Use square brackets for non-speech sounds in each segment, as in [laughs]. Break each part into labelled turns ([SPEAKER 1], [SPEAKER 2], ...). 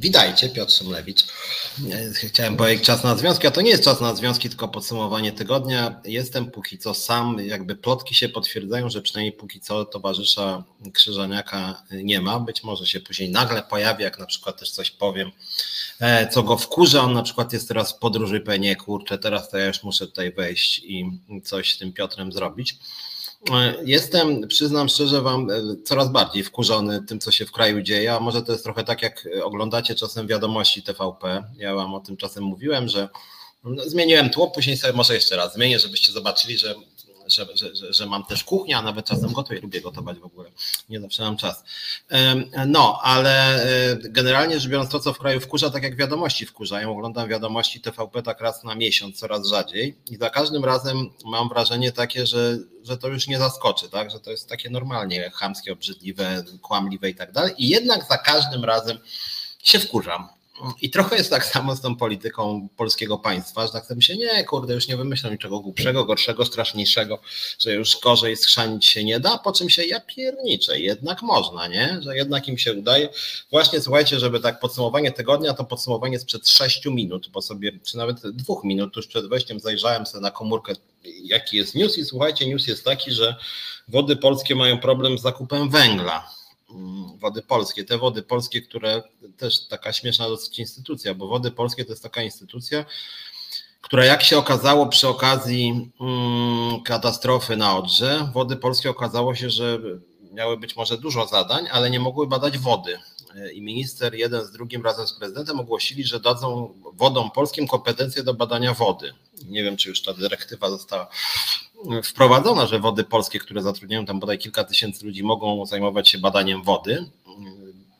[SPEAKER 1] Witajcie, Piotr Szymlewicz. Chciałem powiedzieć czas na związki, a to nie jest czas na związki, tylko podsumowanie tygodnia. Jestem póki co sam, jakby plotki się potwierdzają, że przynajmniej póki co towarzysza Krzyżaniaka nie ma. Być może się później nagle pojawi, jak na przykład też coś powiem, e, co go wkurza. On na przykład jest teraz w podróży i powie, nie kurczę, teraz to ja już muszę tutaj wejść i coś z tym Piotrem zrobić. E, jestem, przyznam szczerze Wam, e, coraz bardziej wkurzony tym, co się w kraju dzieje, a może to jest trochę tak, jak oglądacie czasem wiadomości TVP. Ja Wam o tym czasem mówiłem, że no, zmieniłem tło, później sobie może jeszcze raz zmienię, żebyście zobaczyli, że że, że, że, mam też kuchnię, a nawet czasem gotuję, lubię gotować w ogóle. Nie zawsze mam czas. No, ale e, generalnie rzecz biorąc, to co w kraju wkurza, tak jak wiadomości wkurzają. Oglądam wiadomości TVP tak raz na miesiąc, coraz rzadziej i za każdym razem mam wrażenie takie, że, że to już nie zaskoczy, tak? że to jest takie normalnie chamskie, obrzydliwe, kłamliwe i tak dalej. I jednak za każdym razem się wkurzam. I trochę jest tak samo z tą polityką polskiego państwa, że tak sobie się nie, kurde, już nie wymyślą niczego głupszego, gorszego, straszniejszego, że już gorzej schrzanić się nie da, po czym się ja pierniczę, jednak można, nie? Że jednak im się udaje. Właśnie słuchajcie, żeby tak podsumowanie tygodnia, to podsumowanie sprzed sześciu minut, bo sobie, czy nawet dwóch minut, tuż przed wejściem zajrzałem sobie na komórkę, jaki jest news i słuchajcie, news jest taki, że wody polskie mają problem z zakupem węgla wody Polskie. Te Wody Polskie, które też taka śmieszna dosyć instytucja, bo Wody Polskie to jest taka instytucja, która jak się okazało przy okazji mm, katastrofy na Odrze, Wody Polskie okazało się, że miały być może dużo zadań, ale nie mogły badać wody. I minister jeden z drugim razem z prezydentem ogłosili, że dadzą wodom polskim kompetencje do badania wody. Nie wiem, czy już ta dyrektywa została wprowadzona, że wody polskie, które zatrudniają tam bodaj kilka tysięcy ludzi, mogą zajmować się badaniem wody.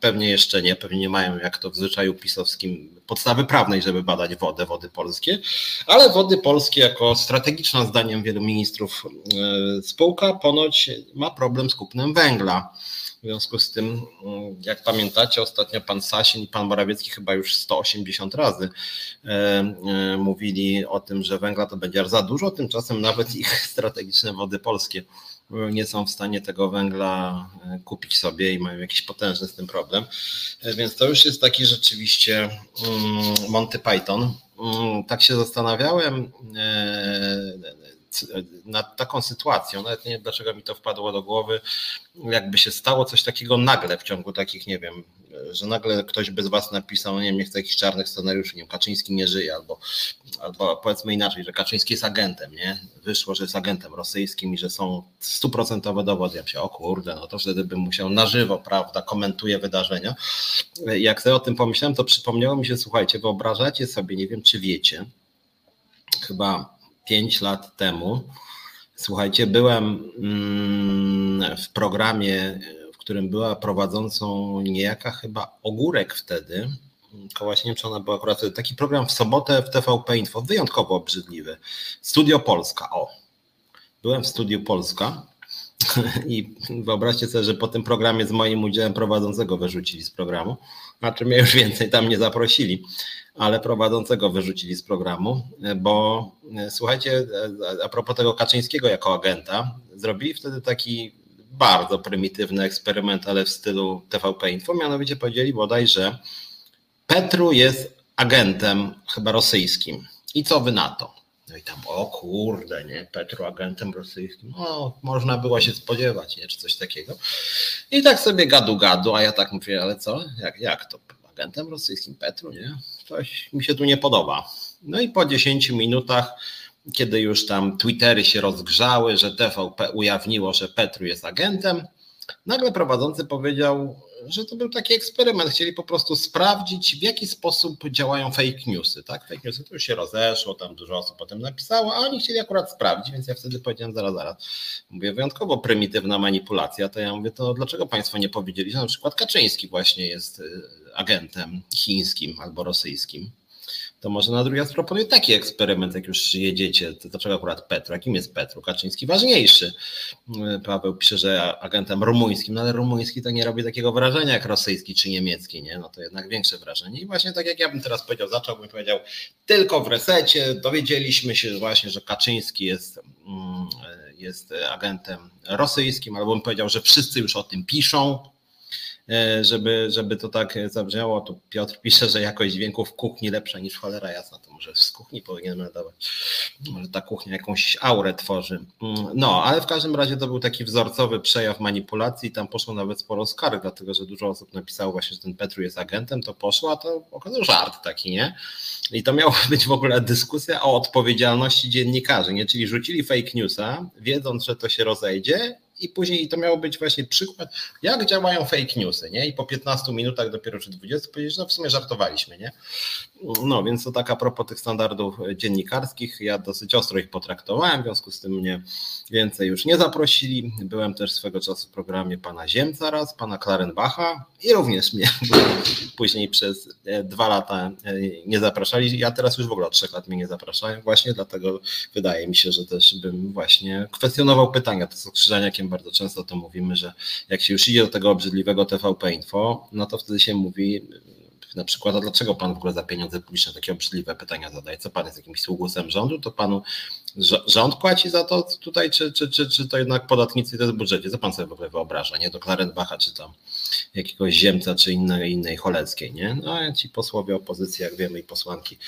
[SPEAKER 1] Pewnie jeszcze nie, pewnie nie mają jak to w zwyczaju pisowskim podstawy prawnej, żeby badać wodę, wody polskie, ale wody polskie jako strategiczna zdaniem wielu ministrów e, spółka ponoć ma problem z kupnem węgla. W związku z tym, mm, jak pamiętacie, ostatnio pan Sasin i pan Morawiecki chyba już 180 razy e, e, mówili o tym, że węgla to będzie za dużo, tymczasem nawet ich [laughs] strategiczne wody polskie nie są w stanie tego węgla e, kupić sobie i mają jakiś potężny z tym problem. Więc to już jest taki rzeczywiście mm, Monty Python. Mm, tak się zastanawiałem nad taką sytuacją, nawet nie wiem dlaczego mi to wpadło do głowy, jakby się stało coś takiego nagle w ciągu takich, nie wiem, że nagle ktoś bez was napisał, nie wiem, nie chcę jakichś czarnych scenariuszy, nie wiem, Kaczyński nie żyje, albo, albo powiedzmy inaczej, że Kaczyński jest agentem, nie? Wyszło, że jest agentem rosyjskim i że są stuprocentowe dowody. Ja się, o kurde, no to wtedy bym musiał na żywo, prawda, komentuje wydarzenia. Jak sobie o tym pomyślałem, to przypomniało mi się, słuchajcie, wyobrażacie sobie, nie wiem, czy wiecie, chyba 5 lat temu. Słuchajcie, byłem mm, w programie, w którym była prowadzącą niejaka chyba Ogórek wtedy. Kołaś, nie wiem, czy ona była akurat. Taki program w sobotę w TVP Info, wyjątkowo obrzydliwy. Studio Polska, o. Byłem w Studiu Polska [laughs] i wyobraźcie sobie, że po tym programie z moim udziałem prowadzącego wyrzucili z programu. Znaczy mnie już więcej tam nie zaprosili ale prowadzącego wyrzucili z programu, bo e, słuchajcie, e, a propos tego Kaczyńskiego jako agenta, zrobili wtedy taki bardzo prymitywny eksperyment, ale w stylu TVP Info, mianowicie powiedzieli bodaj, że Petru jest agentem chyba rosyjskim. I co wy na to? No i tam, o kurde, nie, Petru agentem rosyjskim, no można było się spodziewać, nie, czy coś takiego. I tak sobie gadu gadu, a ja tak mówię, ale co, jak, jak to, agentem rosyjskim Petru, nie? Coś mi się tu nie podoba. No i po 10 minutach, kiedy już tam Twittery się rozgrzały, że TVP ujawniło, że Petru jest agentem, nagle prowadzący powiedział, że to był taki eksperyment. Chcieli po prostu sprawdzić, w jaki sposób działają fake newsy. Tak? Fake newsy to już się rozeszło, tam dużo osób potem napisało, a oni chcieli akurat sprawdzić, więc ja wtedy powiedziałem zaraz, zaraz. Mówię, wyjątkowo prymitywna manipulacja, to ja mówię, to dlaczego Państwo nie powiedzieli, że na przykład Kaczyński właśnie jest y, agentem chińskim albo rosyjskim? To może na drugi raz proponuję taki eksperyment, jak już jedziecie, to dlaczego akurat Petru? Jakim jest Petru? Kaczyński ważniejszy. Paweł pisze, że agentem rumuńskim, no ale rumuński to nie robi takiego wrażenia jak rosyjski czy niemiecki, nie? No to jednak większe wrażenie. I właśnie tak jak ja bym teraz powiedział, zacząłbym powiedział, tylko w resecie dowiedzieliśmy się właśnie, że Kaczyński jest, mm, jest agentem rosyjskim, albo bym powiedział, że wszyscy już o tym piszą, żeby, żeby to tak zabrzmiało. Tu Piotr pisze, że jakość dźwięku w kuchni lepsza niż cholera jasna, to może z kuchni powinienem nadawać. Może ta kuchnia jakąś aurę tworzy. Mm, no, ale w każdym razie to był taki wzorcowy przejaw manipulacji. Tam poszło nawet sporo skarg, dlatego że dużo osób napisało właśnie, że ten Petru jest agentem, to poszło, a to okazało żart taki, nie? I to miała być w ogóle dyskusja o odpowiedzialności dziennikarzy, nie? Czyli rzucili fake newsa, wiedząc, że to się rozejdzie i później to miało być właśnie przykład, jak działają fake newsy, nie? I po 15 minutach dopiero czy 20 powiedzieć, no w sumie żartowaliśmy, nie? No więc to tak a propos tych standardów dziennikarskich, ja dosyć ostro ich potraktowałem, w związku z tym mnie więcej już nie zaprosili. Byłem też swego czasu w programie pana Ziemca raz, pana Klarenbacha i również mnie [laughs] później przez e, dwa lata e, nie zapraszali. Ja teraz już w ogóle od trzech lat mnie nie zapraszają właśnie, dlatego wydaje mi się, że też bym właśnie kwestionował pytania. To z Krzyżaniakiem bardzo często to mówimy, że jak się już idzie do tego obrzydliwego TVP Info, no to wtedy się mówi na przykład, a dlaczego pan w ogóle za pieniądze publiczne takie obrzydliwe pytania zadaje? Co pan jest jakimś sługusem rządu? To panu rząd płaci za to tutaj, czy, czy, czy, czy to jednak podatnicy to jest budżecie? Co pan sobie w ogóle wyobraża, nie? Do Klarenbacha, czy tam jakiegoś Ziemca, czy innej, innej Choleckiej, nie? No a ci posłowie opozycji, jak wiemy, i posłanki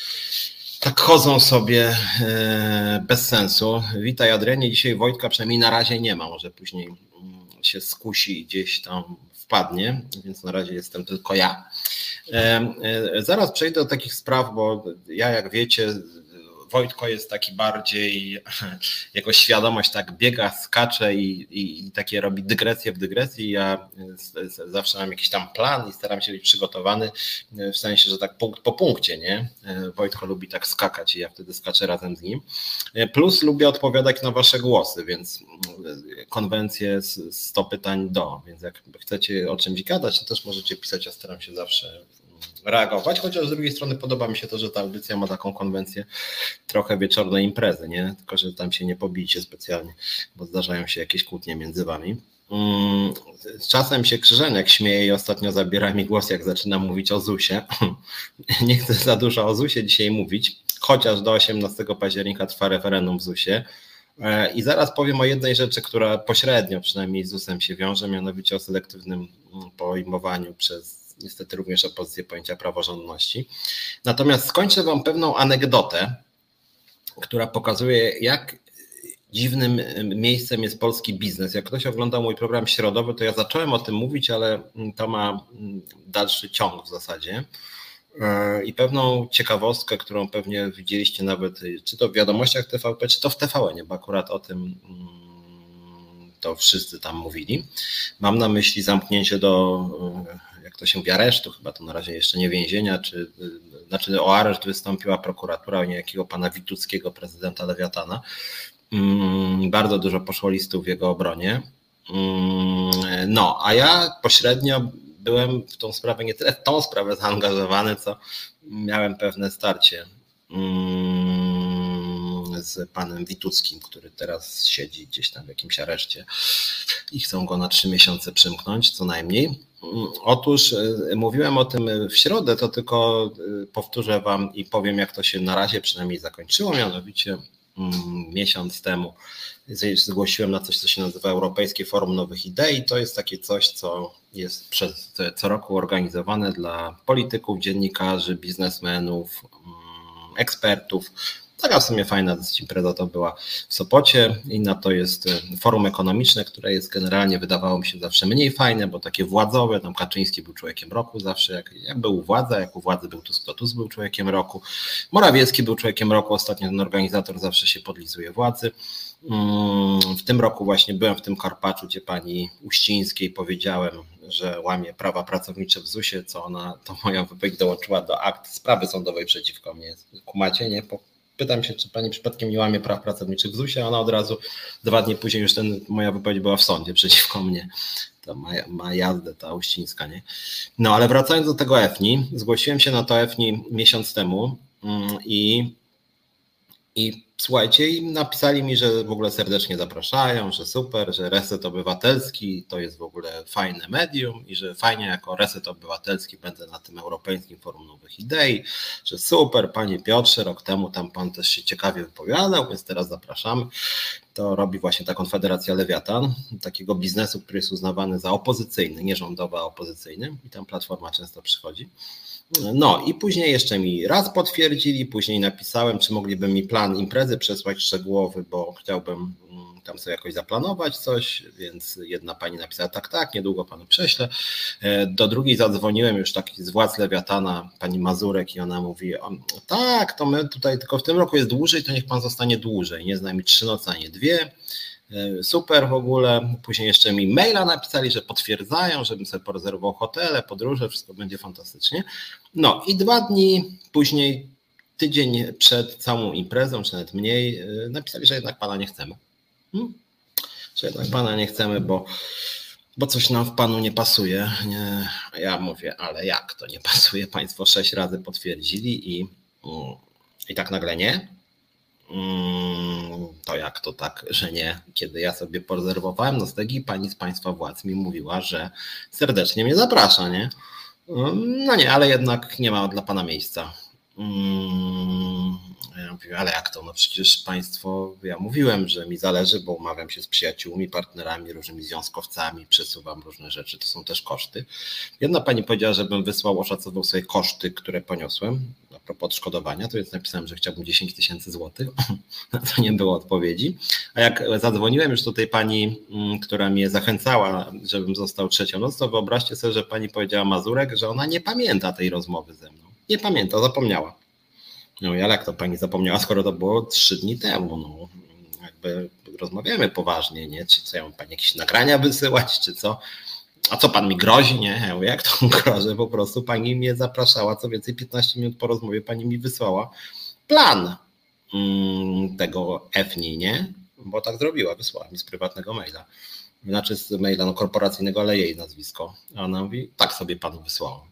[SPEAKER 1] tak chodzą sobie e, bez sensu. Witaj Adrianie, dzisiaj Wojtka przynajmniej na razie nie ma, może później mm, się skusi i gdzieś tam wpadnie, więc na razie jestem tylko ja. E, e, zaraz przejdę do takich spraw, bo ja jak wiecie Wojtko jest taki bardziej, [laughs] jego świadomość tak biega, skacze i, i, i takie robi dygresję w dygresji. Ja zawsze mam jakiś tam plan i staram się być przygotowany w sensie, że tak punkt po punkcie, nie? Wojtko lubi tak skakać i ja wtedy skaczę razem z nim. Plus lubię odpowiadać na wasze głosy, więc konwencje 100 pytań do, więc jak chcecie o czymś gadać, to też możecie pisać, ja staram się zawsze reagować, chociaż z drugiej strony podoba mi się to, że ta audycja ma taką konwencję trochę wieczornej imprezy, nie? Tylko, że tam się nie pobijcie specjalnie, bo zdarzają się jakieś kłótnie między wami. Mm, czasem się Krzyżeniak śmieje i ostatnio zabiera mi głos, jak zaczynam mówić o ZUSie. [laughs] Nie chcę za dużo o ZUSie dzisiaj mówić, chociaż do 18 października trwa referendum w ZUSie. E, I zaraz powiem o jednej rzeczy, która pośrednio przynajmniej z ZUSem się wiąże, mianowicie o selektywnym mm, pojmowaniu przez niestety również opozycję pojęcia praworządności. Natomiast skończę Wam pewną anegdotę, która pokazuje, jak dziwnym miejscem jest polski biznes. Jak ktoś oglądał mój program środowy, to ja zacząłem o tym mówić, ale to ma dalszy ciąg w zasadzie. E, I pewną ciekawostkę, którą pewnie widzieliście nawet, czy to w wiadomościach TVP, czy to w TVN, bo akurat o tym to wszyscy tam mówili. Mam na myśli zamknięcie do to się mówi, aresztu, chyba to na razie jeszcze nie więzienia, czy znaczy o areszt wystąpiła prokuratura niejakiego pana Wituckiego, prezydenta Lewiatana. Mm, bardzo dużo poszło listów w jego obronie. Mm, no, a ja pośrednio byłem w tą sprawę, nie tyle w tą sprawę zaangażowany, co miałem pewne starcie mm, z panem Wituckim, który teraz siedzi gdzieś tam w jakimś areszcie i chcą go na trzy miesiące przymknąć co najmniej. Otóż e, mówiłem o tym w środę, to tylko e, powtórzę Wam i powiem, jak to się na razie przynajmniej zakończyło. Mianowicie mm, miesiąc temu zgłosiłem na coś, co się nazywa Europejskie Forum Nowych Idei. To jest takie coś, co jest przez co roku organizowane dla polityków, dziennikarzy, biznesmenów, mm, ekspertów Taka w sumie fajna dosyć impreza to była w Sopocie. Inna to jest e, forum ekonomiczne, które jest generalnie wydawało mi się zawsze mniej fajne, bo takie władzowe, tam Kaczyński był człowiekiem roku zawsze, jak, jak był u władzy, jak u władzy był Tusk, to Tusk był człowiekiem roku. Morawiecki był człowiekiem roku, ostatnio ten organizator zawsze się podlizuje władzy. Mm, w tym roku właśnie byłem w tym Karpaczu, gdzie pani Uścińskiej powiedziałem, że łamie prawa pracownicze w ZUS-ie, co ona, to moja wypowiedź dołączyła do akt sprawy sądowej przeciwko mnie. Kumacie, nie? Pytam się, czy pani przypadkiem nie łamie praw pracowniczych w ZUS-ie, ona od razu dwa dni później już ten, moja wypowiedź była w sądzie przeciwko mnie. To ma, ma jazdę ta Uścińska, nie? No ale wracając do tego EFNI, zgłosiłem się na to EFNI miesiąc temu mm, i, i Słuchajcie, i napisali mi, że w ogóle serdecznie zapraszają, że super, że Reset Obywatelski to jest w ogóle fajne medium i że fajnie jako Reset Obywatelski będę na tym Europejskim Forum Nowych Idei, że super, panie Piotrze, rok temu tam pan też się ciekawie wypowiadał, więc teraz zapraszamy. to robi właśnie ta Konfederacja Lewiatan, takiego biznesu, który jest uznawany za opozycyjny, nie rządowy, a opozycyjny i tam Platforma często przychodzi. No i później jeszcze mi raz potwierdzili, później napisałem, czy mogliby mi plan imprezy przesłać szczegółowy, bo chciałbym mm, tam sobie jakoś zaplanować coś, więc jedna pani napisała tak, tak, niedługo panu prześlę. E, do drugiej zadzwoniłem już taki z władz Lewiatana, pani Mazurek i ona mówi, tak, to my tutaj tylko w tym roku jest dłużej, to niech pan zostanie dłużej, nie z trzy noce, a nie dwie. E, super w ogóle. Później jeszcze mi maila napisali, że potwierdzają, żebym sobie porezerwował hotele, podróże, wszystko będzie fantastycznie. No i dwa dni później, tydzień przed całą imprezą, czy nawet mniej, e, napisali, że jednak pana nie chcemy. Hmm? Że jednak pana nie chcemy, bo, bo coś nam w panu nie pasuje. Nie. Ja mówię, ale jak to nie pasuje? Państwo sześć razy potwierdzili i, i tak nagle nie. Mm, to jak to tak, że nie? Kiedy ja sobie porezerwowałem noclegi, pani z państwa władz mi mówiła, że serdecznie mnie zaprasza, nie? Mm, no nie, ale jednak nie ma dla pana miejsca. Mm, ja mówię, ale jak to? No przecież państwo, ja mówiłem, że mi zależy, bo umawiam się z przyjaciółmi, partnerami, różnymi związkowcami, przesuwam różne rzeczy, to są też koszty. Jedna pani powiedziała, żebym wysłał, oszacował sobie koszty, które poniosłem a propos odszkodowania, to więc napisałem, że chciałbym 10 tysięcy złotych, [laughs] na to nie było odpowiedzi. A jak zadzwoniłem już do tej pani, mm, która mnie zachęcała, żebym został trzecią noc, to wyobraźcie sobie, że pani powiedziała Mazurek, że ona nie pamięta tej rozmowy ze mną. Nie pamięta, zapomniała. No ale jak to pani zapomniała, skoro to było trzy dni temu, no jakby rozmawiamy poważnie, nie? Czy co ja mam pani jakieś nagrania wysyłać, czy co? A co pan mi grozi? Nie, ja mówię, jak to [laughs] grożę? Po prostu pani mnie zapraszała, co więcej 15 minut po rozmowie pani mi wysłała plan mm, tego EFNI, nie? Bo tak zrobiła, wysłała mi z prywatnego maila. Znaczy z maila no, korporacyjnego, ale jej nazwisko. A ona mówi, tak sobie panu wysłałam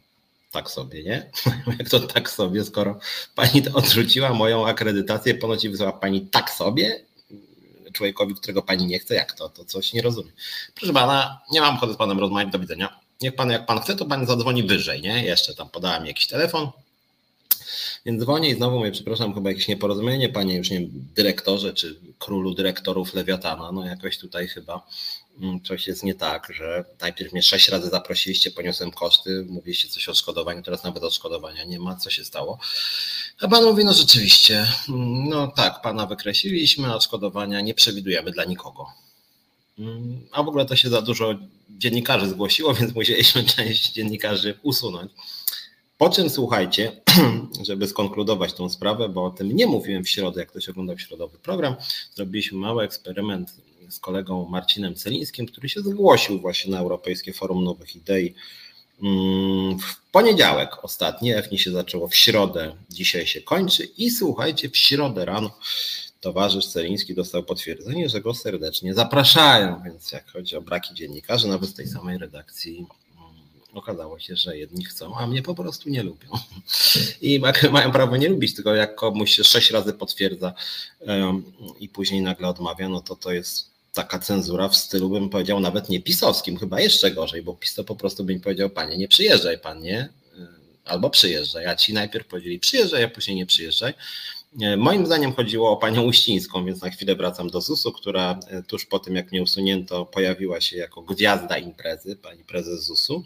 [SPEAKER 1] tak sobie, nie? [laughs] Jak to tak sobie, skoro pani odrzuciła moją akredytację, ponoć wysłała pani tak sobie człowiekowi, którego pani nie chce, jak to? To coś nie rozumiem. Proszę pana, nie mam ochoty z panem rozmawiać, do widzenia. Niech pan, jak pan chce, to pan zadzwoni wyżej, nie? Jeszcze tam podała mi jakiś telefon, więc dzwonię i znowu mówię, przepraszam, chyba jakieś nieporozumienie, panie już nie wiem, dyrektorze czy królu dyrektorów Lewiatana, no jakoś tutaj chyba coś jest nie tak, że najpierw mnie sześć razy zaprosiliście, poniosłem koszty, mówiliście coś o odszkodowaniu, teraz nawet odszkodowania nie ma, co się stało. A pan mówi, no rzeczywiście, mm, no tak, pana wykreśliliśmy, odszkodowania nie przewidujemy dla nikogo. Mm, a w ogóle to się za dużo dziennikarzy zgłosiło, [laughs] więc musieliśmy część dziennikarzy usunąć. Po czym słuchajcie, [clears throat] żeby skonkludować tą sprawę, bo o tym nie mówiłem w środę, jak ktoś oglądał środowy program, zrobiliśmy mały eksperyment z kolegą Marcinem Celińskim, który się zgłosił właśnie na Europejskie Forum Nowych Idei. Mm, w poniedziałek ostatni, EFNI się zaczęło w środę, dzisiaj się kończy i słuchajcie, w środę rano towarzysz Celiński dostał potwierdzenie, że go serdecznie zapraszają, więc jak chodzi o braki dziennikarzy, nawet z tej samej redakcji okazało się, że jedni chcą, a mnie po prostu nie lubią. [laughs] I mają prawo nie lubić, tylko jak komuś się sześć razy potwierdza i później nagle odmawia, no to to jest taka cenzura w stylu, bym powiedział, nawet nie pisowskim, chyba jeszcze gorzej, bo PiS to po prostu by mi powiedział, panie, nie przyjeżdżaj pan, nie? Albo przyjeżdżaj, a ci najpierw powiedzieli przyjeżdżaj, a później nie przyjeżdżaj. Moim zdaniem chodziło o panią Uścińską, więc na chwilę wracam do ZUS-u, która e, tuż po tym, jak mnie usunięto, pojawiła się jako gwiazda imprezy, pani prezes ZUS-u.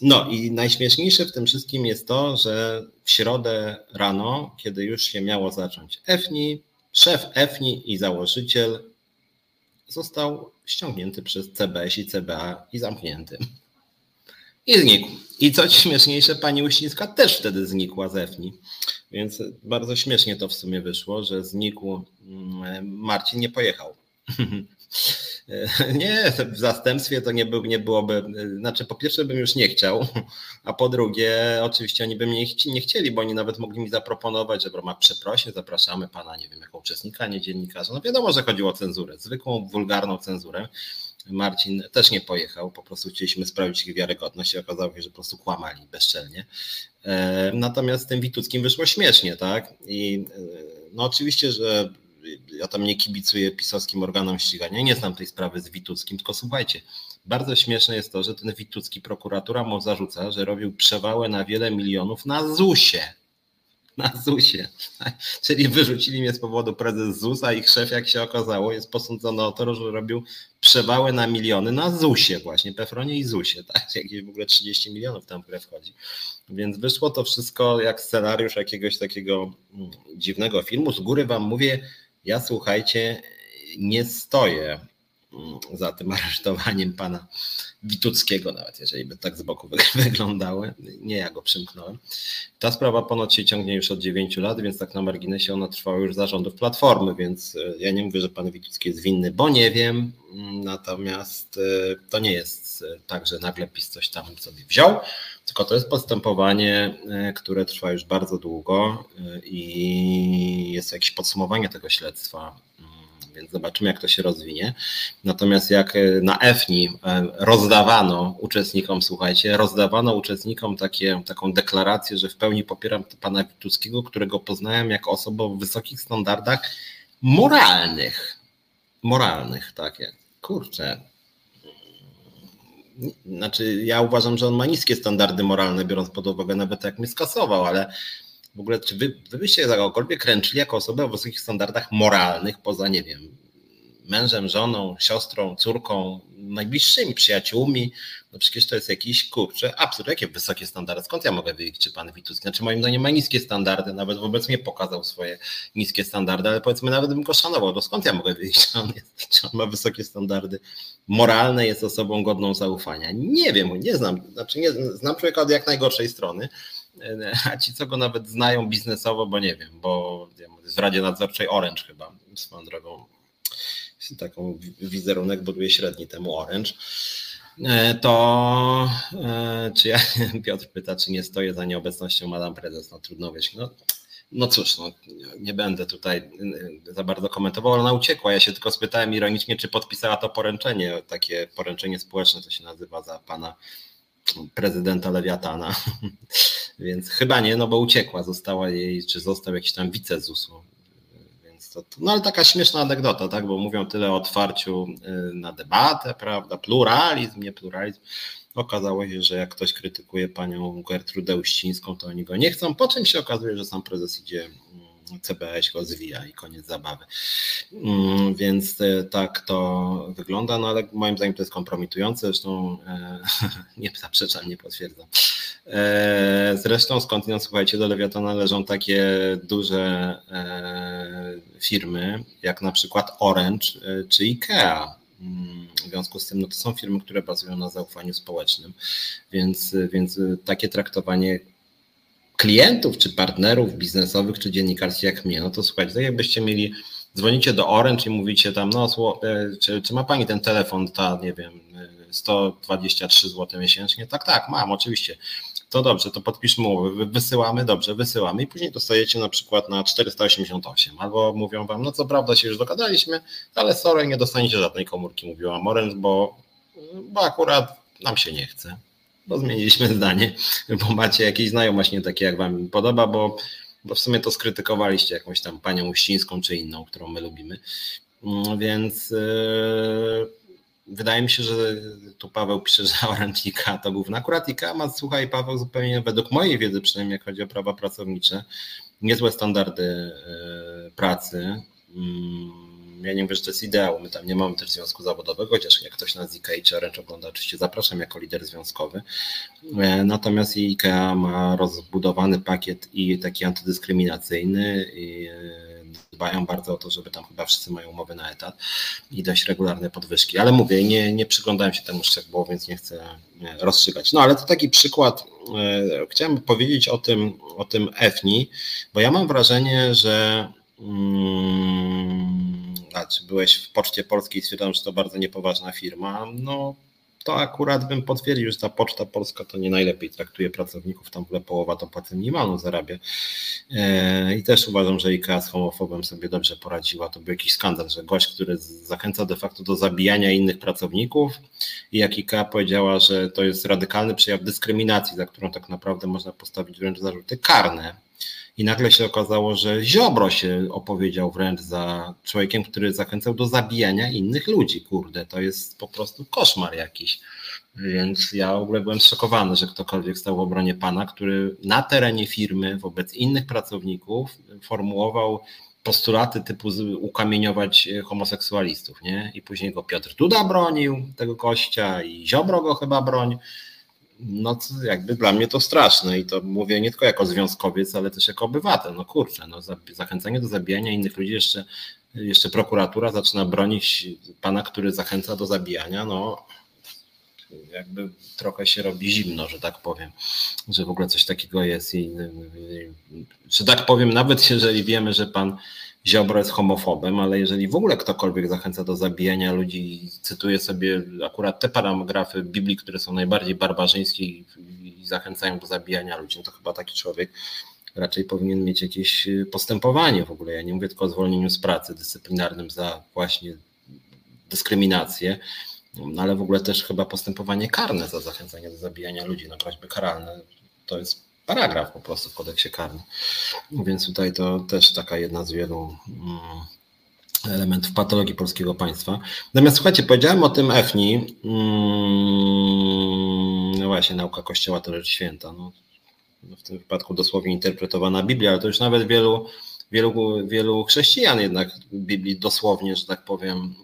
[SPEAKER 1] No i najśmieszniejsze w tym wszystkim jest to, że w środę rano, kiedy już się miało zacząć EFNI, szef EFNI i założyciel został ściągnięty przez CBS i CBA i zamknięty. I znikł. I co śmieszniejsze, pani Uścińska też wtedy znikła z EFNI. Więc bardzo śmiesznie to w sumie wyszło, że znikł mm, Marcin nie pojechał. [laughs] [laughs] Nie, w zastępstwie to nie, był, nie byłoby, znaczy po pierwsze bym już nie chciał, a po drugie oczywiście oni by mnie nie chcieli, bo oni nawet mogli mi zaproponować, że ramach przeprosin zapraszamy pana, nie wiem, jako uczestnika, nie dziennikarza. No wiadomo, że chodziło o cenzurę, zwykłą, wulgarną cenzurę. Marcin też nie pojechał, po prostu chcieliśmy sprawdzić ich wiarygodność i okazało się, że po prostu kłamali bezczelnie. E, natomiast z tym Wituckim wyszło śmiesznie, tak? I e, no oczywiście, że ja tam nie kibicuję pisowskim organom ścigania, nie znam tej sprawy z Wituckim, tylko słuchajcie, bardzo śmieszne jest to, że ten Witucki prokuratura mu zarzuca, że robił przewałę na wiele milionów na ZUSie. na ZUS-ie. [laughs] Czyli wyrzucili mnie z powodu prezes ZUS, a ich szef, jak się okazało, jest posądzony o to, że robił przewały na miliony na ZUS-ie właśnie, Pefronie i ZUS-ie, [laughs] tak? Jakieś w ogóle 30 milionów tam w grę wchodzi. Więc wyszło to wszystko jak scenariusz jakiegoś takiego mm, dziwnego filmu. Z góry wam mówię, ja słuchajcie, nie stoję mm, za tym [laughs] aresztowaniem pana Wituckiego, nawet jeżeli by tak z boku [laughs] wyglądały. Nie ja go przymknąłem. Ta sprawa ponoć się ciągnie już od 9 lat, więc tak na marginesie ona trwała już zarządów Platformy, więc e, ja nie mówię, że pan Witucki jest winny, bo nie wiem, natomiast e, to nie jest e, tak, że nagle PiS coś tam sobie wziął, tylko to jest postępowanie, które trwa już bardzo długo i jest jakieś podsumowanie tego śledztwa więc zobaczymy, jak to się rozwinie. Natomiast jak e, na EFNI e, rozdawano uczestnikom, słuchajcie, rozdawano uczestnikom takie, taką deklarację, że w pełni popieram pana Wituckiego, którego poznałem jako osobę o wysokich standardach moralnych. Moralnych, takie. Kurczę, znaczy ja uważam, że on ma niskie standardy moralne, biorąc pod uwagę nawet jak mnie skasował, ale w ogóle, czy wy, wy byście za kogokolwiek ręczyli jako osobę o wysokich standardach moralnych, poza, nie wiem, mężem, żoną, siostrą, córką, najbliższymi przyjaciółmi, no przecież to jest jakiś, kurczę, absurd. Jakie wysokie standardy? Skąd ja mogę wiedzieć, czy pan Wituski? Znaczy moim zdaniem ma niskie standardy, nawet wobec mnie pokazał swoje niskie standardy, ale powiedzmy nawet bym go szanował, to skąd ja mogę wiedzieć, czy on, jest, czy on ma wysokie standardy moralne, jest osobą godną zaufania? Nie wiem, nie znam, znaczy nie, znam człowieka od jak najgorszej strony, a ci, co go nawet znają biznesowo, bo nie wiem, bo w Radzie Nadzorczej Orange chyba, swoją drogą taką wizerunek buduje średni temu Orange, e, to e, czy ja, [laughs] Piotr pyta, czy nie stoję za nieobecnością Madame Prezes, no trudno wiesz, no, no cóż, no, nie będę tutaj e, za bardzo komentował, ona uciekła, ja się tylko spytałem ironicznie, czy podpisała to poręczenie, takie poręczenie społeczne, to się nazywa za pana prezydenta Lewiatana, [laughs] więc chyba nie, no bo uciekła, została jej, czy został jakiś tam wice ZUS-u, więc to, no ale taka śmieszna anegdota, tak, bo mówią tyle o otwarciu y, na debatę, prawda, pluralizm, nie pluralizm, okazało się, że jak ktoś krytykuje panią Gertrudę Uścińską, to oni go nie chcą, po czym się okazuje, że sam prezes idzie mm, CBS go zwija i koniec zabawy. Mm, więc e, tak to wygląda, no ale moim zdaniem to jest kompromitujące, zresztą e, [laughs] nie zaprzeczam, nie potwierdzam. E, zresztą skądinąd, słuchajcie, do Lewiatana należą takie duże firmy, jak na przykład Orange czy IKEA. Mm, w związku z tym no to są firmy, które bazują na zaufaniu społecznym, więc, więc takie traktowanie klientów, czy partnerów biznesowych, czy dziennikarskich jak mnie, no to słuchajcie, tak jakbyście mieli, dzwonicie do Orange i mówicie tam, no e, czy, czy ma pani ten telefon, ta, nie wiem, 123 zł miesięcznie? Tak, tak, mam, oczywiście. To dobrze, to podpiszmy umowę, wysyłamy, dobrze, wysyłamy i później dostajecie na przykład na 488, albo mówią wam, no co prawda się już dogadaliśmy, ale sorry, nie dostaniecie żadnej komórki, mówiła Orange, bo, bo akurat nam się nie chce bo zmieniliśmy zdanie, bo macie jakieś znajomość nie takie, jak wam podoba, bo, bo w sumie to skrytykowaliście jakąś tam panią Uścińską czy inną, którą my lubimy. Mm, więc yy, wydaje mi się, że tu Paweł pisze, że Orantika to główna. Akurat IKEA słuchaj Paweł, zupełnie według mojej wiedzy przynajmniej, jak chodzi o prawa pracownicze, niezłe standardy yy, pracy. Yy, ja nie mówię, że to jest ideał, my tam nie mamy też związku zawodowego, chociaż jak ktoś nas z IKEA czy Orange ogląda, oczywiście zapraszam jako lider związkowy. E, natomiast IKEA ma rozbudowany pakiet i taki antydyskryminacyjny i e, dbają bardzo o to, żeby tam chyba wszyscy mają umowy na etat i dość regularne podwyżki. Ale mówię, nie, nie przyglądałem się temu szczegółowo, więc nie chcę e, rozstrzygać. No ale to taki przykład, chciałem powiedzieć o tym, o tym EFNI, bo ja mam wrażenie, że mm, czy byłeś w Poczcie Polskiej stwierdzam, że to bardzo niepoważna firma, no to akurat bym potwierdził, że ta Poczta Polska to nie najlepiej traktuje pracowników, tam w ogóle połowa to płacę minimalną zarabia. E, I też uważam, że IKEA z homofobem sobie dobrze poradziła. To był jakiś skandal, że gość, który zachęca de facto do zabijania innych pracowników i jak IKEA powiedziała, że to jest radykalny przejaw dyskryminacji, za którą tak naprawdę można postawić wręcz zarzuty karne, i nagle się okazało, że Ziobro się opowiedział wręcz za człowiekiem, który zachęcał do zabijania innych ludzi. Kurde, to jest po prostu koszmar jakiś. Więc ja w ogóle byłem zszokowany, że ktokolwiek stał w obronie pana, który na terenie firmy wobec innych pracowników formułował postulaty typu ukamieniować homoseksualistów, nie? I później go Piotr Duda bronił, tego kościa i Ziobro go chyba broń. No jakby dla mnie to straszne i to mówię nie tylko jako związkowiec, ale też jako obywatel. No kurczę, no zachęcanie do zabijania innych ludzi jeszcze, jeszcze prokuratura zaczyna bronić pana, który zachęca do zabijania, no jakby trochę się robi zimno, że tak powiem, że w ogóle coś takiego jest i że tak powiem, nawet jeżeli wiemy, że pan Ziobro jest homofobem, ale jeżeli w ogóle ktokolwiek zachęca do zabijania ludzi, cytuję sobie akurat te paragrafy Biblii, które są najbardziej barbarzyńskie i, zachęcają do zabijania ludzi, no to chyba taki człowiek raczej powinien mieć jakieś postępowanie w ogóle. Ja nie mówię tylko o zwolnieniu z pracy dyscyplinarnym za właśnie dyskryminację, no, ale w ogóle też chyba postępowanie karne za zachęcanie do zabijania ludzi, no groźby karalne, to jest paragraf po prostu w kodeksie karnym. Więc tutaj to też taka jedna z wielu mm, elementów patologii polskiego państwa. Natomiast słuchajcie, powiedziałem o tym EFNI, mm, no właśnie, nauka Kościoła to rzecz święta. No, w tym wypadku dosłownie interpretowana Biblia, ale to już nawet wielu, wielu, wielu chrześcijan jednak Biblii dosłownie, że tak powiem,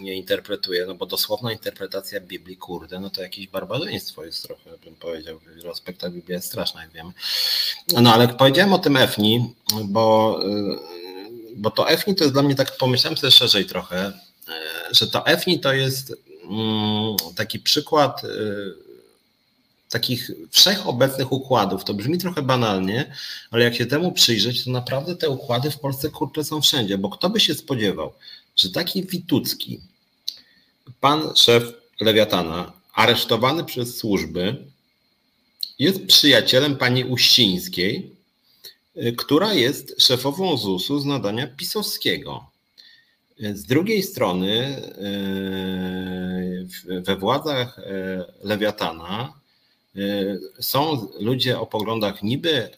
[SPEAKER 1] nie interpretuje, no bo dosłowna interpretacja Biblii, kurde, no to jakieś barbarzyństwo jest trochę, bym powiedział, wielu aspektach Biblia jest straszna, jak wiemy. No ale powiedziałem o tym EFNI, bo, y, bo to EFNI to jest dla mnie tak, pomyślałem sobie szerzej trochę, y, że to EFNI to jest mm, taki przykład y, takich wszechobecnych układów. To brzmi trochę banalnie, ale jak się temu przyjrzeć, to naprawdę te układy w Polsce kurczę są wszędzie, bo kto by się spodziewał, że taki Witucki, pan szef Lewiatana, aresztowany przez służby, jest przyjacielem pani Uścińskiej, y, która jest szefową ZUS-u z nadania pisowskiego. Z drugiej strony y, we władzach y, Lewiatana są ludzie o poglądach niby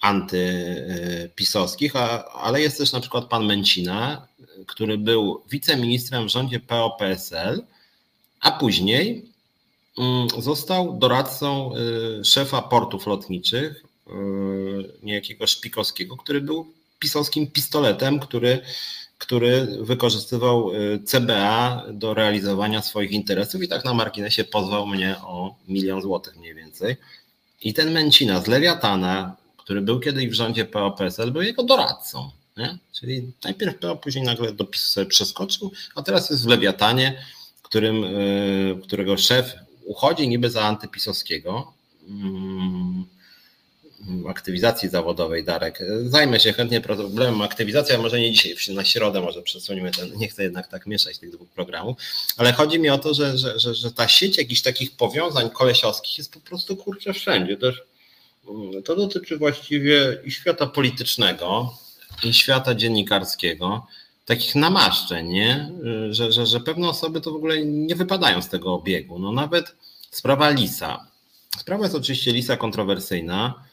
[SPEAKER 1] antypisowskich, ale jest też na przykład pan Męcina, który był wiceministrem w rządzie PO-PSL, a później mm, został doradcą y, szefa portów lotniczych, y, niejakiego Szpikowskiego, który był pisowskim pistoletem, który, który wykorzystywał y, CBA do realizowania swoich interesów i tak na marginesie pozwał mnie o milion złotych mniej więcej. I ten Męcina z Lewiatana, który był kiedyś w rządzie PO-PSL, był jego doradcą. Nie? Czyli najpierw PO, później nagle do PiS sobie przeskoczył, a teraz jest w Lewiatanie, którym, e, którego szef uchodzi niby za antypisowskiego. Mm, aktywizacji zawodowej, Darek. Zajmę się chętnie problemem aktywizacji, a może nie dzisiaj, na środę może przesunimy ten, nie chcę jednak tak mieszać tych dwóch programów, ale chodzi mi o to, że, że, że, że ta sieć jakichś takich powiązań kolesiowskich jest po prostu kurczę wszędzie. Też mm, to dotyczy właściwie i świata politycznego, i świata dziennikarskiego, takich namaszczeń, nie? Że, że, że pewne osoby to w ogóle nie wypadają z tego obiegu. No nawet sprawa Lisa. Sprawa jest oczywiście Lisa kontrowersyjna.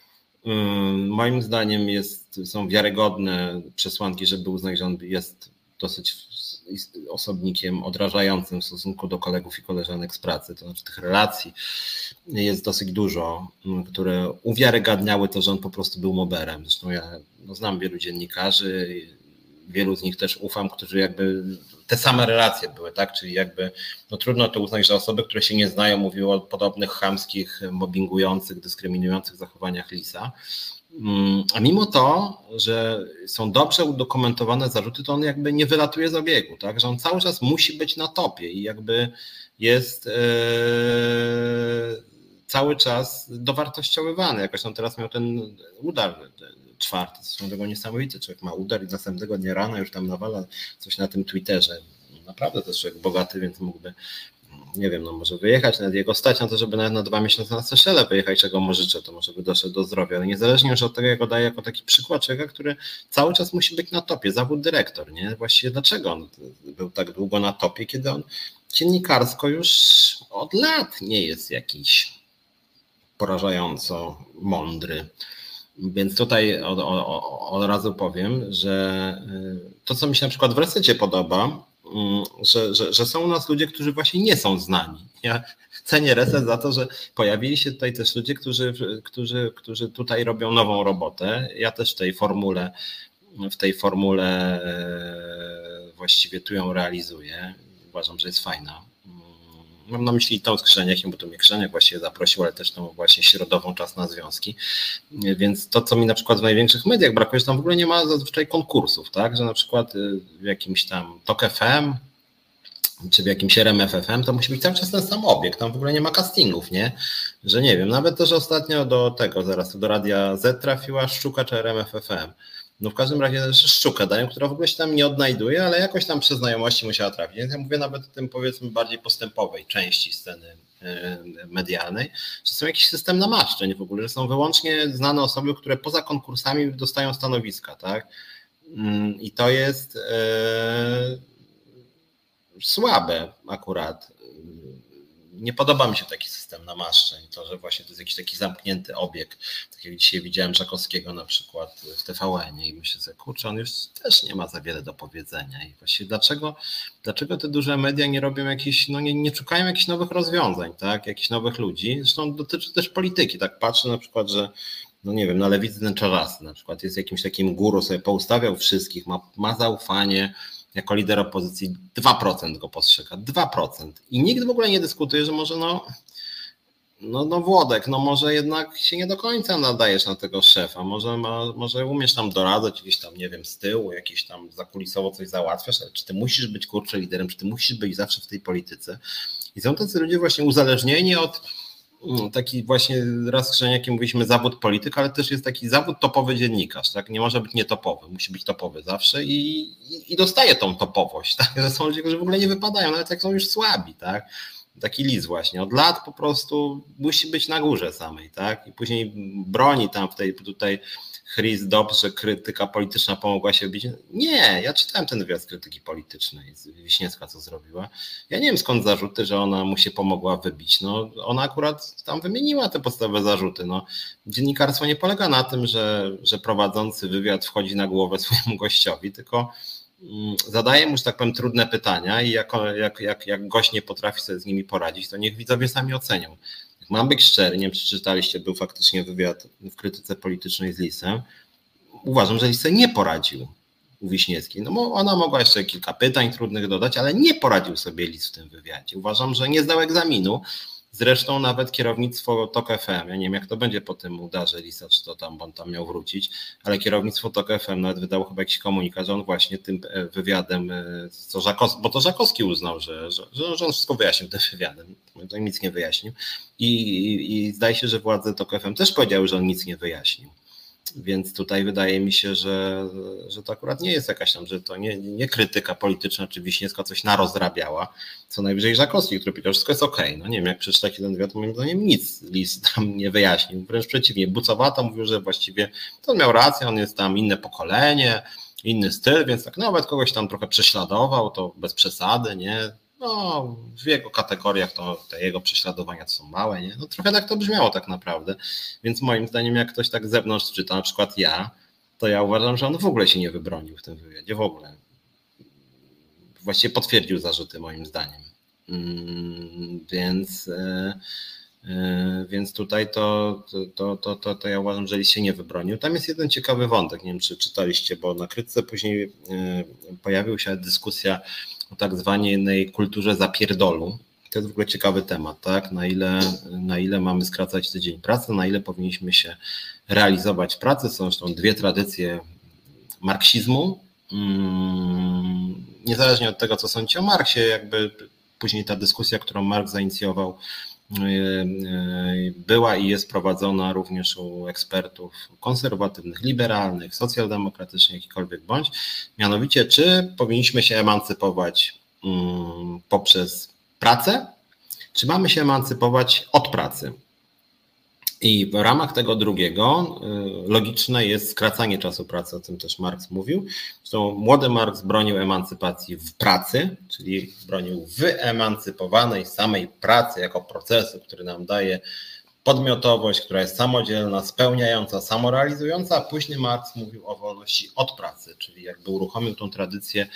[SPEAKER 1] Moim zdaniem jest, są wiarygodne przesłanki, że on jest dosyć osobnikiem odrażającym w stosunku do kolegów i koleżanek z pracy. To znaczy tych relacji jest dosyć dużo, które uwiarygadniały to, że on po prostu był moberem. Zresztą ja no, znam wielu dziennikarzy, wielu z nich też ufam, którzy jakby te same relacje były, tak? Czyli jakby no trudno to uznać, że osoby, które się nie znają, mówiły o podobnych chamskich, mobbingujących, dyskryminujących zachowaniach Lisa. Mm, a mimo to, że są dobrze udokumentowane zarzuty, to on jakby nie wylatuje z obiegu, tak? Że on cały czas musi być na topie i jakby jest e, cały czas dowartościowywany. Jakoś on teraz miał ten udar czwarty, zresztą tego niesamowity człowiek ma udar i następnego dnia rana już tam nawala coś na tym Twitterze. Naprawdę to jest człowiek bogaty, więc mógłby nie wiem, no może wyjechać, nawet jego stać na to, żeby nawet na dwa miesiące na Seszele wyjechać, czego mu życzę, to może by doszedł do zdrowia, ale niezależnie już od tego, jak go daję jako taki przykład człowieka, który cały czas musi być na topie, zawód dyrektor, nie? Właściwie dlaczego on był tak długo na topie, kiedy on dziennikarsko już od lat nie jest jakiś porażająco mądry. Więc tutaj od, od, od razu powiem, że y, to, co mi się na przykład w resecie podoba, że, że, że są u nas ludzie, którzy właśnie nie są znani. Ja cenię reset za to, że pojawili się tutaj też ludzie, którzy, którzy, którzy tutaj robią nową robotę. Ja też w tej formule, w tej formule e, właściwie tu ją realizuję. Uważam, że jest fajna. Mam na myśli tą z Krzeniakiem, bo to mnie Krzeniak właściwie zaprosił, ale też tą właśnie środową czas na związki. Więc to, co mi na przykład w największych mediach brakuje, że tam w ogóle nie ma zazwyczaj konkursów, tak? Że na przykład y, w jakimś tam TOK FM czy w jakimś RMFFM, to musi być cały czas ten sam obiekt, tam w ogóle nie ma castingów, nie? Że nie wiem, nawet też ostatnio do tego, zaraz do Radia Z trafiła Szczuka czy RMFFM. No w każdym razie też Szczukę dają, która w ogóle się tam nie odnajduje, ale jakoś tam przez znajomości musiała trafić. Więc ja mówię nawet o tym powiedzmy bardziej postępowej części sceny e, medialnej, że są jakiś system namaszczeń w ogóle, że są wyłącznie znane osoby, które poza konkursami dostają stanowiska, tak? Mm, I to jest e, słabe akurat nie podoba mi się taki system namaszczeń, to, że właśnie to jest jakiś taki zamknięty obiekt, tak jak dzisiaj widziałem Żakowskiego na przykład w tvn i myślę sobie, kurczę, on już też nie ma za wiele do powiedzenia. I właśnie dlaczego, dlaczego te duże media nie robią jakichś, no nie, nie szukają jakichś nowych rozwiązań, tak, jakichś nowych ludzi, zresztą dotyczy też polityki, tak patrzę na przykład, że no nie wiem, na lewicy ten na przykład jest jakimś takim guru, sobie poustawiał wszystkich, ma, ma zaufanie, jako lider opozycji 2% go postrzega, 2%. I nikt w ogóle nie dyskutuje, że może no, no, no Włodek, no może jednak się nie do końca nadajesz na tego szefa, może, ma, może umiesz tam doradzać gdzieś tam, nie wiem, z tyłu, jakieś tam zakulisowo coś załatwiasz, ale czy ty musisz być kurczę liderem, czy ty musisz być zawsze w tej polityce? I są tacy ludzie właśnie uzależnieni od taki właśnie raz Krzeniakiem mówiliśmy zawód polityk, ale też jest taki zawód topowy dziennikarz, tak? Nie może być nietopowy, musi być topowy zawsze i, i, i dostaje tą topowość, [laughs] tak? Że są ludzie, którzy w ogóle nie wypadają, nawet jak są już słabi, tak? Taki list właśnie. Od lat po prostu musi być na górze samej, tak? I później broni tam w tej tutaj Chris Dobbs, że krytyka polityczna pomogła się bić. Nie, ja czytałem ten wywiad z krytyki politycznej, z Wiśniewska, co zrobiła. Ja nie wiem skąd zarzuty, że ona mu się pomogła wybić. No, ona akurat tam wymieniła te podstawowe zarzuty. No, dziennikarstwo nie polega na tym, że, że prowadzący wywiad wchodzi na głowę swojemu gościowi, tylko mm, zadaje mu, że tak powiem, trudne pytania i jak, jak, jak, jak gość nie potrafi sobie z nimi poradzić, to niech widzowie sami ocenią mam być szczery, nie wiem, czy czytaliście, był faktycznie wywiad w krytyce politycznej z Lisem. Uważam, że Lisem nie poradził u Wiśniewskiej. No ona mogła jeszcze kilka pytań trudnych dodać, ale nie poradził sobie Lis w tym wywiadzie. Uważam, że nie zdał egzaminu. Zresztą nawet kierownictwo TOK FM, ja nie wiem jak to będzie po tym udarze Lisa, czy to tam, bo on tam miał wrócić, ale kierownictwo TOK FM nawet wydało chyba jakiś komunikat, że on właśnie tym e, wywiadem, e, co Żakowski, bo to Żakowski uznał, że, że, że on wszystko wyjaśnił tym wywiadem, to nic nie wyjaśnił i, i, i zdaje się, że władze TOK FM też powiedziały, że on nic nie wyjaśnił. Więc tutaj wydaje mi się, że, że to akurat nie jest jakaś tam, że to nie, nie krytyka polityczna czy Wiśniewska coś narozrabiała, co najwyżej Żakowski, który powiedział, że wszystko jest okej. Okay. No nie wiem, jak przeczytać ten wywiad, moim zdaniem nic list tam nie wyjaśnił. Wręcz przeciwnie, Bucowata mówił, że właściwie to on miał rację, on jest tam inne pokolenie, inny styl, więc tak nawet kogoś tam trochę prześladował, to bez przesady, nie? No, w jego kategoriach to te jego prześladowania są małe, nie? No trochę tak to brzmiało tak naprawdę. Więc moim zdaniem, jak ktoś tak z zewnątrz czyta, na przykład ja, to ja uważam, że on w ogóle się nie wybronił w tym wywiadzie, w ogóle. Właściwie potwierdził zarzuty moim zdaniem. Mm, więc, e, e, więc tutaj to, to, to, to, to ja uważam, że się nie wybronił. Tam jest jeden ciekawy wątek, nie wiem czy czytaliście, bo na krytce później e, pojawiła się dyskusja o tak zwanej kulturze zapierdolu. To jest w ogóle ciekawy temat, tak? Na ile, na ile mamy skracać tydzień pracy, na ile powinniśmy się realizować pracę. Są zresztą dwie tradycje marksizmu. Mm, niezależnie od tego, co sądzicie o Marksie, jakby później ta dyskusja, którą Marx zainicjował, była i jest prowadzona również u ekspertów konserwatywnych, liberalnych, socjaldemokratycznych, jakikolwiek bądź. Mianowicie, czy powinniśmy się emancypować mm, poprzez pracę, czy mamy się emancypować od pracy? I w ramach tego drugiego y, logiczne jest skracanie czasu pracy, o tym też Marx mówił. Zresztą młody Marx bronił emancypacji w pracy, czyli bronił wyemancypowanej samej pracy jako procesu, który nam daje podmiotowość, która jest samodzielna, spełniająca, samorealizująca, a później Marx mówił o wolności od pracy, czyli jakby uruchomił tą tradycję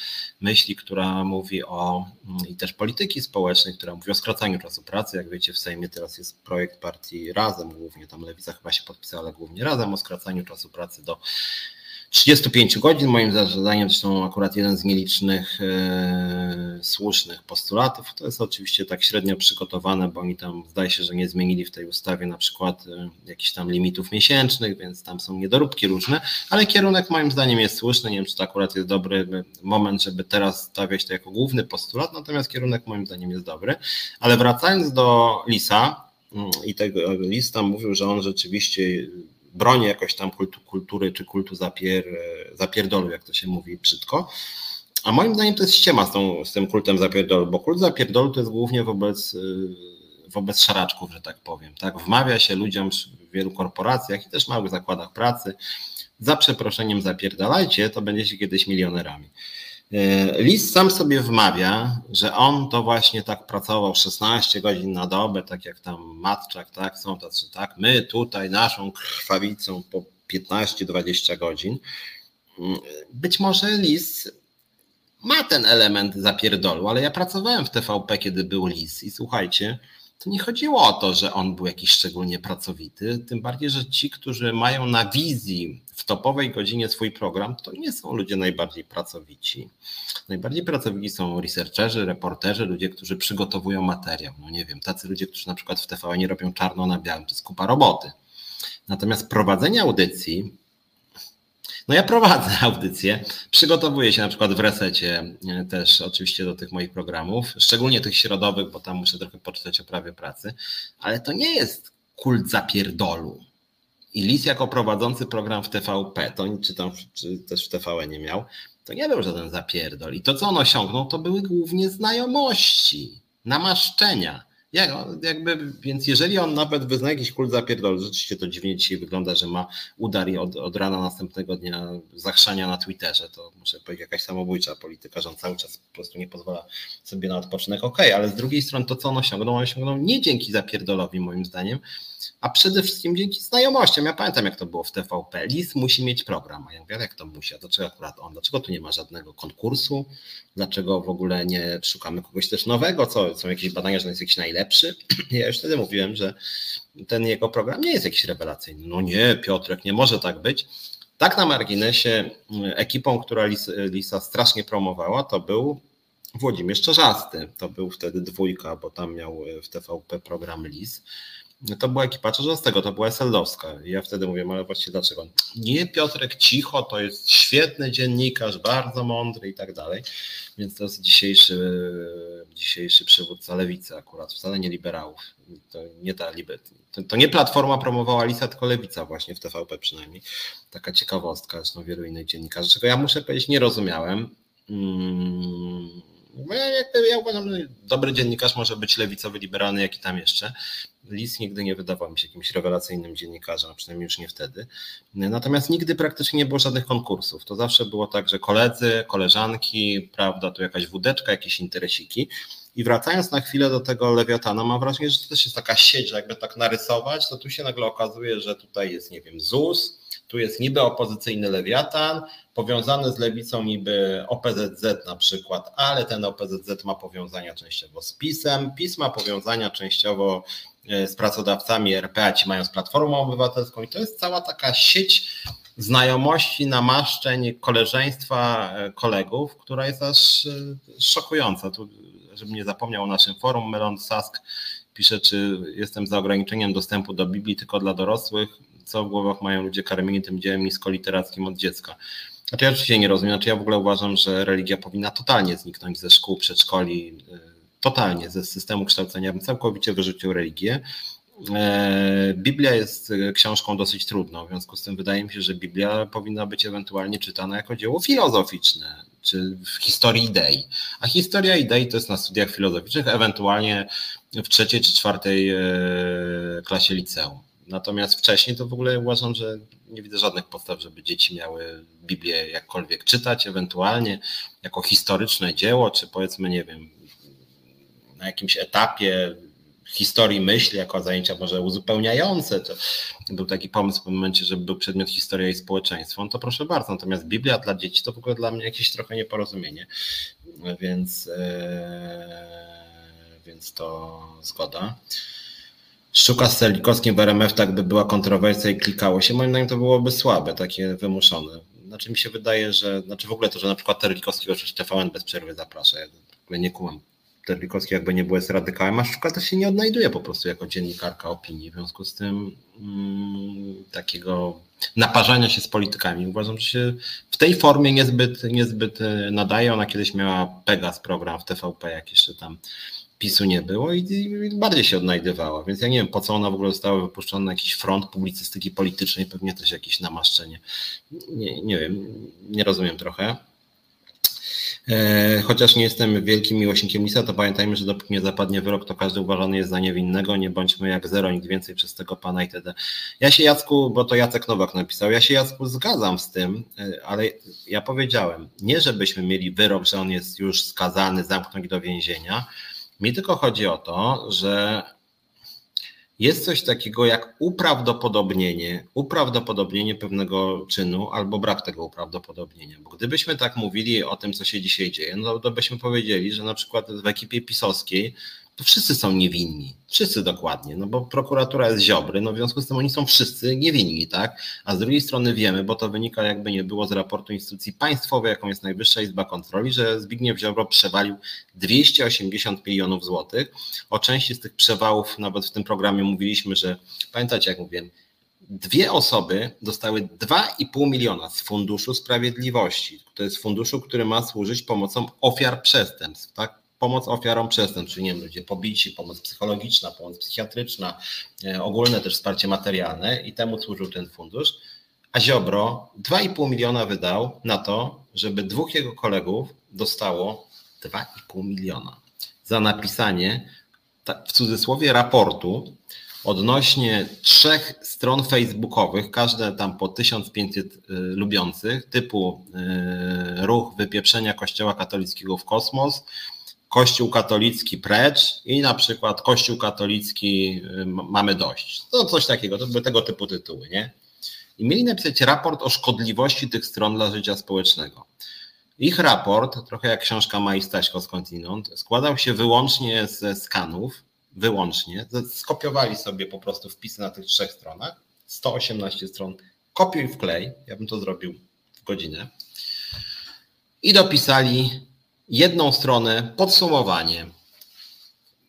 [SPEAKER 1] myśli, która mówi o mm, i też polityki społecznej, która mówi o skracaniu czasu pracy. Jak wiecie, w Sejmie teraz jest projekt partii Razem, głównie tam Lewica chyba się podpisała, ale głównie Razem o skracaniu czasu pracy do 35 godzin, moim zdaniem zresztą akurat jeden z nielicznych e, słusznych postulatów. To jest oczywiście tak średnio przygotowane, bo oni tam zdaje się, że nie zmienili w tej ustawie na przykład e, jakichś tam limitów miesięcznych, więc tam są niedoróbki różne, ale kierunek moim zdaniem jest słuszny. Nie wiem, czy to akurat jest dobry moment, żeby teraz stawiać to jako główny postulat, natomiast kierunek moim zdaniem jest dobry. Ale wracając do Lisa, mm, i tego lista mówił, że on rzeczywiście broni jakoś tam kultu, kultury czy kultu zapier, zapierdolu, jak to się mówi brzydko. A moim zdaniem to jest ściema z, tą, z tym kultem zapierdolu, bo kult zapierdolu to jest głównie wobec, y, wobec szaraczków, że tak powiem. Tak? Wmawia się ludziom w wielu korporacjach i też małych zakładach pracy, za przeproszeniem zapierdalajcie, to będziecie kiedyś milionerami. E, Lis sam sobie wmawia, że on to właśnie tak pracował 16 godzin na dobę, tak jak tam Matczak, tak, są tacy, tak, my tutaj naszą krwawicą po 15-20 godzin. Mm, być może Lis ma ten element zapierdolu, ale ja pracowałem w TVP, kiedy był Lis i słuchajcie, to nie chodziło o to, że on był jakiś szczególnie pracowity, tym bardziej, że ci, którzy mają na wizji w topowej godzinie swój program, to nie są ludzie najbardziej pracowici. Najbardziej pracowici są researcherzy, reporterzy, ludzie, którzy przygotowują materiał. No nie wiem, tacy ludzie, którzy na przykład w TVN robią czarno na białym, to jest kupa roboty. Natomiast prowadzenie audycji no ja prowadzę audycję, przygotowuję się na przykład w resecie e, też oczywiście do tych moich programów, szczególnie tych środowych, bo tam muszę trochę poczytać o prawie pracy, ale to nie jest kult zapierdolu. I Lis jako prowadzący program w TVP, to czy tam czy też w TVN nie miał, to nie był żaden zapierdol. I to, co on osiągnął, to były głównie znajomości, namaszczenia. Jak, jakby, więc jeżeli on nawet wyzna jakiś kult zapierdol, rzeczywiście to dziwnie dzisiaj wygląda, że ma udar i od, od rana następnego dnia zachrzania na Twitterze, to muszę powiedzieć jakaś samobójcza polityka, że on cały czas po prostu nie pozwala sobie na odpoczynek. Okej, okay, ale z drugiej strony to, co on osiągnął, on osiągnął nie dzięki zapierdolowi moim zdaniem, a przede wszystkim dzięki znajomościom. Ja pamiętam, jak to było w TVP. Lis musi mieć program. A ja mówię, jak to musi? A dlaczego akurat on? Dlaczego tu nie ma żadnego konkursu? Dlaczego w ogóle nie szukamy kogoś też nowego? Co, są jakieś badania, że on jest jakiś najlepszy? [clears throat] Ja już wtedy mówiłem, że ten jego program nie jest jakiś rewelacyjny. No nie, Piotrek, nie może tak być. Tak na marginesie ekipą, która Lis, Lisa strasznie promowała, to był Włodzimierz Czarzasty. To był wtedy dwójka, bo tam miał w TVP program Lis to była ekipa Czarzastego, to była Eseldowska. I ja wtedy mówię, ale właściwie dlaczego? Nie, Piotrek, cicho, to jest świetny dziennikarz, bardzo mądry i tak dalej. Więc to jest dzisiejszy, dzisiejszy przywódca lewicy akurat, wcale nie liberałów. To nie ta to, to nie Platforma promowała Lisa, tylko Lewica właśnie w TVP przynajmniej. Taka ciekawostka, zresztą wielu innych dziennikarzy, czego ja muszę powiedzieć nie rozumiałem. Hmm bo ja, ja uważam, że dobry dziennikarz może być lewicowy, liberalny, jak i tam jeszcze. Lis nigdy nie wydawał mi się jakimś rewelacyjnym dziennikarzem, a przynajmniej już nie wtedy. Natomiast nigdy praktycznie nie było żadnych konkursów. To zawsze było tak, że koledzy, koleżanki, prawda, tu jakaś wódeczka, jakieś interesiki. I wracając na chwilę do tego lewiatana, mam wrażenie, że to też jest taka sieć, że jakby tak narysować, to tu się nagle okazuje, że tutaj jest, nie wiem, ZUS, tu jest niby opozycyjny lewiatan, powiązany z lewicą niby OPZZ na przykład, ale ten OPZZ ma powiązania częściowo z PiSem, PiS ma powiązania częściowo e, z pracodawcami RP, a ci mają z Platformą Obywatelską i to jest cała taka sieć znajomości, namaszczeń, koleżeństwa e, kolegów, która jest aż e, szokująca. Tu, żebym nie zapomniał o naszym forum, Melon Sask pisze, czy jestem za ograniczeniem dostępu do Biblii tylko dla dorosłych, co w głowach mają ludzie karmieni tym dziełem niskoliterackim od dziecka. Znaczy ja oczywiście nie rozumiem, znaczy ja w ogóle uważam, że religia powinna totalnie zniknąć ze szkół, przedszkoli, y, totalnie ze systemu kształcenia. Bym całkowicie wyrzucił religię. E, Biblia jest y, książką dosyć trudną, w związku z tym wydaje mi się, że Biblia powinna być ewentualnie czytana jako dzieło filozoficzne, czy w historii idei. A historia idei to jest na studiach filozoficznych, ewentualnie w trzeciej czy czwartej e, klasie liceum. Natomiast wcześniej to w ogóle uważam, że nie widzę żadnych podstaw, żeby dzieci miały Biblię jakkolwiek czytać, ewentualnie jako historyczne dzieło, czy powiedzmy, nie wiem, na jakimś etapie historii myśli jako zajęcia może uzupełniające. To był taki pomysł w momencie, żeby był przedmiot historia i społeczeństwo, no to proszę bardzo. Natomiast Biblia dla dzieci to w ogóle dla mnie jakieś trochę nieporozumienie. Więc, więc to zgoda. Szczuka z Celikowskim w RMF tak by była kontrowersja i klikało się, moim zdaniem to byłoby słabe, takie wymuszone. Znaczy mi się wydaje, że, znaczy w ogóle to, że na przykład Terlikowskiego czy TVN bez przerwy zaprasza, ja nie kumam. Terlikowski jakby nie był jest radykałem, a Szczuka też się nie odnajduje po prostu jako dziennikarka opinii, w związku z tym mm, takiego naparzania się z politykami. Uważam, że się w tej formie niezbyt, niezbyt e, nadaje. Ona kiedyś miała Pegas program w TVP, jak jeszcze tam PiSu nie było i, i, bardziej się odnajdywała. Więc ja nie wiem, po co ona w ogóle została wypuszczona na jakiś front publicystyki politycznej, pewnie też jakieś namaszczenie. Nie, nie wiem, nie rozumiem trochę. E, chociaż nie jestem wielkim miłośnikiem Lisa, to pamiętajmy, że dopóki nie zapadnie wyrok, to każdy uważany jest za niewinnego. Nie bądźmy jak zero, nikt więcej przez tego pana itd. Ja się Jacku, bo to Jacek Nowak napisał, ja się Jacku zgadzam z tym, e, ale ja powiedziałem, nie żebyśmy mieli wyrok, że on jest już skazany, zamknąć do więzienia, mi tylko chodzi o to, że jest coś takiego jak uprawdopodobnienie, uprawdopodobnienie pewnego czynu albo brak tego uprawdopodobnienia. Bo gdybyśmy tak mówili o tym, co się dzisiaj dzieje, no to byśmy powiedzieli, że na przykład w ekipie pisowskiej to wszyscy są niewinni. Wszyscy dokładnie, no bo prokuratura jest ziobry, no w związku z tym oni są wszyscy niewinni, tak? A z drugiej strony wiemy, bo to wynika jakby nie było z raportu instytucji państwowej, jaką jest Najwyższa Izba Kontroli, że Zbigniew Ziobro przewalił 280 milionów złotych. O części z tych przewałów nawet w tym programie mówiliśmy, że pamiętacie jak mówiłem, dwie osoby dostały 2,5 miliona z Funduszu Sprawiedliwości. To jest funduszu, który ma służyć pomocą ofiar przestępstw, tak? Pomoc ofiarom przestępstw, czyli nie wiem, ludzie pobici, pomoc psychologiczna, pomoc psychiatryczna, e, ogólne też wsparcie materialne i temu służył ten fundusz. A Ziobro 2,5 miliona wydał na to, żeby dwóch jego kolegów dostało 2,5 miliona za napisanie w cudzysłowie raportu odnośnie trzech stron facebookowych, każde tam po 1500 y, lubiących, typu y, ruch wypieprzenia Kościoła katolickiego w kosmos, Kościół katolicki precz i na przykład Kościół katolicki y, mamy dość. No coś takiego, to były tego typu tytuły, nie? I mieli napisać raport o szkodliwości tych stron dla życia społecznego. Ich raport, trochę jak książka Mai Staśko skądinąd, składał się wyłącznie ze skanów, wyłącznie. Skopiowali sobie po prostu wpisy na tych trzech stronach, 118 stron, kopiuj wklej, ja bym to zrobił w godzinę, i dopisali jedną stronę podsumowanie.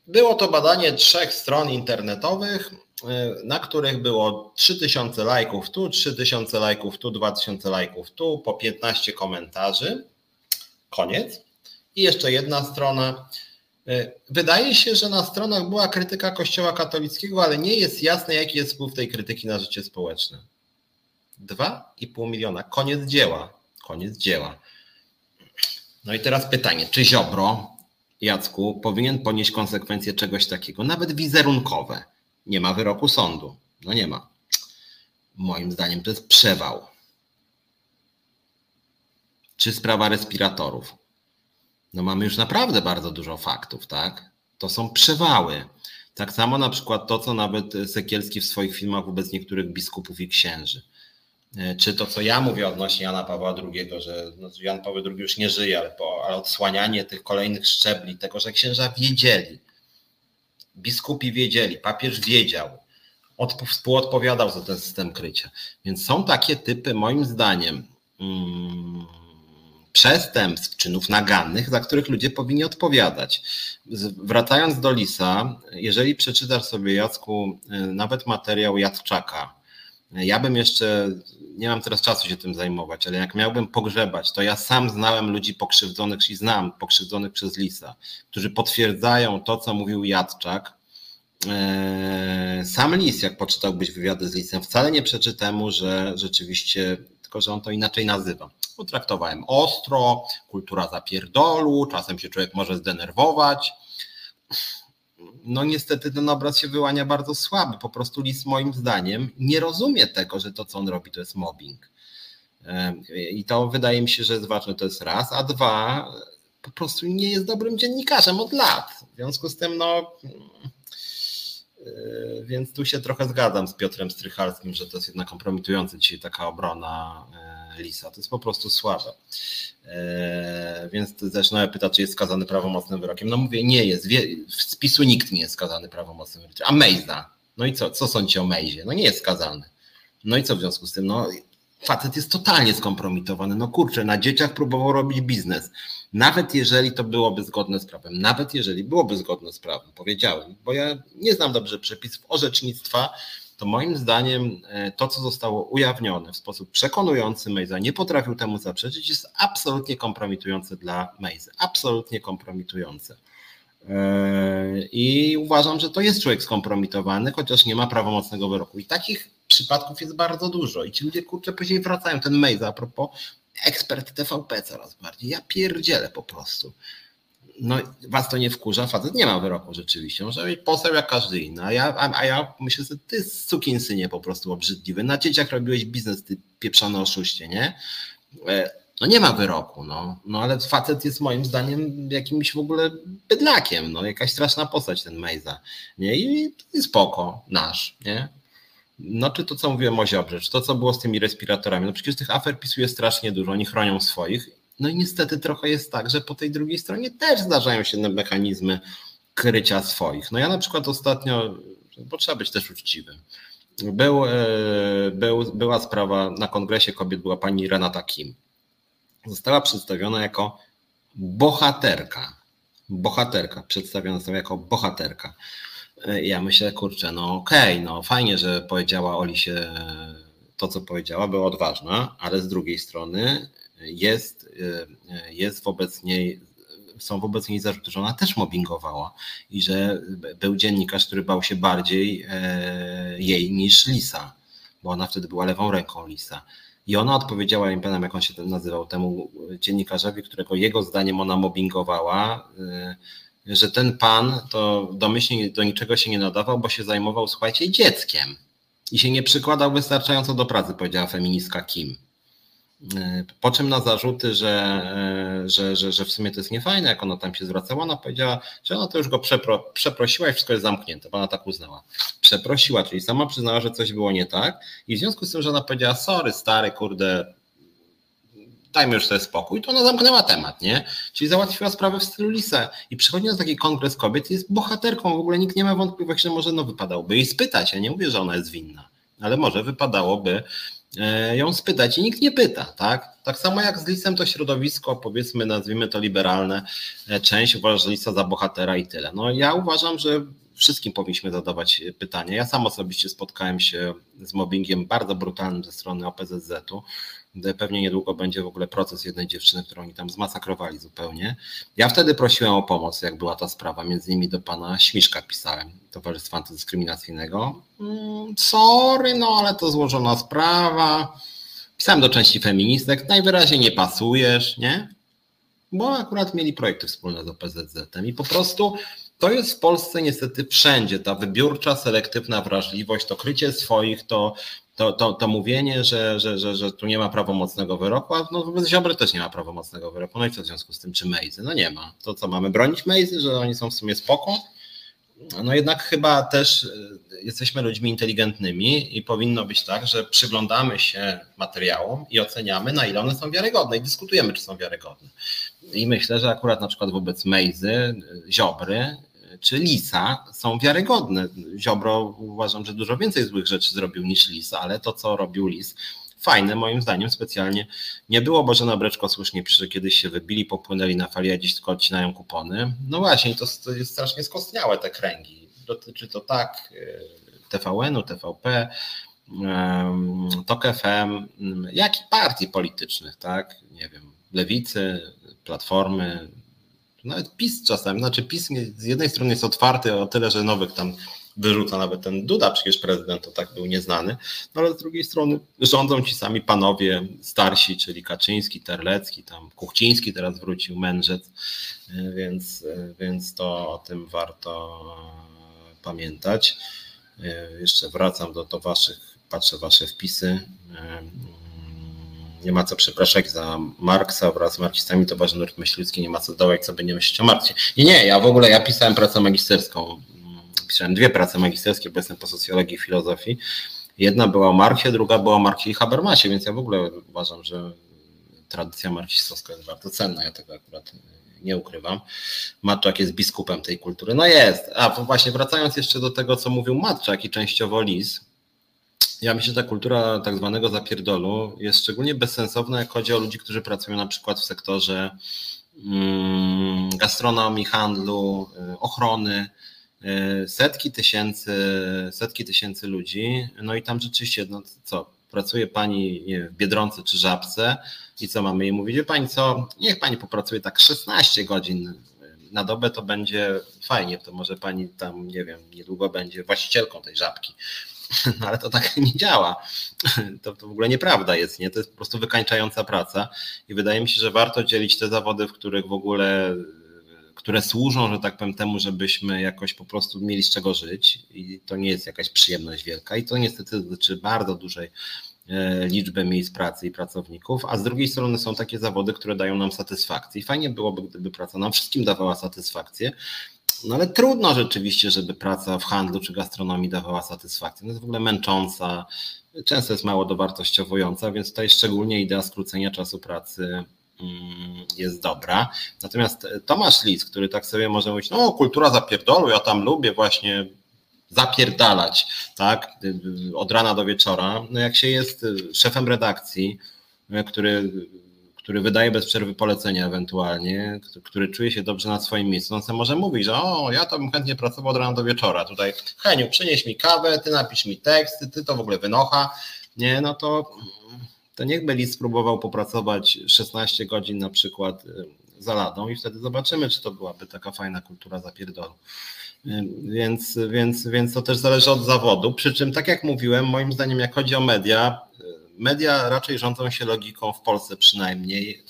[SPEAKER 1] Było to badanie trzech stron internetowych, y, na których było 3000 lajków tu, 3000 lajków tu, 2000 lajków tu, po 15 komentarzy. Koniec. I jeszcze jedna strona. Y, wydaje się, że na stronach była krytyka Kościoła katolickiego, ale nie jest jasne, jaki jest wpływ tej krytyki na życie społeczne. 2,5 miliona. Koniec dzieła. Koniec dzieła. No i teraz pytanie, czy Ziobro, Jacku, powinien ponieść konsekwencje czegoś takiego, nawet wizerunkowe? Nie ma wyroku sądu. No nie ma. Moim zdaniem to jest przewał. Czy sprawa respiratorów? No mamy już naprawdę bardzo dużo faktów, tak? To są przewały. Tak samo na przykład to, co nawet Sekielski w swoich filmach wobec niektórych biskupów i księży. E, czy to, co ja mówię odnośnie Jana Pawła II, że no, Jan Paweł II już nie żyje, ale, po, ale odsłanianie tych kolejnych szczebli, tego, że księża wiedzieli, biskupi wiedzieli, papież wiedział, od, współodpowiadał za ten system krycia. Więc są takie typy, moim zdaniem, hmm, przestępstw, czynów nagannych, za których ludzie powinni odpowiadać. Wracając do Lisa, jeżeli przeczytasz sobie, Jacku, e, nawet materiał Jadczaka, ja bym jeszcze, nie mam teraz czasu się tym zajmować, ale jak miałbym pogrzebać, to ja sam znałem ludzi pokrzywdzonych i znam pokrzywdzonych przez Lisa, którzy potwierdzają to, co mówił Jadczak. Eee, sam Lis, jak poczytałbyś wywiady z Lisem, wcale nie przeczy temu, że rzeczywiście, tylko że on to inaczej nazywa. Potraktowałem ostro, kultura zapierdolu, czasem się człowiek może zdenerwować no niestety ten obraz się wyłania bardzo słaby. Po prostu Lis moim zdaniem nie rozumie tego, że to, co on robi, to jest mobbing. I to wydaje mi się, że jest ważne, to jest raz, a dwa, po prostu nie jest dobrym dziennikarzem od lat. W związku z tym, no, Więc tu się trochę zgadzam z Piotrem Strychalskim, że to jest jednak kompromitujące dzisiaj taka obrona Lisa. To jest po prostu słabe. Więc zaczynają pytać, czy jest skazany prawomocnym wyrokiem. No mówię, nie jest. W spisu nikt nie jest skazany prawomocnym wyrokiem. A Mejza? No i co? Co sądzicie o Mejzie? No nie jest skazany. No i co w związku z tym? No facet jest totalnie skompromitowany. No kurczę, na dzieciach próbował robić biznes. Nawet jeżeli to byłoby zgodne z prawem, nawet jeżeli byłoby zgodne z prawem, powiedziałem, bo ja nie znam dobrze przepisów orzecznictwa, to moim zdaniem e, to, co zostało ujawnione w sposób przekonujący Mejza, nie potrafił temu zaprzeczyć, jest absolutnie kompromitujące dla Mejzy. Absolutnie kompromitujące. E, I uważam, że to jest człowiek skompromitowany, chociaż nie ma prawomocnego wyroku. I takich przypadków jest bardzo dużo. I ci ludzie, kurczę, później wracają. Ten Mejza, a propos, ekspert TVP coraz bardziej. Ja pierdzielę po prostu. No, was to nie wkurza, facet nie ma wyroku rzeczywiście. Może być poseł jak każdy inny. A ja, a, a ja myślę, że ty sukinsynie po prostu obrzydliwy. Na dzieciach robiłeś biznes, ty pieprzony oszuście, nie? E, no nie ma wyroku, no. no ale facet jest moim zdaniem jakimś w ogóle bydlakiem, no jakaś straszna postać ten Mejza, nie? I, i spoko, nasz, nie? No czy to, co mówiłem o Ziobrze, czy to, co było z tymi respiratorami, no przecież tych afer pisuje strasznie dużo, oni chronią swoich, no i niestety trochę jest tak, że po tej drugiej stronie też zdarzają się mechanizmy krycia swoich. No ja na przykład ostatnio, bo trzeba być też uczciwym, był, e, był, była sprawa na kongresie kobiet, była pani Renata Kim. Została przedstawiona jako bohaterka. Bohaterka, przedstawiona została jako bohaterka. E, ja myślę, kurczę, no okej, okay, no fajnie, że powiedziała Oli się to, co powiedziała, była odważna, ale z drugiej strony jest, e, jest wobec niej, są wobec niej zarzuty, że ona też mobbingowała i że był dziennikarz, który bał się bardziej e, jej niż Lisa, bo ona wtedy była lewą ręką Lisa. I ona odpowiedziała, nie pamiętam jak on się nazywał, temu dziennikarzowi, którego jego zdaniem ona mobbingowała, że ten pan to domyślnie do niczego się nie nadawał, bo się zajmował, słuchajcie, dzieckiem i się nie przykładał wystarczająco do pracy, powiedziała feministka Kim. Po czym na zarzuty, że, że, że, że w sumie to jest niefajne, jak ona tam się zwracała, ona powiedziała, że ona to już go przepro, przeprosiła i wszystko jest zamknięte, bo ona tak uznała. Przeprosiła, czyli sama przyznała, że coś było nie tak i w związku z tym, że ona powiedziała, sorry stary, kurde, dajmy już sobie spokój, to ona zamknęła temat, nie? Czyli załatwiła sprawę w stylu Lisa i przychodzi na taki kongres kobiet jest bohaterką, w ogóle nikt nie ma wątpliwości, że może no wypadałoby jej spytać, ja nie mówię, że ona jest winna, ale może wypadałoby e, ją spytać i nikt nie pyta, tak? Tak samo jak z Lisem to środowisko, powiedzmy, nazwijmy to liberalne, e, część uważa Lisa za bohatera i tyle. No ja uważam, że wszystkim powinniśmy zadawać pytania. Ja sam osobiście spotkałem się z mobbingiem bardzo brutalnym ze strony OPZZ-u pewnie niedługo będzie w ogóle proces jednej dziewczyny, którą oni tam zmasakrowali zupełnie. Ja wtedy prosiłem o pomoc, jak była ta sprawa, między innymi do pana Śmiszka pisałem, Towarzystwa Antydyskryminacyjnego. Mm, sorry, no ale to złożona sprawa. Pisałem do części feministek, najwyraźniej nie pasujesz, nie? Bo akurat mieli projekty wspólne z OPZZ-em i po prostu to jest w Polsce niestety wszędzie, ta wybiórcza, selektywna wrażliwość, to krycie swoich, to to, to, to mówienie, że, że, że, że tu nie ma prawomocnego wyroku, a no wobec Ziobry też nie ma prawomocnego wyroku. No i co w związku z tym, czy Mejzy? No nie ma. To co, mamy bronić Mejzy, że oni są w sumie spoko? No jednak chyba też y, jesteśmy ludźmi inteligentnymi i powinno być tak, że przyglądamy się materiałom i oceniamy, na ile one są wiarygodne i dyskutujemy, czy są wiarygodne. I myślę, że akurat na przykład wobec Mejzy, y, Ziobry, czy Lisa są wiarygodne. Ziobro uważam, że dużo więcej złych rzeczy zrobił niż Lis, ale to, co robił Lis, fajne moim zdaniem specjalnie nie było. Bożena Breczko słusznie przy kiedyś się wybili, popłynęli na fali, a dziś tylko odcinają kupony. No właśnie, to, to jest strasznie skostniałe te kręgi. Dotyczy to tak e, TVN-u, TVP, TOK FM, jak i partii politycznych, tak? Nie wiem, Lewicy, Platformy, nawet PiS czasami, znaczy PiS z jednej strony jest otwarty o tyle, że nowych tam wyrzuca nawet ten Duda, przecież prezydent to tak był nieznany, no ale z drugiej strony rządzą ci sami panowie starsi, czyli Kaczyński, Terlecki, tam Kuchciński teraz wrócił, Mędrzec, więc, więc to o tym warto pamiętać. Jeszcze wracam do, do waszych, patrzę wasze wpisy nie ma co przepraszać za Marksa wraz z marksistami, to ważny nurt myśli ludzki, nie ma co dołać, co by nie myśleć o Marksie. Nie, nie, ja w ogóle, ja pisałem pracę magisterską pisałem dwie prace magisterskie, bo jestem po socjologii i filozofii. Jedna była o Marksie, druga była o Marksie i Habermasie, więc ja w ogóle uważam, że tradycja marksistowska jest bardzo cenna, ja tego akurat nie ukrywam. Matczak jest biskupem tej kultury. No jest. A właśnie wracając jeszcze do tego, co mówił Matczak i częściowo Lis, ja myślę, że ta kultura tak zwanego zapierdolu jest szczególnie bezsensowna, jak chodzi o ludzi, którzy pracują na przykład w sektorze mm, gastronomii, handlu, y, ochrony, y, setki tysięcy, setki tysięcy ludzi. No i tam rzeczywiście, no co, pracuje pani nie, w Biedronce czy Żabce i co mamy jej mówić? Wie pani co, niech pani popracuje tak 16 godzin na dobę, to będzie fajnie, to może pani tam, nie wiem, niedługo będzie właścicielką tej żabki. [laughs] No ale to tak nie działa. To, to w ogóle nieprawda jest, nie? To jest po prostu wykańczająca praca i wydaje mi się, że warto dzielić te zawody, w których w ogóle które służą, że tak powiem, temu, żebyśmy jakoś po prostu mieli z czego żyć i to nie jest jakaś przyjemność wielka i to niestety dotyczy bardzo dużej e, liczby miejsc pracy i pracowników, a z drugiej strony są takie zawody, które dają nam satysfakcję i fajnie byłoby, gdyby praca nam wszystkim dawała satysfakcję, no ale trudno rzeczywiście, żeby praca w handlu czy gastronomii dawała satysfakcję. No jest w ogóle męcząca, często jest mało dowartościowująca, więc tutaj szczególnie idea skrócenia czasu pracy mm, jest dobra. Natomiast Tomasz Lis, który tak sobie może mówić, no kultura zapierdolu, ja tam lubię właśnie zapierdalać, tak, od rana do wieczora. No jak się jest szefem redakcji, który który wydaje bez przerwy polecenia ewentualnie, który czuje się dobrze na swoim miejscu, on sobie może mówić, że o, ja to bym chętnie pracował od rana do wieczora. Tutaj, Heniu, przynieś mi kawę, ty napisz mi tekst, ty, to w ogóle wynocha. Nie, no to, to niechby Lis spróbował popracować 16 godzin na przykład y, za ladą i wtedy zobaczymy, czy to byłaby taka fajna kultura zapierdolu. Więc, więc, więc to też zależy od zawodu. Przy czym, tak jak mówiłem, moim zdaniem, jak chodzi o media, media raczej rządzą się logiką w Polsce przynajmniej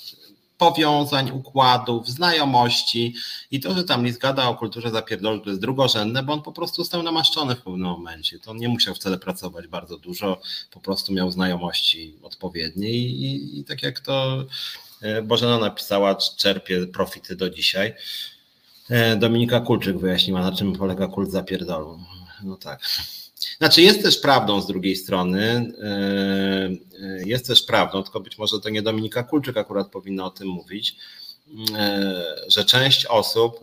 [SPEAKER 1] powiązań, układów, znajomości i to, że tam list gada o kulturze zapierdolu, to jest drugorzędne, bo on po prostu został namaszczony w pewnym momencie. To on nie musiał wcale pracować bardzo dużo, po prostu miał znajomości odpowiednie i, i, i tak jak to e, Bożena napisała, czerpie profity do dzisiaj. E, Dominika Kulczyk wyjaśniła, na czym polega kult zapierdolu. No tak. Znaczy jest też prawdą z drugiej strony, e, e, jest też prawdą, tylko być może to nie Dominika Kulczyk akurat powinna o tym mówić, że część osób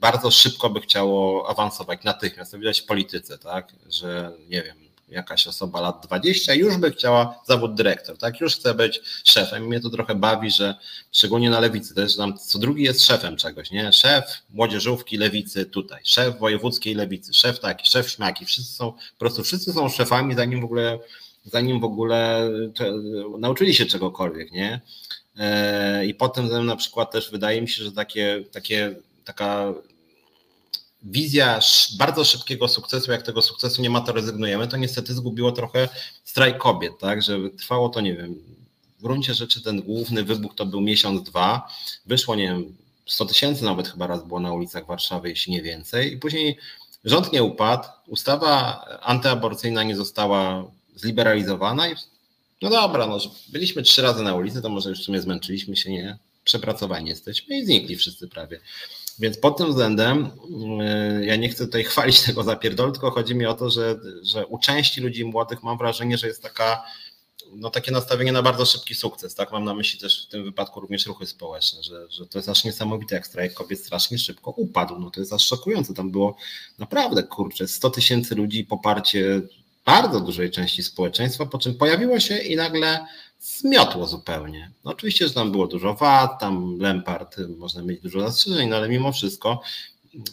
[SPEAKER 1] bardzo szybko by chciało awansować natychmiast. To widać w polityce, tak, że nie wiem, jakaś osoba lat 20 już by chciała zawód dyrektor, tak? Już chce być szefem. Mnie to trochę bawi, że szczególnie na lewicy też tam co drugi jest szefem czegoś, nie? Szef młodzieżówki lewicy tutaj, szef wojewódzkiej lewicy, szef taki, szef śmaki. Wszyscy są, po prostu wszyscy są szefami, zanim w ogóle, zanim w ogóle nauczyli się czegokolwiek, nie? E, I potem na przykład też wydaje mi się, że takie, takie taka wizja bardzo szybkiego sukcesu, jak tego sukcesu nie ma, to rezygnujemy, to niestety zgubiło trochę strajk kobiet, tak, że trwało to, nie wiem, w gruncie rzeczy ten główny wybuch to był miesiąc, dwa, wyszło, nie wiem, 100 tysięcy nawet chyba raz było na ulicach Warszawy, jeśli nie więcej. I później rząd nie upadł, ustawa antyaborcyjna nie została zliberalizowana i no dobra, no, byliśmy trzy razy na ulicy, to może już w sumie zmęczyliśmy się, nie, przepracowani jesteśmy i znikli wszyscy prawie. Więc pod tym względem e, ja nie chcę tutaj [laughs] chwalić tego zapierdolu, tylko chodzi mi o to, że, że u części ludzi młodych mam wrażenie, że jest taka, no takie nastawienie na bardzo szybki sukces. Tak mam na myśli też w tym wypadku również ruchy społeczne, że, że to jest aż niesamowite, jak strajk kobiet strasznie szybko upadł. No to jest aż szokujące. Tam było naprawdę kurczę, 100 tysięcy ludzi, poparcie bardzo dużej części społeczeństwa, po czym pojawiło się i nagle zmiotło zupełnie. No oczywiście, że tam było dużo wad, tam Lempart, można mieć dużo zastrzeżeń, no ale mimo wszystko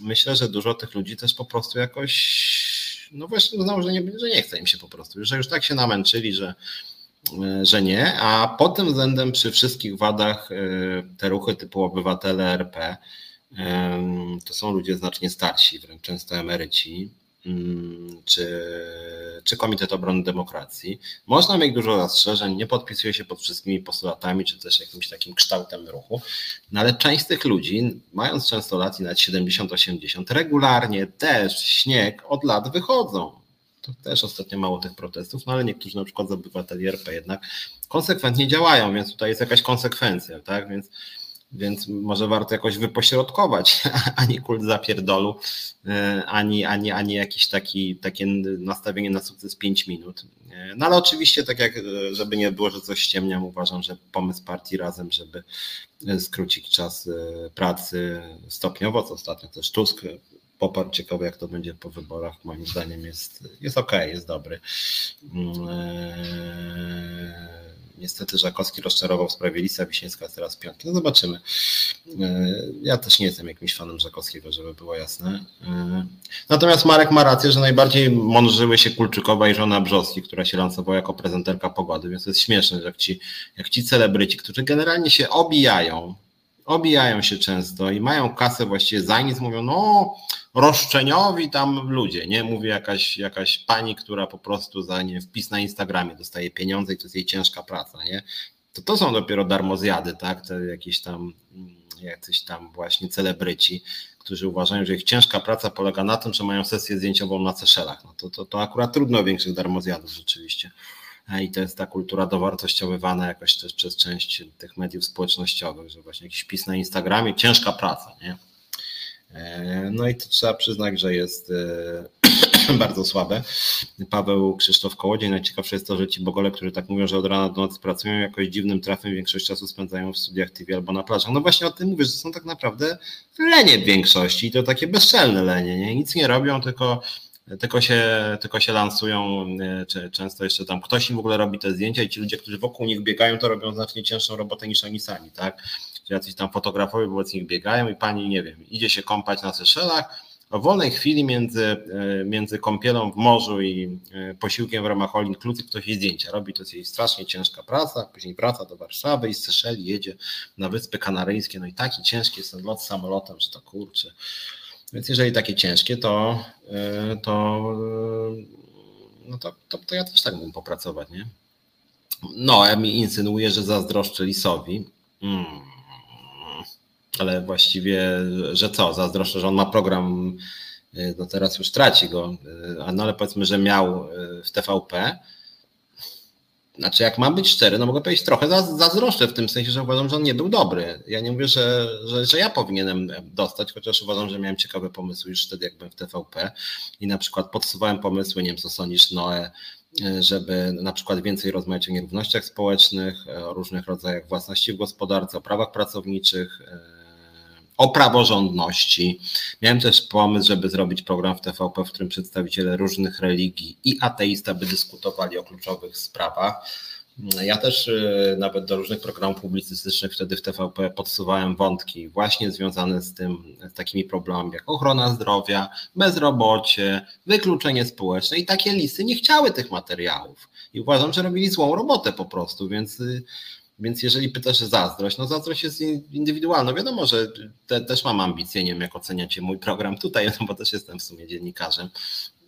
[SPEAKER 1] myślę, że dużo tych ludzi też po prostu jakoś, no właśnie uznało, że nie, że nie chce im się po prostu, że już tak się namęczyli, że, że nie, a pod tym względem przy wszystkich wadach e, te ruchy typu obywatele RP to są ludzie znacznie starsi, wręcz często emeryci, czy, czy Komitet Obrony Demokracji. Można mieć dużo zastrzeżeń, nie podpisuje się pod wszystkimi postulatami, czy też jakimś takim kształtem ruchu, no ale część z tych ludzi, mając często lat i nawet 70-80, regularnie deszcz, śnieg od lat wychodzą. To też ostatnio mało tych protestów, no ale niektórzy na przykład z obywateli RP jednak konsekwentnie działają, więc tutaj jest jakaś konsekwencja, tak? Więc więc może warto jakoś wypośrodkować, [laughs] ani kult zapierdolu, e, ani, ani, ani jakieś taki, takie nastawienie na sukces 5 minut. E, no ale oczywiście, tak jak, żeby nie było, że coś ściemniam, uważam, że pomysł partii razem, żeby skrócić czas pracy stopniowo, co ostatnio też Tusk poparł. Ciekawe, jak to będzie po wyborach. Moim zdaniem jest, jest ok, jest dobry. Eee, niestety Żakowski rozczarował w sprawie Lisa Wiśniewska, a teraz piątki. No zobaczymy. Eee, ja też nie jestem jakimś fanem Żakowskiego, żeby było jasne. Eee, natomiast Marek ma rację, że najbardziej mądrzyły się Kulczykowa i żona Brzoski, która się lansowała jako prezenterka pogody, więc to jest śmieszne, że jak ci, jak ci celebryci, którzy generalnie się obijają, obijają się często i mają kasę właściwie za nic, mówią, no roszczeniowi tam ludzie, nie? Mówi jakaś, jakaś pani, która po prostu za nie wpis na Instagramie dostaje pieniądze i to jest jej ciężka praca, nie? To to są dopiero darmozjady, tak? Te jakieś tam jacyś tam właśnie celebryci, którzy uważają, że ich ciężka praca polega na tym, że mają sesję zdjęciową na Ceszelach. No to, to, to akurat trudno większych darmozjadów rzeczywiście. I to jest ta kultura dowartościowywana jakoś też przez część tych mediów społecznościowych, że właśnie jakiś wpis na Instagramie, ciężka praca, nie? E, no i to trzeba przyznać, że jest e, [clears throat] bardzo słabe. Paweł Krzysztof Kołodziej, najciekawsze jest to, że ci bogole, którzy tak mówią, że od rana do nocy pracują, jakoś dziwnym trafem większość czasu spędzają w studiach TV albo na plażach. No właśnie o tym mówię, że są tak naprawdę lenie w większości i to takie bezczelne lenie, nie? Nic nie robią, tylko tylko się, tylko się lansują, e, często jeszcze tam ktoś im w ogóle robi te zdjęcia i ci ludzie, którzy wokół nich biegają, to robią znacznie cięższą robotę niż oni sami, tak? jacyś tam fotografowie wobec nich biegają i pani, nie wiem, idzie się kąpać na Seszelach, w wolnej chwili między, e, między kąpielą w morzu i e, posiłkiem w ramach all inclusive ktoś jej zdjęcia robi, to jest jej strasznie ciężka praca, później praca do Warszawy i z Seszeli jedzie na Wyspy Kanaryjskie, no i taki ciężki jest ten lot samolotem, że to kurczę. Więc jeżeli takie ciężkie, to, e, to, no to, to, to ja też tak mógłbym popracować, nie? No, mi insynuuje, że zazdroszczę Lisowi. Hmm ale właściwie, że co, zazdroszczę, że on ma program, y, no teraz już traci go, no ale powiedzmy, że miał w TVP. Znaczy, jak mam być szczery, no mogę powiedzieć trochę zazdroszczę w tym sensie, że uważam, że on nie był dobry. Ja nie mówię, że, że, że ja powinienem dostać, chociaż uważam, że miałem ciekawe pomysły już wtedy, jak byłem w TVP i na przykład podsuwałem pomysły, nie wiem, co sądzisz, Noe, żeby na przykład więcej rozmawiać o nierównościach społecznych, o różnych rodzajach własności w gospodarce, o prawach pracowniczych, o praworządności. Miałem też pomysł, żeby zrobić program w TVP, w którym przedstawiciele różnych religii i ateista by dyskutowali o kluczowych sprawach. Ja też y, nawet do różnych programów publicystycznych wtedy w TVP podsuwałem wątki właśnie związane z tym, z takimi problemami jak ochrona zdrowia, bezrobocie, wykluczenie społeczne i takie listy nie chciały tych materiałów. I uważam, że robili złą robotę po prostu, więc y, więc jeżeli pytasz o zazdrość, no zazdrość jest indywidualna. Wiadomo, że te, też mam ambicje, nie wiem jak oceniacie mój program tutaj, [laughs] no bo też jestem w sumie dziennikarzem,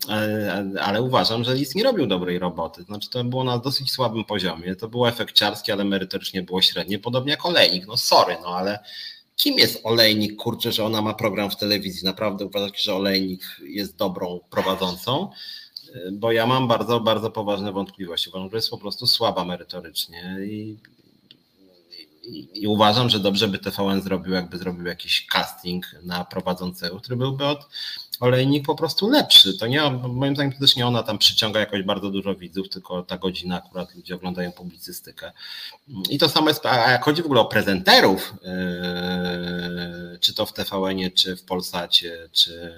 [SPEAKER 1] ale, ale uważam, że list nie robił dobrej roboty. Znaczy to było na dosyć słabym poziomie. To było efekciarskie, ale merytorycznie było średnie, podobnie jak Olejnik. No sorry, no ale kim jest Olejnik, kurczę, że ona ma program w telewizji? Naprawdę uważacie, że Olejnik jest dobrą prowadzącą? Bo ja mam bardzo, bardzo poważne wątpliwości. Uważam, jest po prostu słaba merytorycznie i i, uważam, że dobrze by TVN zrobił, jakby zrobił jakiś casting na prowadzącego, który byłby od Olejnik po prostu lepszy. To nie, moim zdaniem to też nie ona tam przyciąga jakoś bardzo dużo widzów, tylko ta godzina akurat ludzie oglądają publicystykę. I to samo jest, a jak chodzi w ogóle o prezenterów, yy, czy to w TVN-ie, czy w Polsacie, czy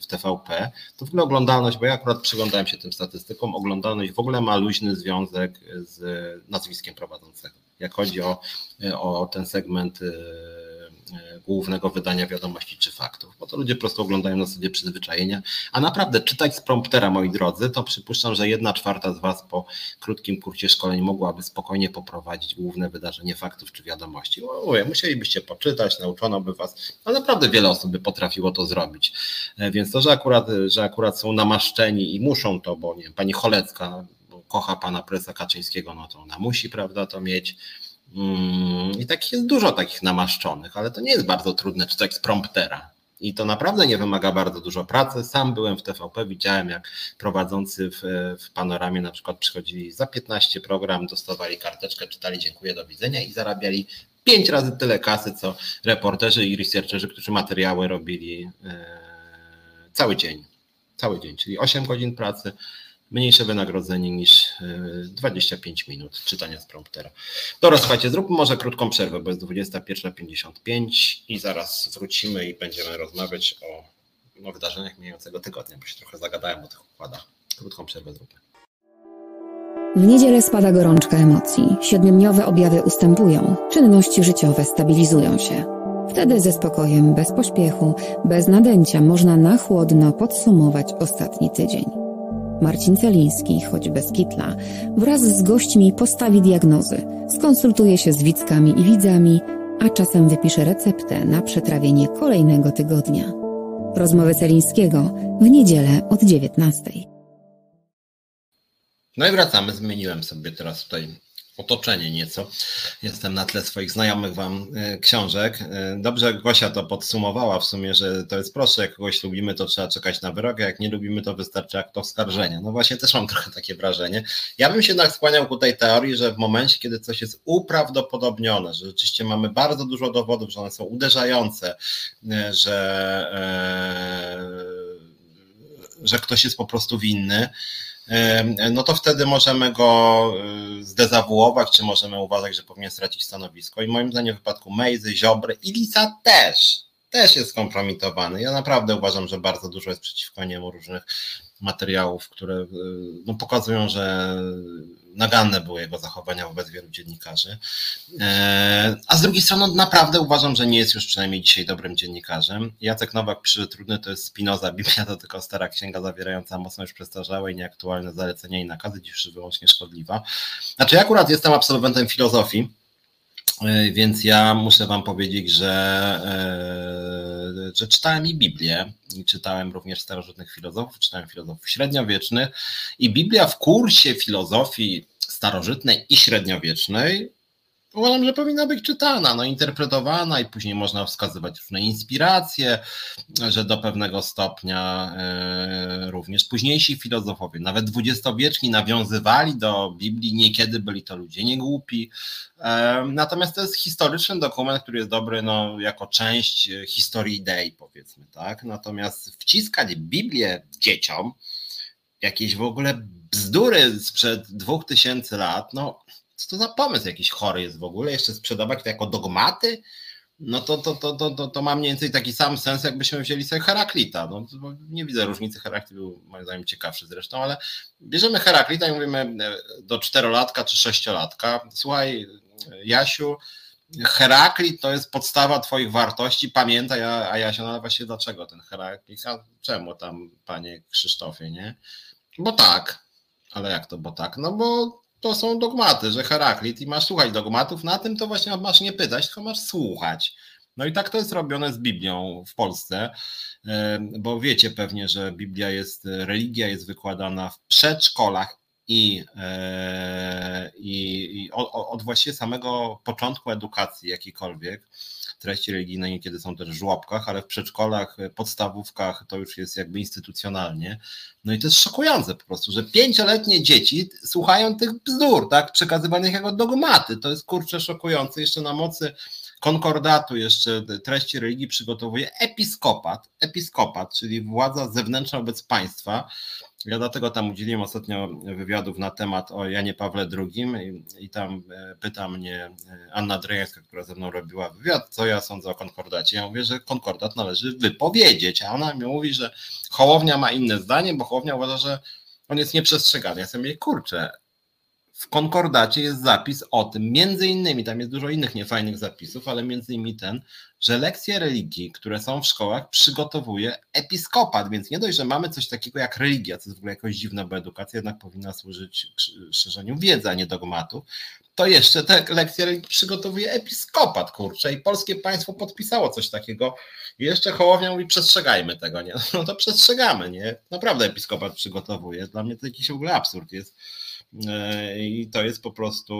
[SPEAKER 1] w TVP, to w ogóle oglądalność, bo ja akurat przyglądałem się tym statystykom, oglądalność w ogóle ma luźny związek z nazwiskiem prowadzącego jak chodzi o, o ten segment y, y, głównego wydania wiadomości czy faktów, bo to ludzie po prostu oglądają na zasadzie przyzwyczajenia, a naprawdę czytać z promptera, moi drodzy, to przypuszczam, że jedna czwarta z Was po krótkim kursie szkoleń mogłaby spokojnie poprowadzić główne wydarzenie faktów czy wiadomości. Uje, musielibyście poczytać, nauczono by Was, ale naprawdę wiele osób by potrafiło to zrobić, e, więc to, że akurat, że akurat są namaszczeni i muszą to, bo nie wiem, pani Cholecka kocha pana prezesa Kaczyńskiego, no to ona musi, prawda, to mieć. Mm, I takich jest dużo takich namaszczonych, ale to nie jest bardzo trudne czytać z promptera. I to naprawdę nie wymaga bardzo dużo pracy. Sam byłem w TVP, widziałem jak prowadzący w, w panoramie na przykład przychodzili za 15 program, dostawali karteczkę, czytali dziękuję, do widzenia i zarabiali pięć razy tyle kasy, co reporterzy i researcherzy, którzy materiały robili e, cały dzień. Cały dzień, czyli 8 godzin pracy, mniejsze wynagrodzenie niż 25 minut czytania z promptera. Dobra, słuchajcie, zróbmy może krótką przerwę, bo jest 21.55 i zaraz wrócimy i będziemy rozmawiać o, o wydarzeniach mijającego tygodnia, bo się trochę zagadałem o tych układach. Krótką przerwę zróbmy.
[SPEAKER 2] W niedzielę spada gorączka emocji, siedmiodniowe objawy ustępują, czynności życiowe stabilizują się. Wtedy ze spokojem, bez pośpiechu, bez nadęcia można na chłodno podsumować ostatni tydzień. Marcin Celiński, choć bez kitla, wraz z gośćmi postawi diagnozy, skonsultuje się z widzkami i widzami, a czasem wypisze receptę na przetrawienie kolejnego tygodnia. Rozmowy Celińskiego w niedzielę od 19.
[SPEAKER 1] No i wracamy. Zmieniłem sobie teraz tutaj otoczenie nieco. Jestem na tle swoich znajomych wam e, książek. E, dobrze Gosia to podsumowała w sumie, że to jest proste, jak kogoś lubimy, to trzeba czekać na wyrok, jak nie lubimy, to wystarczy akt oskarżenia. No właśnie też mam trochę takie wrażenie. Ja bym się jednak skłaniał ku tej teorii, że w momencie, kiedy coś jest uprawdopodobnione, że rzeczywiście mamy bardzo dużo dowodów, że one są uderzające, e, że, że ktoś jest po prostu winny, no to wtedy możemy go y, zdezawuować, czy możemy uważać, że powinien stracić stanowisko. I moim zdaniem w wypadku Mejzy, Ziobry i Lisa też, też jest kompromitowany. Ja naprawdę uważam, że bardzo dużo jest przeciwko niemu różnych materiałów, które y, no, pokazują, że naganne były jego zachowania wobec wielu dziennikarzy. E, a z drugiej strony naprawdę uważam, że nie jest już przynajmniej dzisiaj dobrym dziennikarzem. Jacek Nowak że trudny to jest Spinoza, Biblia to tylko stara księga zawierająca mocno już przestarzałe i nieaktualne zalecenia i nakazy, dziś wyłącznie szkodliwa. Znaczy ja akurat jestem absolwentem filozofii, więc ja muszę Wam powiedzieć, że, e, że czytałem i Biblię, i czytałem również starożytnych filozofów, czytałem filozofów średniowiecznych i Biblia w kursie filozofii starożytnej i średniowiecznej uważam, że powinna być czytana, no, interpretowana i później można wskazywać różne inspiracje, że do pewnego stopnia e, również późniejsi filozofowie, nawet dwudziestowieczni nawiązywali do Biblii, niekiedy byli to ludzie niegłupi. E, natomiast to jest historyczny dokument, który jest dobry no, jako część historii idei, powiedzmy, tak? Natomiast wciskać Biblię dzieciom, jakieś w ogóle bzdury sprzed dwóch tysięcy lat, no co to za pomysł jakiś chory jest w ogóle, jeszcze sprzedawać to jako dogmaty, no to, to, to, to, to, to ma mniej więcej taki sam sens, jakbyśmy wzięli sobie Heraklita. No, nie widzę różnicy, Heraklit był moim zdaniem ciekawszy zresztą, ale bierzemy Heraklita i mówimy e, do czterolatka czy sześciolatka, słuchaj Jasiu, Heraklit to jest podstawa twoich wartości, pamiętaj, a, a Jasia, no właśnie dlaczego ten Heraklit, a czemu tam panie Krzysztofie, nie? Bo tak, ale jak to, bo tak? No bo to są dogmaty, że Heraklit i masz słuchać dogmatów, na tym to właśnie masz nie pytać, tylko masz słuchać. No i tak to jest robione z Biblią w Polsce, bo wiecie pewnie, że Biblia jest, religia jest wykładana w przedszkolach i, e, i, i od właściwie samego początku edukacji jakiejkolwiek treści religijne niekiedy są też w żłobkach, ale w przedszkolach, podstawówkach to już jest jakby instytucjonalnie. No i to jest szokujące po prostu, że pięcioletnie dzieci słuchają tych bzdur, tak, przekazywanych jako dogmaty. To jest kurczę szokujące. Jeszcze na mocy konkordatu jeszcze treści religii przygotowuje episkopat, episkopat, czyli władza zewnętrzna wobec państwa, ja dlatego tam udzieliłem ostatnio wywiadów na temat o Janie Pawle II i, i tam e, pyta mnie e, Anna Drejańska, która ze mną robiła wywiad, co ja sądzę o konkordacie. Ja mówię, że konkordat należy wypowiedzieć, a ona mi mówi, że Hołownia ma inne zdanie, bo Hołownia uważa, że on jest nieprzestrzegany. Ja sobie mówię, kurczę, w konkordacie jest zapis o tym, między innymi, tam jest dużo innych niefajnych zapisów, ale między innymi ten, że lekcje religii, które są w szkołach, przygotowuje episkopat, więc nie dość, że mamy coś takiego jak religia, co jest w ogóle jakoś dziwne, bo edukacja jednak powinna służyć szerzeniu wiedzy, a nie dogmatu, to jeszcze te lekcje religii przygotowuje episkopat, kurczę, i polskie państwo podpisało coś takiego. I jeszcze Hołownia mówi, przestrzegajmy tego, nie? [laughs] No to przestrzegamy, nie? Naprawdę episkopat przygotowuje. Dla mnie to jakiś w ogóle absurd jest i to jest po prostu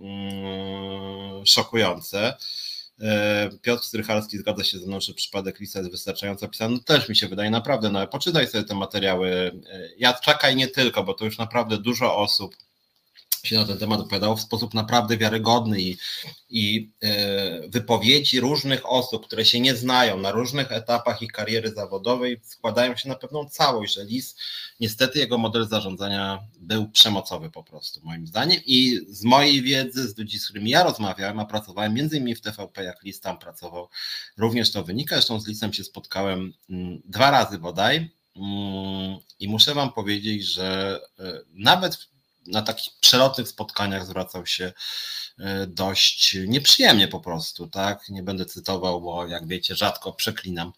[SPEAKER 1] mm, szokujące. E, Piotr Strychalski zgadza się ze mną, że przypadek Lisa jest wystarczająco opisany. No też mi się wydaje, naprawdę, no poczytaj sobie te materiały. E, ja czekaj nie tylko, bo to już naprawdę dużo osób się na ten temat opowiadało w sposób naprawdę wiarygodny i, i e, wypowiedzi różnych osób, które się nie znają na różnych etapach ich kariery zawodowej, składają się na pewną całość, że LIS niestety jego model zarządzania był przemocowy po prostu moim zdaniem. I z mojej wiedzy, z ludzi, z którymi ja rozmawiałem, a pracowałem między innymi w TVP, jak LIS tam pracował, również to wynika, zresztą z LISem się spotkałem mm, dwa razy bodaj, mm, i muszę Wam powiedzieć, że e, nawet na takich przelotnych spotkaniach zwracał się e, dość nieprzyjemnie po prostu, tak? Nie będę cytował, bo jak wiecie, rzadko przeklinam.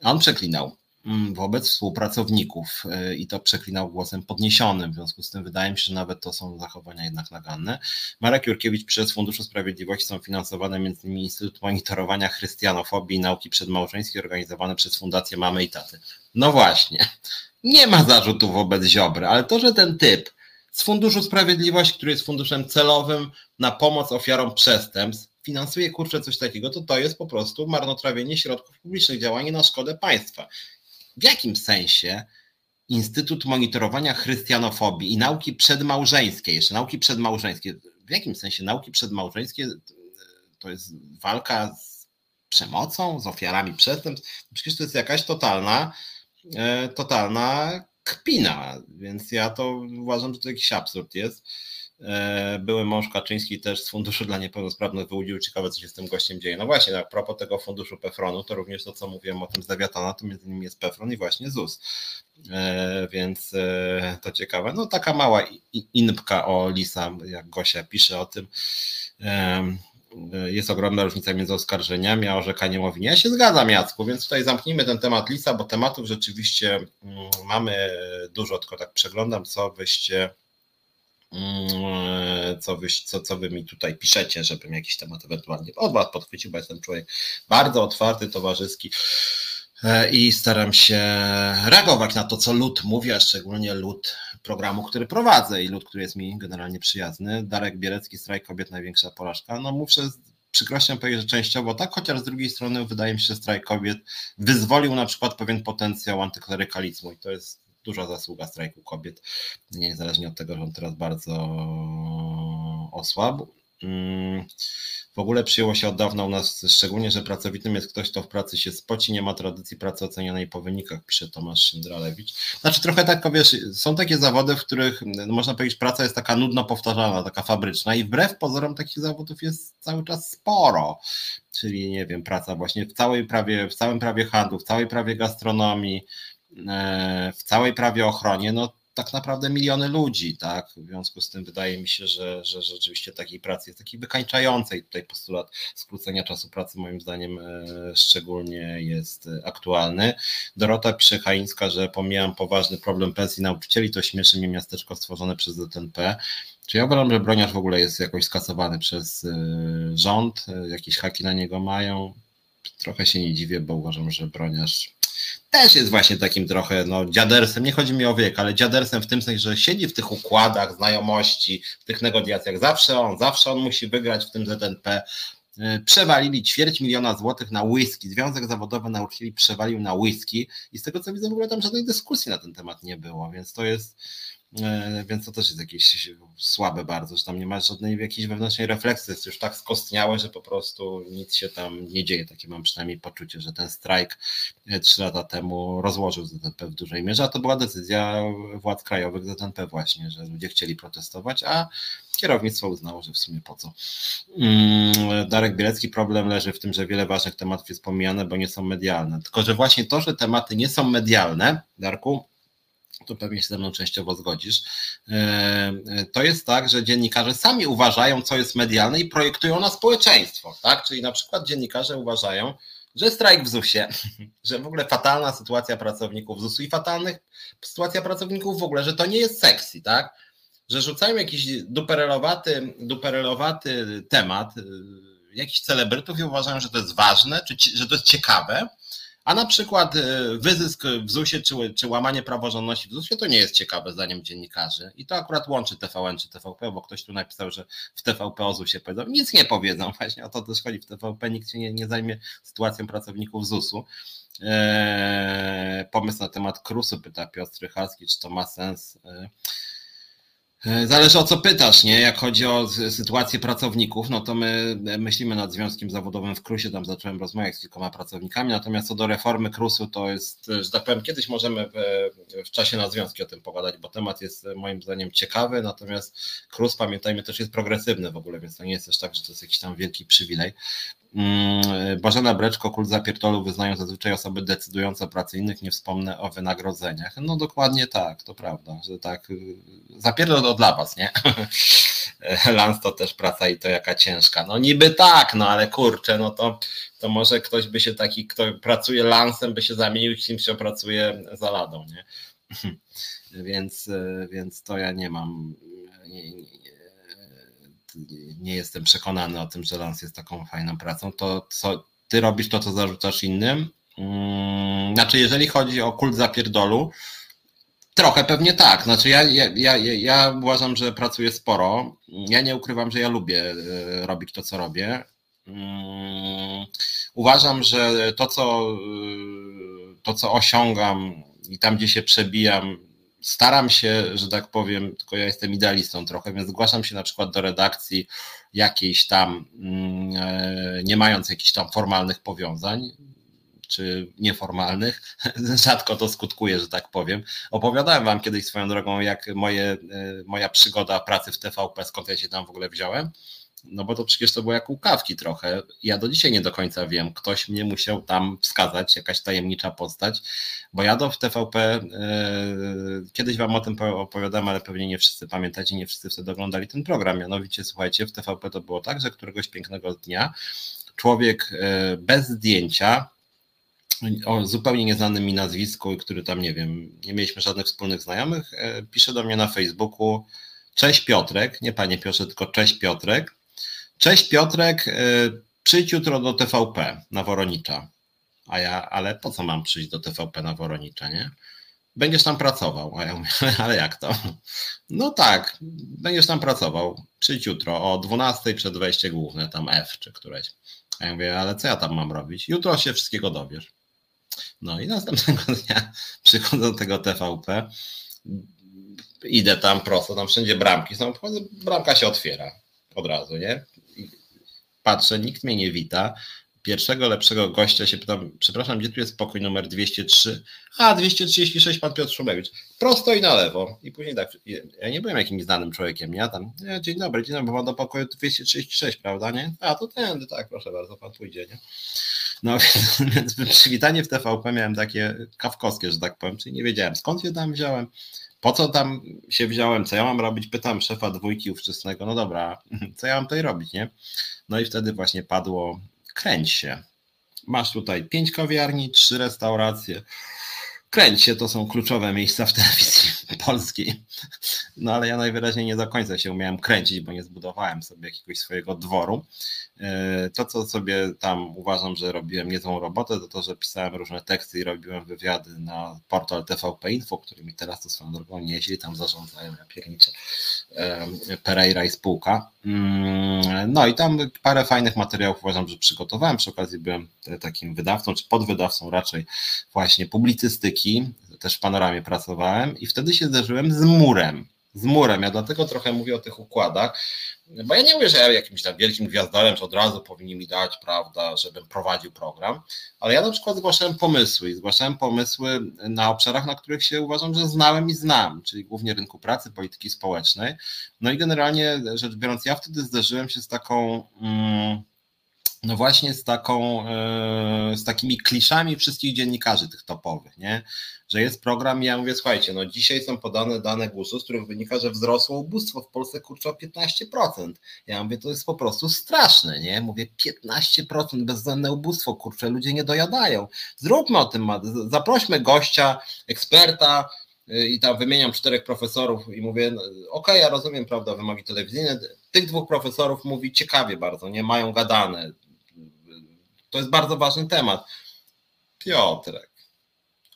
[SPEAKER 1] On przeklinał mm, wobec współpracowników e, i to przeklinał głosem podniesionym. W związku z tym wydaje mi się, że nawet to są zachowania jednak naganne. Marek Jurkiewicz przez Funduszu Sprawiedliwości są finansowane m.in. Instytut Monitorowania Chrystianofobii i Nauki Przedmałżeńskiej organizowane przez Fundację Mamy i Taty. No właśnie, nie ma zarzutów wobec Ziobry, ale to, że ten typ z Funduszu Sprawiedliwości, który jest funduszem celowym na pomoc ofiarom przestępstw, finansuje kurczę coś takiego, to to jest po prostu marnotrawienie środków publicznych, działanie na szkodę państwa. W jakim sensie Instytut Monitorowania Chrystianofobii i Nauki Przedmałżeńskie, jeszcze nauki przedmałżeńskie, w jakim sensie nauki przedmałżeńskie to jest walka z przemocą, z ofiarami przestępstw? Przecież to jest jakaś totalna, e, totalna kpina, więc ja to uważam, że to jakiś absurd jest. E, były mąż Kaczyński też z Funduszu dla Niepełnosprawnych wyłudził. Ciekawe, co się z tym gościem dzieje. No właśnie, a propos tego funduszu Pefronu, to również to, co mówiłem o tym z Dewiatana, to między innymi jest Pefron i właśnie ZUS. E, więc e, to ciekawe. No taka mała inpka o Lisa, jak Gosia pisze o tym jest ogromna różnica między oskarżeniami a orzekaniiem o winie. Ja się zgadzam, Jacku, więc tutaj zamknijmy ten temat Lisa, bo tematów rzeczywiście mm, mamy dużo, tylko tak przeglądam, co wyście mm, co wy, co, co wy mi tutaj piszecie, żebym jakiś temat ewentualnie od was podchwycił, bo jestem człowiek bardzo otwarty, towarzyski e, i staram się reagować na to, co lud mówi, a szczególnie lud programu, który prowadzę i lud, który jest mi generalnie przyjazny. Darek Bielecki, strajk kobiet, największa porażka. No muszę z przykrością powiedzieć, że częściowo tak, chociaż z drugiej strony wydaje mi się, że strajk kobiet wyzwolił na przykład pewien potencjał antyklerykalizmu i to jest duża zasługa strajku kobiet, niezależnie od tego, że on teraz bardzo osłabł. Hmm. W ogóle przyjęło się od dawna u nas, szczególnie, że pracowitym jest ktoś, kto w pracy się spoci, nie ma tradycji pracy ocenionej po wynikach, pisze Tomasz Szyndralewicz. Znaczy trochę tak, wiesz, są takie zawody, w których no, można powiedzieć, praca jest taka nudno powtarzana, taka fabryczna i wbrew pozorom takich zawodów jest cały czas sporo. Czyli, nie wiem, praca właśnie w całej prawie, w całym prawie handlu, w całej prawie gastronomii, e, w całej prawie ochronie, no tak naprawdę miliony ludzi, tak? W związku z tym wydaje mi się, że, że rzeczywiście takiej pracy jest taki wykańczającej. Tutaj postulat skrócenia czasu pracy moim zdaniem e, szczególnie jest aktualny. Dorota pisze Haińska, że pomijam poważny problem pensji nauczycieli, to śmieszy mnie miasteczko stworzone przez ZNP. Czy ja uważam, że broniarz w ogóle jest jakoś skasowany przez e, rząd? E, jakieś haki na niego mają? Trochę się nie dziwię, bo uważam, że broniarz też jest właśnie takim trochę no, dziadersem, nie chodzi mi o wiek, ale dziadersem w tym sensie, że siedzi w tych układach znajomości, w tych negocjacjach. Zawsze on, zawsze on musi wygrać w tym ZNP. Y, przewalili ćwierć miliona złotych na whisky. Związek Zawodowy Nauczycieli przewalił na whisky i z tego co widzę w ogóle tam żadnej dyskusji na ten temat nie było, więc to jest więc to też jest jakieś słabe bardzo, że tam nie ma żadnej jakiejś wewnętrznej refleksji, jest już tak skostniałe, że po prostu nic się tam nie dzieje. Takie mam przynajmniej poczucie, że ten strajk e, trzy lata temu rozłożył ZNP w dużej mierze, a to była decyzja władz krajowych ZNP właśnie, że ludzie chcieli protestować, a kierownictwo uznało, że w sumie po co. Mm, Darek Bielecki, problem leży w tym, że wiele ważnych tematów jest pomijane, bo nie są medialne. Tylko, że właśnie to, że tematy nie są medialne, Darku, tu pewnie się ze mną częściowo zgodzisz, e, e, to jest tak, że dziennikarze sami uważają, co jest medialne i projektują na społeczeństwo, tak? Czyli na przykład dziennikarze uważają, że strajk w ZUS-ie, [laughs] że w ogóle fatalna sytuacja pracowników ZUS-u i fatalna sytuacja pracowników w ogóle, że to nie jest sexy, tak? Że rzucają jakiś duperelowaty, duperelowaty temat, y, jakichś celebrytów i uważają, że to jest ważne, czy, że to jest ciekawe, a na przykład e, wyzysk w ZUS-ie czy, czy łamanie praworządności w ZUS-ie to nie jest ciekawe zdaniem dziennikarzy. I to akurat łączy TVN czy TVP, bo ktoś tu napisał, że w TVP o ZUS-ie powiedzą. Nic nie powiedzą, [laughs] właśnie o to też chodzi. W TVP nikt się nie, nie zajmie sytuacją pracowników ZUS-u. Eee, pomysł na temat Krusu, pyta Piotr Rychalski, czy to ma sens. Eee, zależy o co pytasz, nie? Jak chodzi o sytuację pracowników, no to my myślimy nad związkiem zawodowym w Krusie, tam zacząłem rozmawiać z kilkoma pracownikami, natomiast co do reformy Krusu, to jest, że tak powiem, kiedyś możemy w czasie na związki o tym pogadać, bo temat jest moim zdaniem ciekawy, natomiast Krus, pamiętajmy, też jest progresywny w ogóle, więc to nie jest też tak, że to jest jakiś tam wielki przywilej. Mm, Bożena Breczko, kult zapierdolu wyznają zazwyczaj osoby decydujące o pracy innych, nie wspomnę o wynagrodzeniach. No dokładnie tak, to prawda, że tak, y, zapierdol to dla was, nie? [laughs] Lans to też praca i to jaka ciężka. No niby tak, no ale kurczę, no to, to może ktoś by się taki, kto pracuje lansem, by się zamienił kimś, kto pracuje za ladą, nie? [laughs] Więc, y, więc to ja nie mam, nie, nie, nie jestem przekonany o tym, że Lans jest taką fajną pracą, to co ty robisz to, co zarzucasz innym? Hmm, znaczy, jeżeli chodzi o kult zapierdolu, trochę pewnie tak. Znaczy, ja, ja, ja, ja uważam, że pracuję sporo. Ja nie ukrywam, że ja lubię e, robić to, co robię. Hmm, uważam, że to, co, e, to, co osiągam i tam, gdzie się przebijam, staram się, że tak powiem, tylko ja jestem idealistą trochę, więc zgłaszam się na przykład do redakcji jakiejś tam, mm, e, nie mając jakichś tam formalnych powiązań, czy nieformalnych, [laughs] rzadko to skutkuje, że tak powiem. Opowiadałem wam kiedyś swoją drogą, jak moje, e, moja przygoda pracy w TVP, skąd ja się tam w ogóle wziąłem. No bo to przecież to było jak łukawki trochę. Ja do dzisiaj nie do końca wiem. Ktoś mnie musiał tam wskazać, jakaś tajemnicza postać, bo ja do w TVP, yy, kiedyś wam o tym opowiadam, ale pewnie nie wszyscy pamiętacie, nie wszyscy wtedy oglądali ten program. Mianowicie, słuchajcie, w TVP to było tak, że któregoś pięknego dnia człowiek yy, bez zdjęcia, o zupełnie nieznanym mi nazwisku, który tam, nie wiem, nie mieliśmy żadnych wspólnych znajomych, yy, pisze do mnie na Facebooku, Cześć Piotrek, nie panie Piotrze, tylko cześć Piotrek. Cześć Piotrek, y, przyjdź jutro do TVP na Woronicza. A ja, ale po co mam przyjść do TVP na Woronicza, nie? Będziesz tam pracował. A ja mówię, [laughs] ale jak to? No tak, będziesz tam pracował. Przyjdź jutro o 12 przed wejście główne, tam F czy któreś. A ja mówię, ale co ja tam mam robić? Jutro się wszystkiego dowiesz. No i następnego [laughs] dnia przychodzę do tego TVP, idę tam prosto, tam wszędzie bramki są, bramka się otwiera od razu, nie? Patrzę, nikt mnie nie wita. Pierwszego lepszego gościa się pytam, przepraszam, gdzie tu jest pokój numer 203? A, 236, pan Piotr Szumewicz. Prosto i na lewo. I później tak, ja nie byłem jakimś znanym człowiekiem, nie? Tam, dzień dobry, dzień dobry, pan do pokoju 236, prawda, nie? A, to tędy, tak, proszę bardzo, pan pójdzie, nie? No [laughs] więc przywitanie w TVP miałem takie kawkowskie, że tak powiem, czyli nie wiedziałem skąd je tam wziąłem, po co tam się wziąłem, co ja mam robić, pytam szefa dwójki ówczesnego, no dobra, [laughs] co ja mam tutaj robić, nie? No i wtedy właśnie padło, kręć się. Masz tutaj pięć kawiarni, trzy restauracje. Kręć się, to są kluczowe miejsca w telewizji [laughs] polskiej. No ale ja najwyraźniej nie do końca się umiałem kręcić, bo nie zbudowałem sobie jakiegoś swojego dworu. E, to, co sobie tam uważam, że robiłem niezłą robotę, to to, że pisałem różne teksty i robiłem wywiady na portal TVP Info, którymi teraz to swoją drogą nieźli tam zarządzają, ja pierniczę, Pereira i spółka. Mm, no i tam parę fajnych materiałów uważam, że przygotowałem. Przy okazji byłem takim wydawcą, czy podwydawcą raczej właśnie publicystyki, też w panoramie pracowałem i wtedy się zderzyłem z murem z murem. Ja dlatego trochę mówię o tych układach, bo ja nie mówię, że ja jakimś tam wielkim gwiazdorem, że od razu powinni mi dać, prawda, żebym prowadził program, ale ja na przykład zgłaszałem pomysły i zgłaszałem pomysły na obszarach, na których się uważam, że znałem i znam, czyli głównie rynku pracy, polityki społecznej. No i generalnie rzecz biorąc, ja wtedy zderzyłem się z taką. Mm, no właśnie z taką, e, z takimi kliszami wszystkich dziennikarzy tych topowych, nie? Że jest program i ja mówię, słuchajcie, no dzisiaj są podane dane GUS-u, z których wynika, że wzrosło ubóstwo w Polsce kurczę o 15%. Ja mówię, to jest po prostu straszne, nie? Mówię, 15% bezzębne ubóstwo, kurczę, ludzie nie dojadają. Zróbmy o tym, zaprośmy gościa, eksperta, y, i tam wymieniam czterech profesorów i mówię, no, okej, okay, ja rozumiem, prawda, wymogi telewizyjne, tych dwóch profesorów mówi ciekawie bardzo, nie mają gadane, to jest bardzo ważny temat. Piotrek,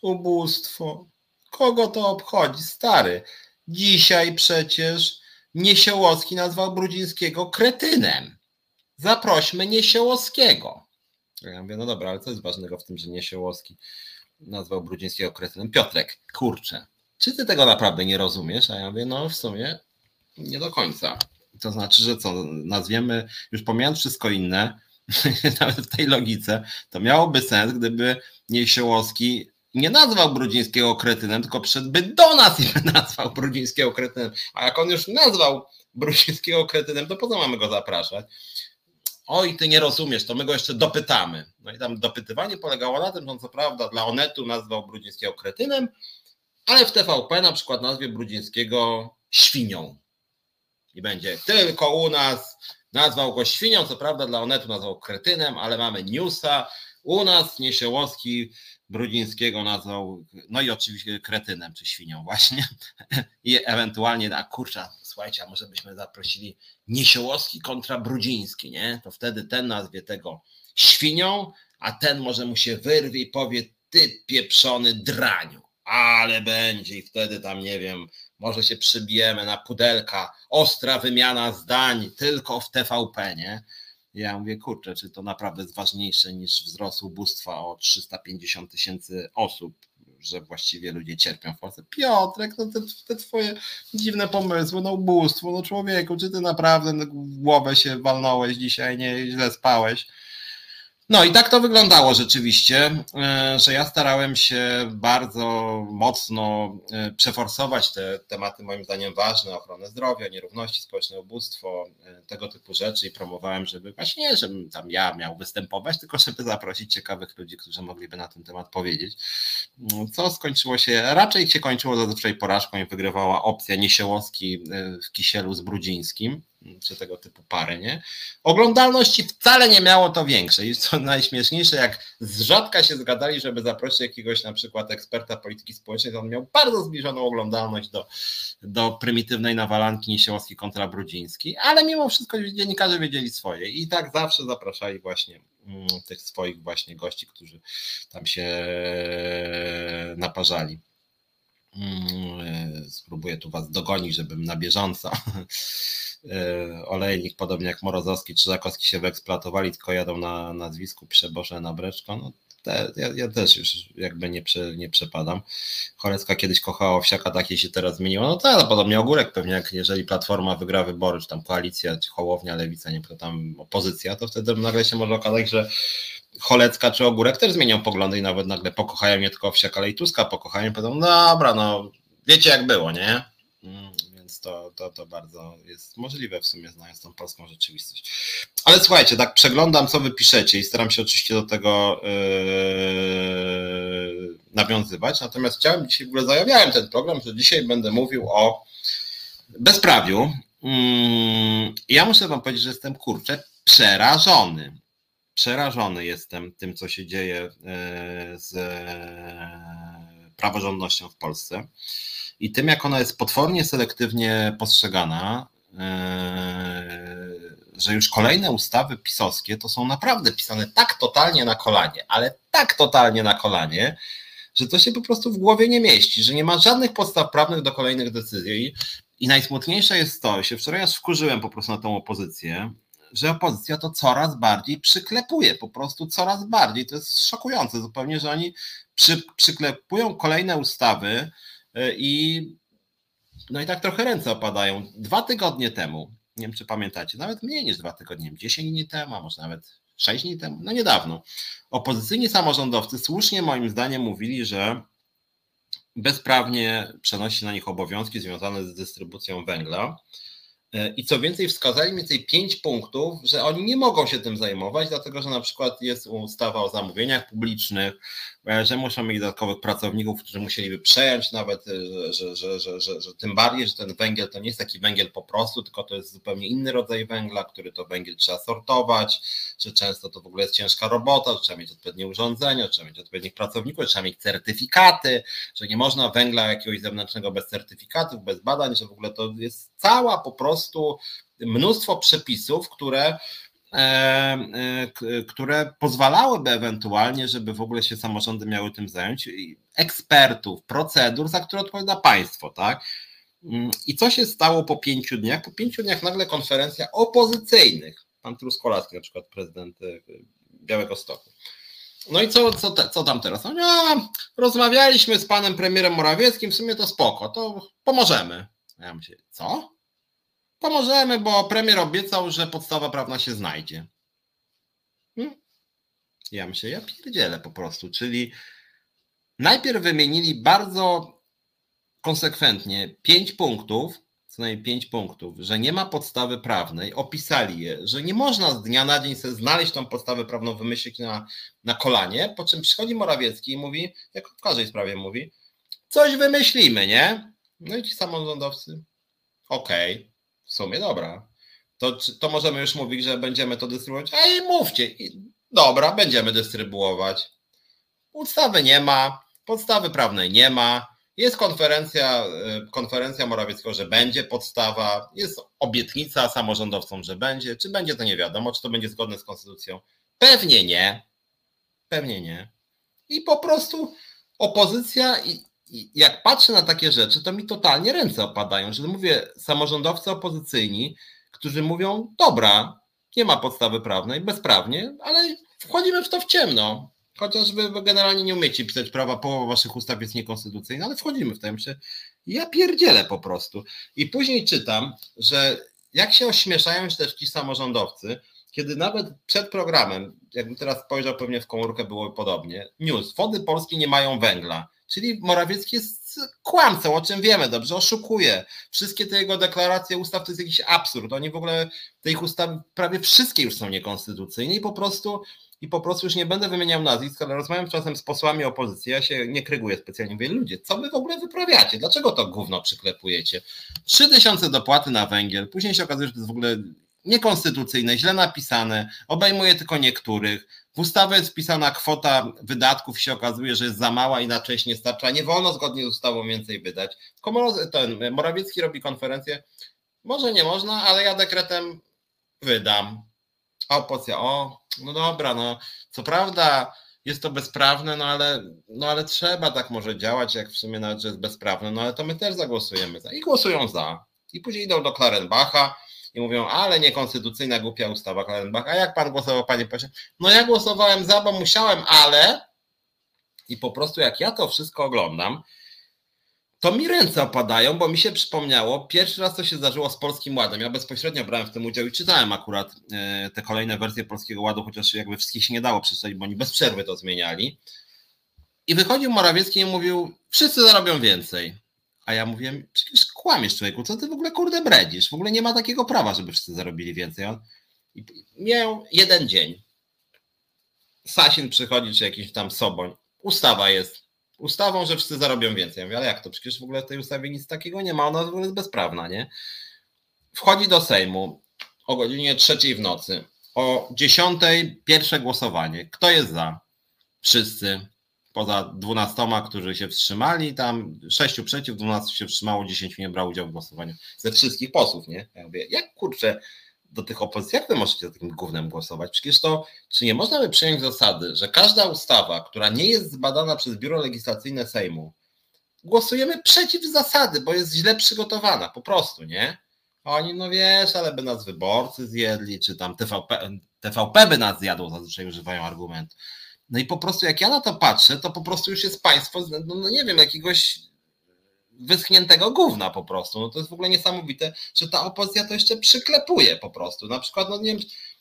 [SPEAKER 1] ubóstwo. Kogo to obchodzi? Stary. Dzisiaj przecież Niesiołowski nazwał Brudzińskiego kretynem. Zaprośmy Niesiołowskiego. Ja mówię, no dobra, ale co jest ważnego w tym, że Niesiołowski nazwał Brudzińskiego kretynem? Piotrek, kurczę, czy ty tego naprawdę nie rozumiesz? A ja mówię, no w sumie nie do końca. To znaczy, że co, nazwiemy, już pomijając wszystko inne, [laughs] nawet w tej logice, to miałoby sens, gdyby Niesiołowski nie nazwał Brudzińskiego kretynem, tylko przyszedłby do nas i [laughs] nazwał Brudzińskiego kretynem. A jak on już nazwał Brudzińskiego kretynem, to po co mamy go zapraszać? Oj, ty nie rozumiesz, to my go jeszcze dopytamy. No i tam dopytywanie polegało na tym, że on co prawda dla Onetu nazwał Brudzińskiego kretynem, ale w TVP na przykład nazwie Brudzińskiego świnią. I będzie tylko u nas nazwał go świnią, co prawda dla Onetu nazwał kretynem, ale mamy newsa. U nas Niesiełowski Brudzińskiego nazwał, no i oczywiście kretynem czy świnią właśnie. [laughs] I ewentualnie, a kurczę, słuchajcie, a może byśmy zaprosili Niesiołowski kontra Brudziński, nie? To wtedy ten nazwie tego świnią, a ten może mu się wyrwie i powie, ty pieprzony draniu. Ale będzie i wtedy tam, nie wiem, może się przybijemy na pudelka, ostra wymiana zdań tylko w TVP, nie? Ja mówię, kurczę, czy to naprawdę jest ważniejsze niż wzrost ubóstwa o 350 tysięcy osób, że właściwie ludzie cierpią w Polsce. Piotrek, no te, te twoje dziwne pomysły, no ubóstwo, no człowieku, czy ty naprawdę głowę się walnąłeś dzisiaj, nie źle spałeś? No i tak to wyglądało rzeczywiście, e, że ja starałem się bardzo mocno e, przeforsować te tematy moim zdaniem ważne, ochronę zdrowia, nierówności społeczne, ubóstwo, e, tego typu rzeczy i promowałem, żeby właśnie nie, żebym tam ja miał występować, tylko żeby zaprosić ciekawych ludzi, którzy mogliby na ten temat powiedzieć. Co skończyło się, raczej się kończyło zazwyczaj porażką i wygrywała opcja Niesiełowski w Kisielu z Brudzińskim czy tego typu pary, nie? Oglądalności wcale nie miało to większej. I co najśmieszniejsze, jak z rzadka się zgadali, żeby zaprosić jakiegoś na przykład eksperta polityki społecznej, to on miał bardzo zbliżoną oglądalność do, do prymitywnej nawalanki Niesiołowski kontra Brudziński, ale mimo wszystko dziennikarze wiedzieli swoje i tak zawsze zapraszali właśnie mm, tych swoich właśnie gości, którzy tam się naparzali. Mm, spróbuję tu was dogonić, żebym na bieżąco [laughs] E, olejnik, podobnie jak Morozowski czy Żakowski się wyeksploatowali, tylko jadą na nazwisku, pisze Boże na breczko, no te, ja, ja, też już jakby nie, prze, nie przepadam. Chorecka kiedyś kochała owsiaka, takie się teraz zmieniło. No tak, podobnie ogórek pewnie, jak jeżeli Platforma wygra wybory, czy tam koalicja, czy Hołownia, Lewica, nie to tam opozycja, to wtedy nagle się może okazać, że Cholecka czy Ogórek też zmienią poglądy i nawet nagle pokochają nie tylko Owsiaka, ale i Tuska pokochają i powiedzą, no dobra, no wiecie jak było, nie? Mm, to, to, to bardzo jest możliwe w sumie, znając tą polską rzeczywistość. Ale słuchajcie, tak przeglądam, co wy piszecie i staram się oczywiście do tego yy, nawiązywać. Natomiast chciałem dzisiaj, w ogóle zajawiałem ten program, że dzisiaj będę mówił o bezprawiu. Yy, ja muszę wam powiedzieć, że jestem kurczę przerażony. Przerażony jestem tym, co się dzieje yy, z praworządnością w Polsce i tym, jak ona jest potwornie selektywnie postrzegana, e, że już kolejne ustawy pisowskie to są naprawdę pisane tak totalnie na kolanie, ale tak totalnie na kolanie, że to się po prostu w głowie nie mieści, że nie ma żadnych podstaw prawnych do kolejnych decyzji. I najsmutniejsze jest to, się wczoraj aż wkurzyłem po prostu na tą opozycję, że opozycja to coraz bardziej przyklepuje, po prostu coraz bardziej. To jest szokujące zupełnie, że oni przy, przyklepują kolejne ustawy, E, I no i tak trochę ręce opadają. Dwa tygodnie temu, nie wiem czy pamiętacie, nawet mniej niż dwa tygodnie, 10 dni temu, a może nawet 6 dni temu, no niedawno, opozycyjni samorządowcy słusznie moim zdaniem mówili, że bezprawnie przenosi na nich obowiązki związane z dystrybucją węgla. E, I co więcej, wskazali mniej więcej pięć punktów, że oni nie mogą się tym zajmować, dlatego że na przykład jest ustawa o zamówieniach publicznych, że muszą mieć dodatkowych pracowników, którzy musieliby przejąć nawet, e, że, że, że, że, tym bardziej, że ten węgiel to nie jest taki węgiel po prostu, tylko to jest zupełnie inny rodzaj węgla, który to węgiel trzeba sortować, że często to w ogóle jest ciężka robota, że trzeba mieć odpowiednie urządzenia, trzeba mieć odpowiednich pracowników, trzeba mieć certyfikaty, że nie można węgla jakiegoś zewnętrznego bez certyfikatów, bez badań, że w ogóle to jest cała po prostu mnóstwo przepisów, które E, e, które pozwalałyby ewentualnie, żeby w ogóle się samorządy miały tym zająć, ekspertów, procedur, za które odpowiada państwo, tak? Mm, I co się stało po pięciu dniach? Po pięciu dniach nagle konferencja opozycyjnych, pan Truskolaski, na przykład prezydent e, Białego Stoku. No i co, co, co tam teraz? No, rozmawialiśmy z panem premierem Morawieckim, w sumie to spoko, to pomożemy. Ja myślę, co? Pomożemy, bo premier obiecał, że podstawa prawna się znajdzie. Hmm? Ja myślę, ja pierdzielę po prostu, czyli najpierw wymienili bardzo konsekwentnie pięć punktów, co najmniej pięć punktów, że nie ma podstawy prawnej, opisali je, że nie można z dnia na dzień sobie znaleźć tą podstawę prawną, wymyślić na, na kolanie, po czym przychodzi Morawiecki i mówi, jak w każdej sprawie mówi, coś wymyślimy, nie? No i ci samorządowcy, okej, okay, w sumie dobra, to, to możemy już mówić, że będziemy to dystrybuować, a i mówcie, dobra, będziemy dystrybuować. Ustawy nie ma, podstawy prawnej nie ma, jest konferencja, y, konferencja Morawieckiego, że będzie podstawa, jest obietnica samorządowcom, że będzie. Czy będzie, to nie wiadomo. Czy to będzie zgodne z konstytucją? Pewnie nie. Pewnie nie. I po prostu opozycja, i, jak patrzę na takie rzeczy, to mi totalnie ręce opadają, że mówię, samorządowcy opozycyjni, którzy mówią, dobra, nie ma podstawy prawnej, bezprawnie, ale wchodzimy w to w ciemno. Chociaż wy, generalnie nie umiecie pisać prawa, połowa waszych ustaw jest niekonstytucyjna, ale wchodzimy w to. Ja ja pierdzielę po prostu. I później czytam, że jak się ośmieszają też ci samorządowcy, kiedy nawet przed programem, jakbym teraz spojrzał, pewnie w komórkę było podobnie, news, wody polskie nie mają węgla. Czyli Morawiecki jest kłamcą, o czym wiemy dobrze, oszukuje. Wszystkie te jego deklaracje ustaw to jest jakiś absurd. Oni w ogóle, te ich ustawy prawie wszystkie już są niekonstytucyjne i po prostu i po prostu już nie będę wymieniał nazwisk, ale rozmawiam czasem z posłami opozycji, ja się nie kryguję specjalnie, mówię, ludzie, co wy w ogóle wyprawiacie? Dlaczego to gówno przyklepujecie? Trzy tysiące dopłaty na węgiel, później się okazuje, że to jest w ogóle niekonstytucyjne, źle napisane, obejmuje tylko niektórych. W ustawie jest wpisana kwota wydatków, się okazuje, że jest za mała, inaczej się nie starcza. Nie wolno zgodnie z ustawą więcej wydać. Ten Morawiecki robi konferencję. Może nie można, ale ja dekretem wydam. A opozycja, o, no dobra, no co prawda jest to bezprawne, no ale, no ale trzeba tak może działać, jak w sumie nawet, że jest bezprawne, no ale to my też zagłosujemy za. I głosują za. I później idą do Klarenbacha i mówią, ale niekonstytucyjna, głupia ustawa Klarenbach. A jak pan głosował, panie pośle? No ja głosowałem za, bo musiałem, ale i po prostu jak ja to wszystko oglądam, to mi ręce opadają, bo mi się przypomniało, pierwszy raz to się zdarzyło z Polskim Ładem. Ja bezpośrednio brałem w tym udział i czytałem akurat e, te kolejne wersje Polskiego Ładu, chociaż jakby wszystkich się nie dało przeczytać, bo oni bez przerwy to zmieniali. I wychodził Morawiecki i mówił, wszyscy zarobią więcej. A ja mówiłem, przecież kłamiesz człowieku, co ty w ogóle kurde bredzisz? W ogóle nie ma takiego prawa, żeby wszyscy zarobili więcej. I miał jeden dzień. Sasin przychodzi, czy jakiś tam Soboń. Ustawa jest, ustawą, że wszyscy zarobią więcej. Ja mówię, ale jak to? Przecież w ogóle w tej ustawie nic takiego nie ma, ona w ogóle jest bezprawna, nie? Wchodzi do Sejmu o godzinie trzeciej w nocy. O dziesiątej pierwsze głosowanie. Kto jest za? Wszyscy. Poza dwunastoma, którzy się wstrzymali, tam sześciu przeciw, dwunastu się wstrzymało, dziesięciu nie brało udziału w głosowaniu. Ze wszystkich posłów, nie? Ja mówię, jak kurczę, do tych opozycji, jak wy możecie za takim głównym głosować? Przecież to, czy nie można by przyjąć zasady, że każda ustawa, która nie jest zbadana przez Biuro Legislacyjne Sejmu, głosujemy przeciw zasady, bo jest źle przygotowana, po prostu, nie? Oni, no wiesz, ale by nas wyborcy zjedli, czy tam TVP, TVP by nas zjadło, zazwyczaj używają argumentu. No i po prostu jak ja na to patrzę, to po prostu już jest państwo, no, no nie wiem, jakiegoś wyschniętego gówna po prostu. No to jest w ogóle niesamowite, że ta opozycja to jeszcze przyklepuje po prostu. Na przykład, no nie wiem,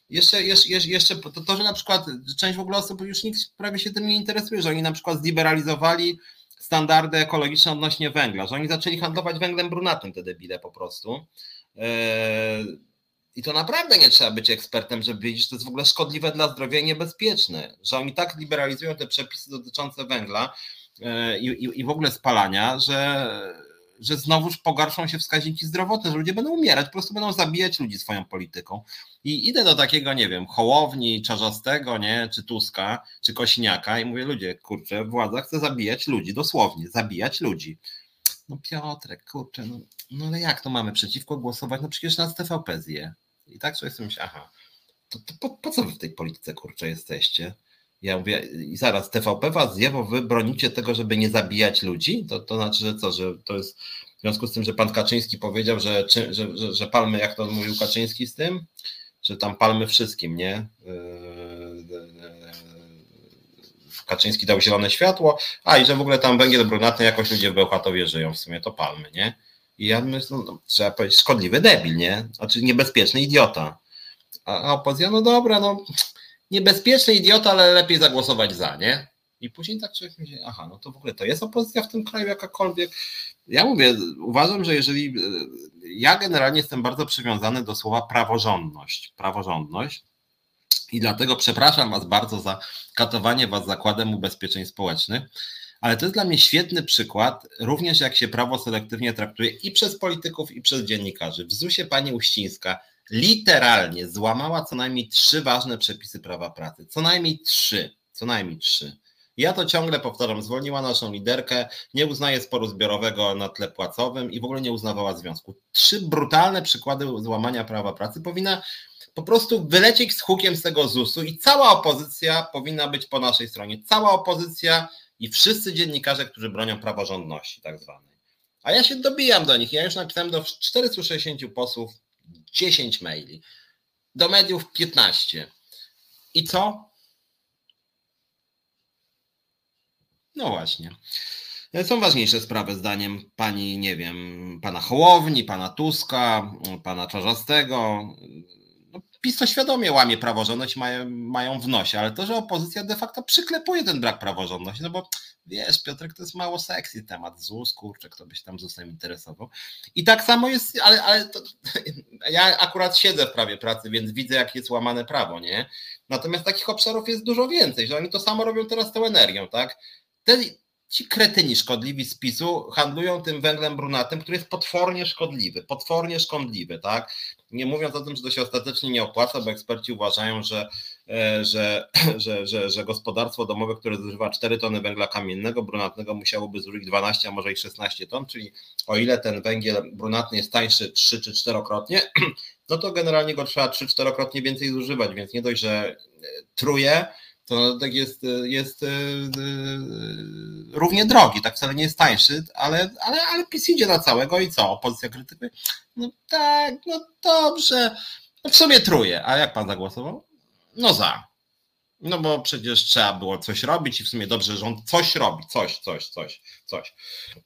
[SPEAKER 1] jeszcze, jeszcze, jeszcze to, to, że na przykład część w ogóle osób już nikt prawie się tym nie interesuje, że oni na przykład zliberalizowali standardy ekologiczne odnośnie węgla, że oni zaczęli handlować węglem brunatnym te debile po prostu. Yy, I to naprawdę nie trzeba być ekspertem, żeby wiedzieć, że to jest w ogóle szkodliwe dla zdrowia i niebezpieczne, że oni tak liberalizują te przepisy dotyczące węgla, E, i, i w ogóle spalania, że, że znowuż pogarszą się wskaźniki zdrowotne, że ludzie będą umierać, po prostu będą zabijać ludzi swoją polityką. I idę do takiego, nie wiem, Hołowni, Czarzastego, nie, czy Tuska, czy Kośniaka i mówię, ludzie, kurczę, władza chce zabijać ludzi, dosłownie, zabijać ludzi. No Piotrek, kurczę, no, no ale jak to mamy przeciwko głosować? No przecież nas TVP zje. I tak sobie myślę, aha, to, to po, po co wy w tej polityce, kurczę, jesteście? Ja mówię, i zaraz, TVP was zje, bo wy bronicie tego, żeby nie zabijać ludzi? To, to znaczy, że co, że to jest w związku z tym, że pan Kaczyński powiedział, że, że, że, że palmy, jak to mówił Kaczyński z tym, że tam palmy wszystkim, nie? Yy, Kaczyński dał zielone światło, a i że w ogóle tam węgiel brunatny jakoś ludzie w Bełchatowie żyją, w sumie to palmy, nie? I ja myślę, no, trzeba powiedzieć, szkodliwy debil, nie? Znaczy niebezpieczny idiota. A, opozycja, no dobra, no niebezpieczny idiota, ale lepiej zagłosować za, nie? I później tak człowiek myśli, aha, no to w ogóle to jest opozycja w tym kraju jakakolwiek. Ja mówię, uważam, że jeżeli. Ja generalnie jestem bardzo przywiązany do słowa praworządność. Praworządność. I dlatego przepraszam Was bardzo za katowanie Was zakładem ubezpieczeń społecznych, ale to jest dla mnie świetny przykład, również jak się prawo selektywnie traktuje i przez polityków, i przez dziennikarzy. W ZUS-ie pani Uścińska literalnie złamała co najmniej trzy ważne przepisy prawa pracy. Co najmniej trzy. Co najmniej trzy. Ja to ciągle powtarzam, zwolniła naszą liderkę, nie uznaje sporu zbiorowego na tle płacowym i w ogóle nie uznawała związku. Trzy brutalne przykłady złamania prawa pracy powinna po prostu wylecieć z hukiem z tego ZUS-u i cała opozycja powinna być po naszej stronie. Cała opozycja i wszyscy dziennikarze, którzy bronią praworządności tak zwanej. A ja się dobijam do nich. Ja już napisałem do 460 posłów 10 maili, do mediów 15. I co? No właśnie. Są ważniejsze sprawy zdaniem pani, nie wiem, pana Hołowni, pana Tuska, pana Czarzastego. PiS to świadomie łamie praworządność, mają, mają w nosie, ale to, że opozycja de facto przyklepuje ten brak praworządności, no bo wiesz, Piotrek, to jest mało sexy temat, ZUS, kurczę, kto by się tam ZUSem interesował. I tak samo jest, ale, ale to, ja akurat siedzę w prawie pracy, więc widzę, jak jest łamane prawo, nie? Natomiast takich obszarów jest dużo więcej, że oni to samo robią teraz tą energią, tak? Te, ci kretyni szkodliwi z PiSu handlują tym węglem brunatnym, który jest potwornie szkodliwy, potwornie szkodliwy, tak? Nie mówiąc o tym, że to się ostatecznie nie opłaca, bo eksperci uważają, że, e, że, [clears throat] że, że, że gospodarstwo domowe, które zużywa 4 tony węgla kamiennego, brunatnego, musiałoby zużyć 12, a może i 16 ton, czyli o ile ten węgiel brunatny jest tańszy 3 czy 4-krotnie, [clears throat] no to generalnie go trzeba 3-4-krotnie więcej zużywać, więc nie dość, że truje, to tak jest, jest e, e, równie drogi, tak wcale nie jest tańszy, ale, ale, ale PiS idzie na całego i co? Opozycja krytykuje? No tak, no dobrze. No w sumie truje. A jak pan zagłosował? No za. No bo przecież trzeba było coś robić i w sumie dobrze, rząd coś robi, coś, coś, coś, coś.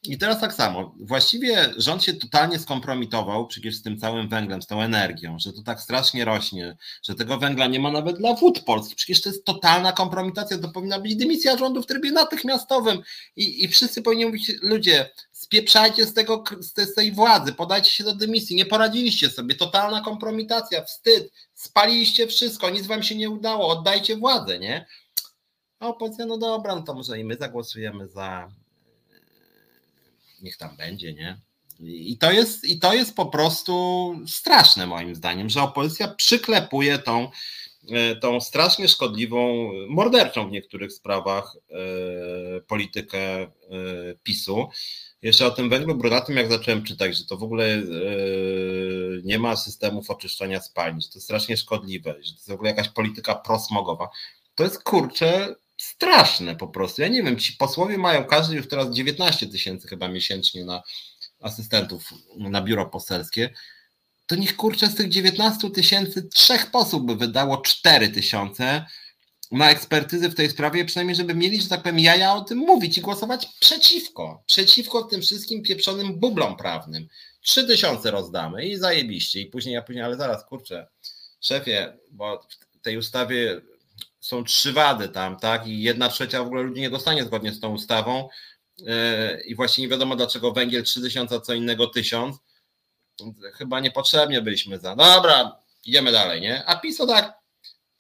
[SPEAKER 1] I teraz tak samo. Właściwie rząd się totalnie skompromitował przecież z tym całym węglem, z tą energią, że to tak strasznie rośnie, że tego węgla nie ma nawet dla wód polskich. Przecież to jest totalna kompromitacja, to powinna być dymisja rządu w trybie natychmiastowym i, i wszyscy powinni mówić, ludzie, spieprzajcie z, tego, z tej władzy, podajcie się do dymisji, nie poradziliście sobie, totalna kompromitacja, wstyd, spaliliście wszystko, nic wam się nie udało, oddajcie władzę, nie? A opozycja, no dobra, no to może i my zagłosujemy za, niech tam będzie, nie? I to jest, i to jest po prostu straszne moim zdaniem, że opozycja przyklepuje tą, e, tą strasznie szkodliwą, morderczą w niektórych sprawach e, politykę e, PiSu. Jeszcze o tym węglu brunatnym, jak zacząłem czytać, że to w ogóle nie ma systemów oczyszczania spalin, że to strasznie szkodliwe, że to jest w ogóle jakaś polityka prosmogowa, to jest kurczę straszne po prostu. Ja nie wiem, ci posłowie mają każdy już teraz 19 tysięcy chyba miesięcznie na asystentów na biuro poselskie. To niech kurczę z tych 19 tysięcy trzech posłów by wydało 4 tysiące na ekspertyzy w tej sprawie, przynajmniej żeby mieli, że tak powiem, jaja o tym mówić i głosować przeciwko. Przeciwko tym wszystkim pieprzonym bublom prawnym. 3 tysiące rozdamy i zajebiście. I później ja później, ale zaraz, kurczę, szefie, bo w tej ustawie są trzy wady tam, tak? I jedna trzecia w ogóle ludzi nie dostanie zgodnie z tą ustawą. Yy, I właśnie nie wiadomo, dlaczego węgiel 3000, a co innego 1000. Chyba niepotrzebnie byliśmy za. Dobra, idziemy dalej, nie? A PiS tak,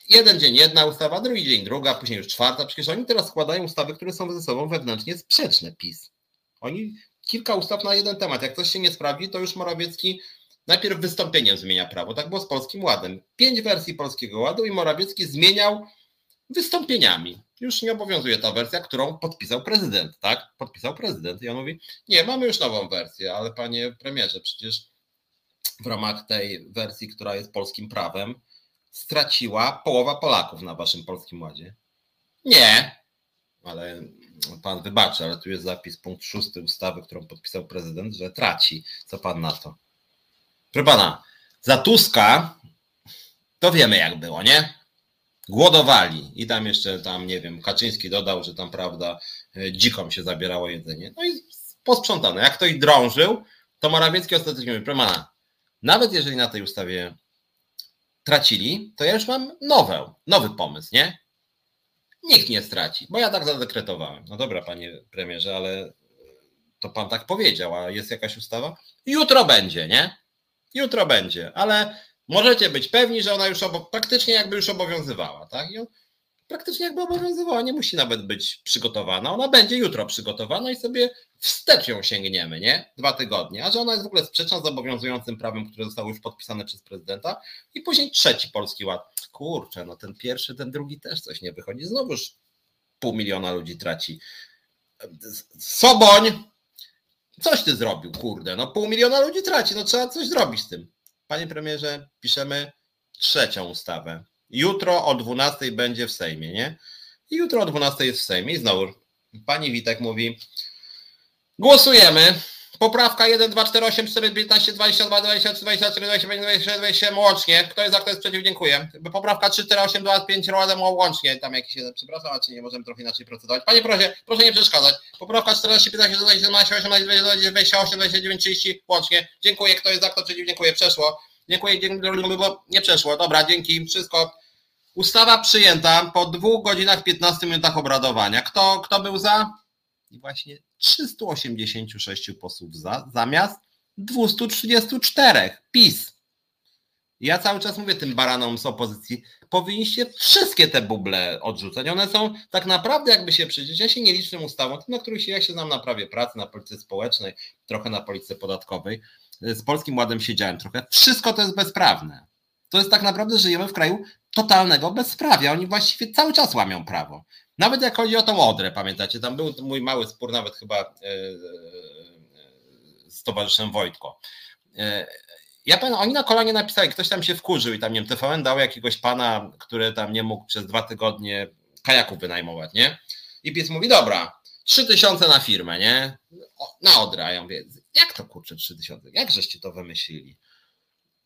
[SPEAKER 1] jeden dzień jedna ustawa, drugi dzień druga, później już czwarta. Przecież oni teraz składają ustawy, które są ze sobą wewnętrznie sprzeczne, PiS. Oni kilka ustaw na jeden temat. Jak coś się nie sprawdzi, to już Morawiecki najpierw wystąpieniem zmienia prawo. Tak było z Polskim Ładem. Pięć wersji Polskiego Ładu i Morawiecki zmieniał wystąpieniami. Już nie obowiązuje ta wersja, którą podpisał prezydent, tak? Podpisał prezydent i on mówi, nie, mamy już nową wersję, ale panie premierze, przecież w ramach tej wersji, która jest polskim prawem, straciła połowa Polaków na waszym polskim ładzie. Nie, ale pan wybaczy, ale tu jest zapis punkt szósty ustawy, którą podpisał prezydent, że traci. Co pan na to? Proszę pana, za Tuska to wiemy jak było, nie? głodowali i tam jeszcze tam, nie wiem, Kaczyński dodał, że tam, prawda, dzikom się zabierało jedzenie. No i posprzątane. Jak ktoś drążył, to Morawiecki ostatecznie mówi, Premana, nawet jeżeli na tej ustawie tracili, to ja już mam nowe, nowy pomysł, nie? Nikt nie straci, bo ja tak zadekretowałem. No dobra, panie premierze, ale to pan tak powiedział, a jest jakaś ustawa? Jutro będzie, nie? Jutro będzie, ale możecie być pewni, że ona już praktycznie jakby już obowiązywała, tak? Praktycznie jakby obowiązywała, nie musi nawet być przygotowana. Ona będzie jutro przygotowana i sobie wstecz ją sięgniemy, nie? Dwa tygodnie. A że ona jest w ogóle sprzeczna z obowiązującym prawem, które zostało już podpisane przez prezydenta. I później trzeci polski ład. Kurczę, no ten pierwszy, ten drugi też coś nie wychodzi. Znowuż pół miliona ludzi traci. Soboń! Coś ty zrobił, kurde. No pół miliona ludzi traci, no trzeba coś zrobić z tym. Panie premierze, piszemy trzecią ustawę. Jutro o 12 będzie w Sejmie, nie? I jutro o 12 jest w Sejmie. I znowu pani Witek mówi, głosujemy. Poprawka 1, 2, 4, 8, 4, 15, 22, 23, 24, 25, 26, 27 łącznie. Kto jest za, kto jest przeciw? Dziękuję. Poprawka 3, 4, 8, 2, 5 razem łącznie. Tam jakiś jeden, przepraszam, a czy nie możemy trochę inaczej procedować. Panie proszę, proszę nie przeszkadzać. Poprawka 14, 15, 16, 17, 18, 19, 28, 29, 30 łącznie. Dziękuję. Kto jest za, kto przeciw? Dziękuję. Przeszło. Dziękuję. Nie przeszło. Dobra, dzięki. Wszystko. Ustawa przyjęta po dwóch godzinach 15 minutach obradowania. Kto, kto był za? I właśnie 386 posłów za, zamiast 234. PiS. Ja cały czas mówię tym baranom z opozycji, powinniście wszystkie te buble odrzucać. One są tak naprawdę, jakby się przyjrzeć, ja się nie liczę ustawą, na których się, ja się znam na prawie pracy, na polityce społecznej, trochę na polityce podatkowej. Z Polskim Ładem siedziałem trochę. Wszystko to jest bezprawne. To jest tak naprawdę, żyjemy w kraju totalnego bezprawia. Oni właściwie cały czas łamią prawo. Nawet jak chodzi o tą Odrę, pamiętacie, tam był mój mały spór, nawet chyba e, e, z towarzyszem Wojtko. Ja pamiętam, oni na kolanie napisali, ktoś tam się wkurzył i tam, nie wiem, TVN dał jakiegoś pana, który tam nie mógł przez dwa tygodnie kajaku wynajmować, nie? I pies mówi, dobra, trzy tysiące na firmę, nie? Na Odrę, a ja mówię, jak to kurczę trzy tysiące? Jak żeście to wymyślili?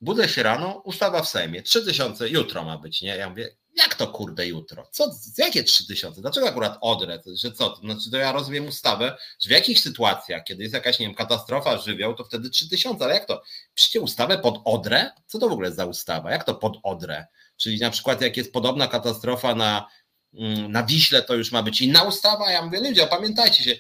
[SPEAKER 1] Budzę się rano, ustawa w Sejmie, trzy tysiące jutro ma być, nie? Ja mówię, jak to kurde jutro? Co, jakie 3000? Dlaczego akurat Odrę? Że co? Znaczy to ja rozumiem ustawę, że w jakich sytuacjach, kiedy jest jakaś, nie wiem, katastrofa, żywioł, to wtedy 3000, ale jak to? Piszcie ustawę pod Odrę? Co to w ogóle za ustawa? Jak to pod Odrę? Czyli na przykład jak jest podobna katastrofa na, mm, na Wiśle, to już ma być inna ustawa? Ja mówię, ludzie, pamiętajcie się,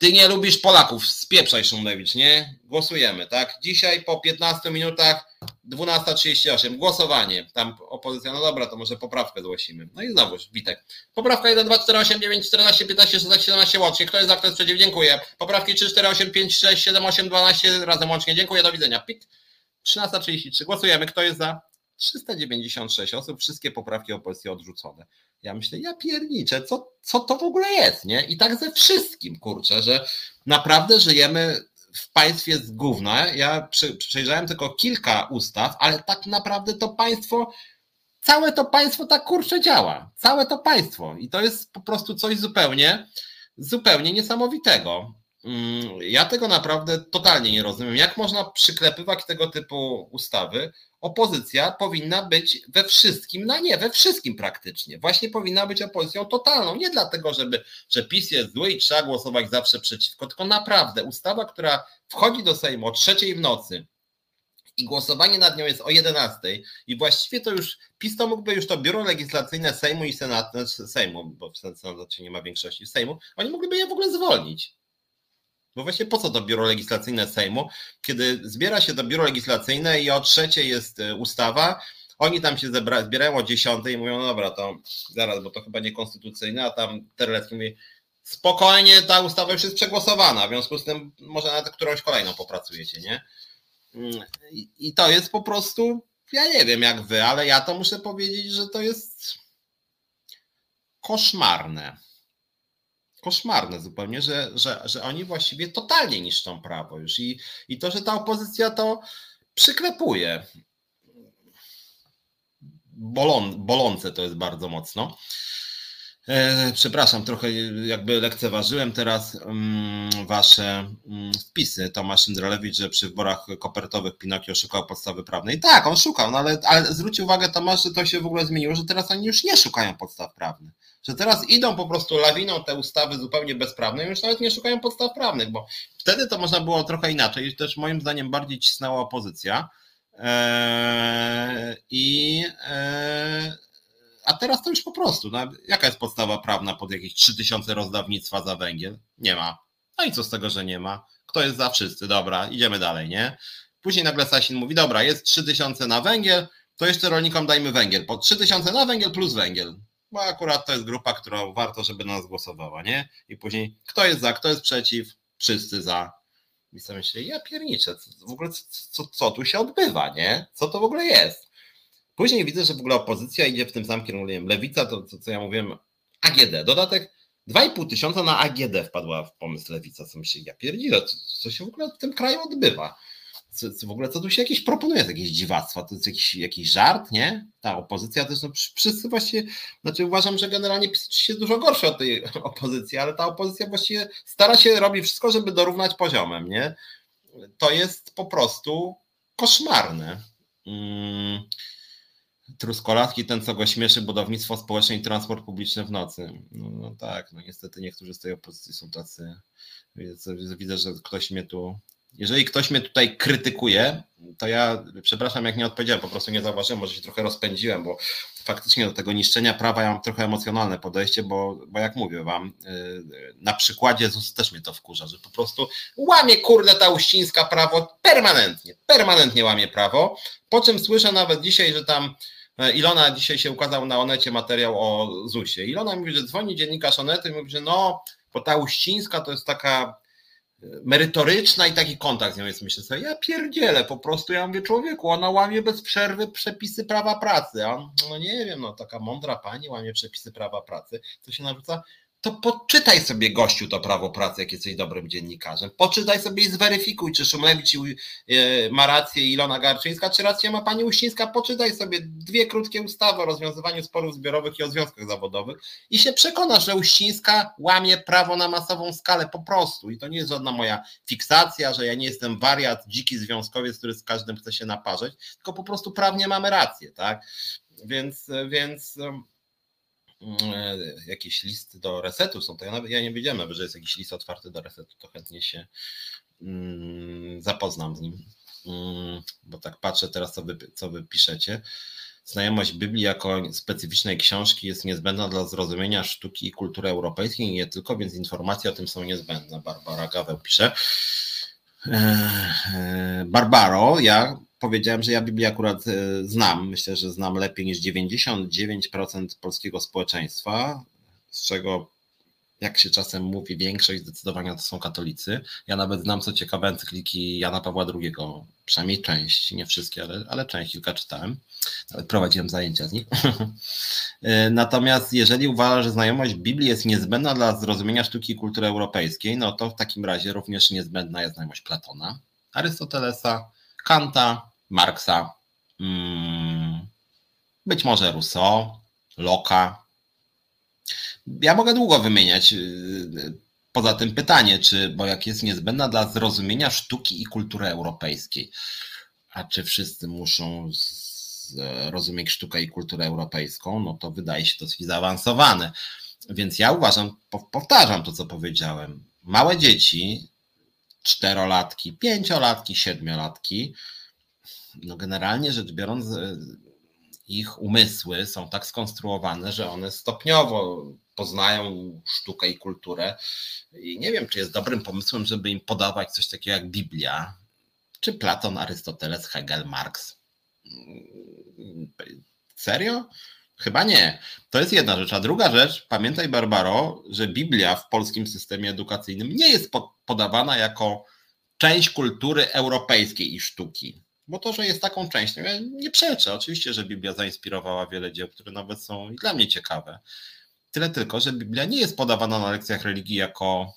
[SPEAKER 1] ty nie lubisz Polaków, spieprzaj Szumlewicz, nie? Głosujemy, tak? Dzisiaj po 15 minutach 12.38, głosowanie. Tam opozycja, no dobra, to może poprawkę zgłosimy. No i znowu, Witek. Poprawka 1, 2, 4, 8, 9, 14, 15, 16, 17 łącznie. Kto jest za, kto jest przeciw? Dziękuję. Poprawki 3, 4, 8, 5, 6, 7, 8, 12 razem łącznie. Dziękuję, do widzenia. Pik. 13.33. Głosujemy. Kto jest za? 396 osób, wszystkie poprawki opozycji odrzucone. Ja myślę, ja pierniczę, co, co to w ogóle jest, nie? I tak ze wszystkim, kurczę, że naprawdę żyjemy w państwie z gówna. Ja przejrzałem tylko kilka ustaw, ale tak naprawdę to państwo, całe to państwo tak kurczę działa. Całe to państwo. I to jest po prostu coś zupełnie, zupełnie niesamowitego. Mm, ja tego naprawdę totalnie nie rozumiem. Jak można przyklepywać tego typu ustawy? Opozycja powinna być we wszystkim, no nie, we wszystkim praktycznie. Właśnie powinna być opozycją totalną. Nie dlatego, żeby, że PiS jest zły i trzeba głosować zawsze przeciwko, tylko naprawdę ustawa, która wchodzi do Sejmu o trzeciej w nocy, i głosowanie nad nią jest o 11 i właściwie to już PiS to mógłby już to biuro legislacyjne Sejmu i Senatu, znaczy Sejmu, bo w Senatu nie ma większości Sejmu, oni mogliby je w ogóle zwolnić. Bo właśnie po co to biuro legislacyjne Sejmu, kiedy zbiera się to biuro legislacyjne i o trzeciej jest e, ustawa, oni tam się zebra, zbierają o dziesiątej i mówią, no dobra, to zaraz, bo to chyba niekonstytucyjne, a tam Terlecki mówi, spokojnie, ta ustawa już jest przegłosowana, w związku z tym może nawet którąś kolejną popracujecie, nie? Mm, I to jest po prostu, ja nie wiem jak wy, ale ja to muszę powiedzieć, że to jest koszmarne koszmarne zupełnie, że, że, że oni właściwie totalnie niszczą prawo już i, i to, że ta opozycja to przyklepuje. Bolon, bolące to jest bardzo mocno. E, przepraszam, trochę jakby lekceważyłem teraz mm, wasze mm, wpisy. Tomasz Indrelewicz, że przy wyborach kopertowych Pinokio szukał podstawy prawnej. Tak, on szukał, no ale, ale zwróć uwagę Tomasz, że to się w ogóle zmieniło, że teraz oni już nie szukają podstaw prawnych że teraz idą po prostu lawiną te ustawy zupełnie bezprawne i już nawet nie szukają podstaw prawnych, bo wtedy to można było trochę inaczej i też moim zdaniem bardziej cisnęła opozycja. Eee, I eee, a teraz to już po prostu, no, jaka jest podstawa prawna pod jakieś 3000 rozdawnictwa za węgiel? Nie ma. No i co z tego, że nie ma? Kto jest za wszyscy? Dobra, idziemy dalej, nie? Później nagle Sasin mówi, dobra, jest 3000 na węgiel, to jeszcze rolnikom dajmy węgiel. Po 3000 na węgiel plus węgiel. Bo akurat to jest grupa, którą warto, żeby na nas głosowała, nie? I później kto jest za, kto jest przeciw? Wszyscy za. I sobie myślę, ja pierniczę, w ogóle co, co, co tu się odbywa, nie? Co to w ogóle jest? Później widzę, że w ogóle opozycja idzie w tym samym kierunku. Nie wiem, lewica, to, co ja mówiłem, AGD, dodatek 2,5 tysiąca na AGD wpadła w pomysł lewica. Co myślę, ja pierdzielę, co, co się w ogóle w tym kraju odbywa? Co, co w ogóle, co tu się jakieś proponuje, jakieś dziwactwa, to jest jakiś, jakiś żart, nie? Ta opozycja też, no wszyscy właściwie, znaczy uważam, że generalnie PiS jest dużo gorszy od tej [laughs] opozycji, ale ta opozycja właściwie stara się, robi wszystko, żeby dorównać poziomem, nie? To jest po prostu koszmarne. Hmm. Truskolatki, ten co go śmieszy, budownictwo społeczne i transport publiczny w nocy. No, no tak, no niestety niektórzy z tej opozycji są tacy. Widzę, że ktoś mnie tu. Jeżeli ktoś mnie tutaj krytykuje, to ja przepraszam, jak nie odpowiedziałem, po prostu nie zauważyłem, może się trochę rozpędziłem, bo faktycznie do tego niszczenia prawa ja mam trochę emocjonalne podejście, bo, bo jak mówię wam, yy, na przykładzie ZUS też mnie to wkurza, że po prostu łamie kurde ta uścińska prawo permanentnie, permanentnie łamie prawo, po czym słyszę nawet dzisiaj, że tam E, Ilona dzisiaj się ukazał na Onecie materiał o ZUSie. Ilona mówi, że dzwoni dziennikarz Onety i mówi, że no, bo ta Uścińska to jest taka merytoryczna i taki kontakt z nią jest. Myślę sobie, ja pierdzielę po prostu, ja mówię, człowieku, ona łamie bez przerwy przepisy prawa pracy. A no nie wiem, no taka mądra pani łamie przepisy prawa pracy, co się narzuca to poczytaj sobie gościu to prawo pracy, jak jesteś dobrym dziennikarzem. Poczytaj sobie i zweryfikuj, czy Szumlewicz e, ma rację Ilona Garczyńska, czy rację ma pani Uścińska. Poczytaj sobie dwie krótkie ustawy o rozwiązywaniu sporów zbiorowych i o związkach zawodowych i się przekonasz, że Uścińska łamie prawo na masową skalę po prostu. I to nie jest żadna moja fiksacja, że ja nie jestem wariat, dziki związkowiec, który z każdym chce się naparzeć, tylko po prostu prawnie mamy rację, tak? Więc, więc E, jakieś listy do resetu są, to ja, ja nie wiedziałem że jest jakiś list otwarty do resetu, to chętnie się mm, zapoznam z nim, mm, bo tak patrzę teraz, co wy, co wy piszecie. Znajomość Biblii jako specyficznej książki jest niezbędna dla zrozumienia sztuki i kultury europejskiej nie tylko, więc informacje o tym są niezbędne. Barbara Gaweł pisze. E, e, Barbaro, ja powiedziałem, że ja Biblię akurat e, znam. Myślę, że znam lepiej niż 99% polskiego społeczeństwa, z czego jak się czasem mówi, większość zdecydowania to są katolicy. Ja nawet znam, co ciekawe, encykliki Jana Pawła II, przynajmniej część, nie wszystkie, ale, ale część kilka czytałem. Nawet prowadziłem zajęcia z nich. [laughs] E, natomiast jeżeli uważa, że znajomość Biblii jest niezbędna dla zrozumienia sztuki i kultury europejskiej, no to w takim razie również niezbędna jest znajomość Platona, Arystotelesa, Kanta, Marksa, mm, być może Rousseau, Locke'a. Ja mogę długo wymieniać. Y, poza tym pytanie, czy, bo jak jest niezbędna dla zrozumienia sztuki i kultury europejskiej, a czy wszyscy muszą zrozumieć sztukę i kulturę europejską, no to wydaje się dosyć zaawansowane. Więc ja uważam, powtarzam to, co powiedziałem. Małe dzieci, czterolatki, pięciolatki, siedmiolatki, no generalnie rzecz biorąc, e, ich umysły są tak skonstruowane, że one stopniowo poznają sztukę i kulturę. I nie wiem, czy jest dobrym pomysłem, żeby im podawać coś takiego jak Biblia, czy Platon, Arystoteles, Hegel, Marx. Serio? Chyba nie. To jest jedna rzecz. A druga rzecz, pamiętaj, Barbaro, że Biblia w polskim systemie edukacyjnym nie jest podawana jako część kultury europejskiej i sztuki. Bo to, że jest taką częścią, ja nie przeczę. Oczywiście, że Biblia zainspirowała wiele dzieł, które nawet są i dla mnie ciekawe. Tyle tylko, że Biblia nie jest podawana na lekcjach religii jako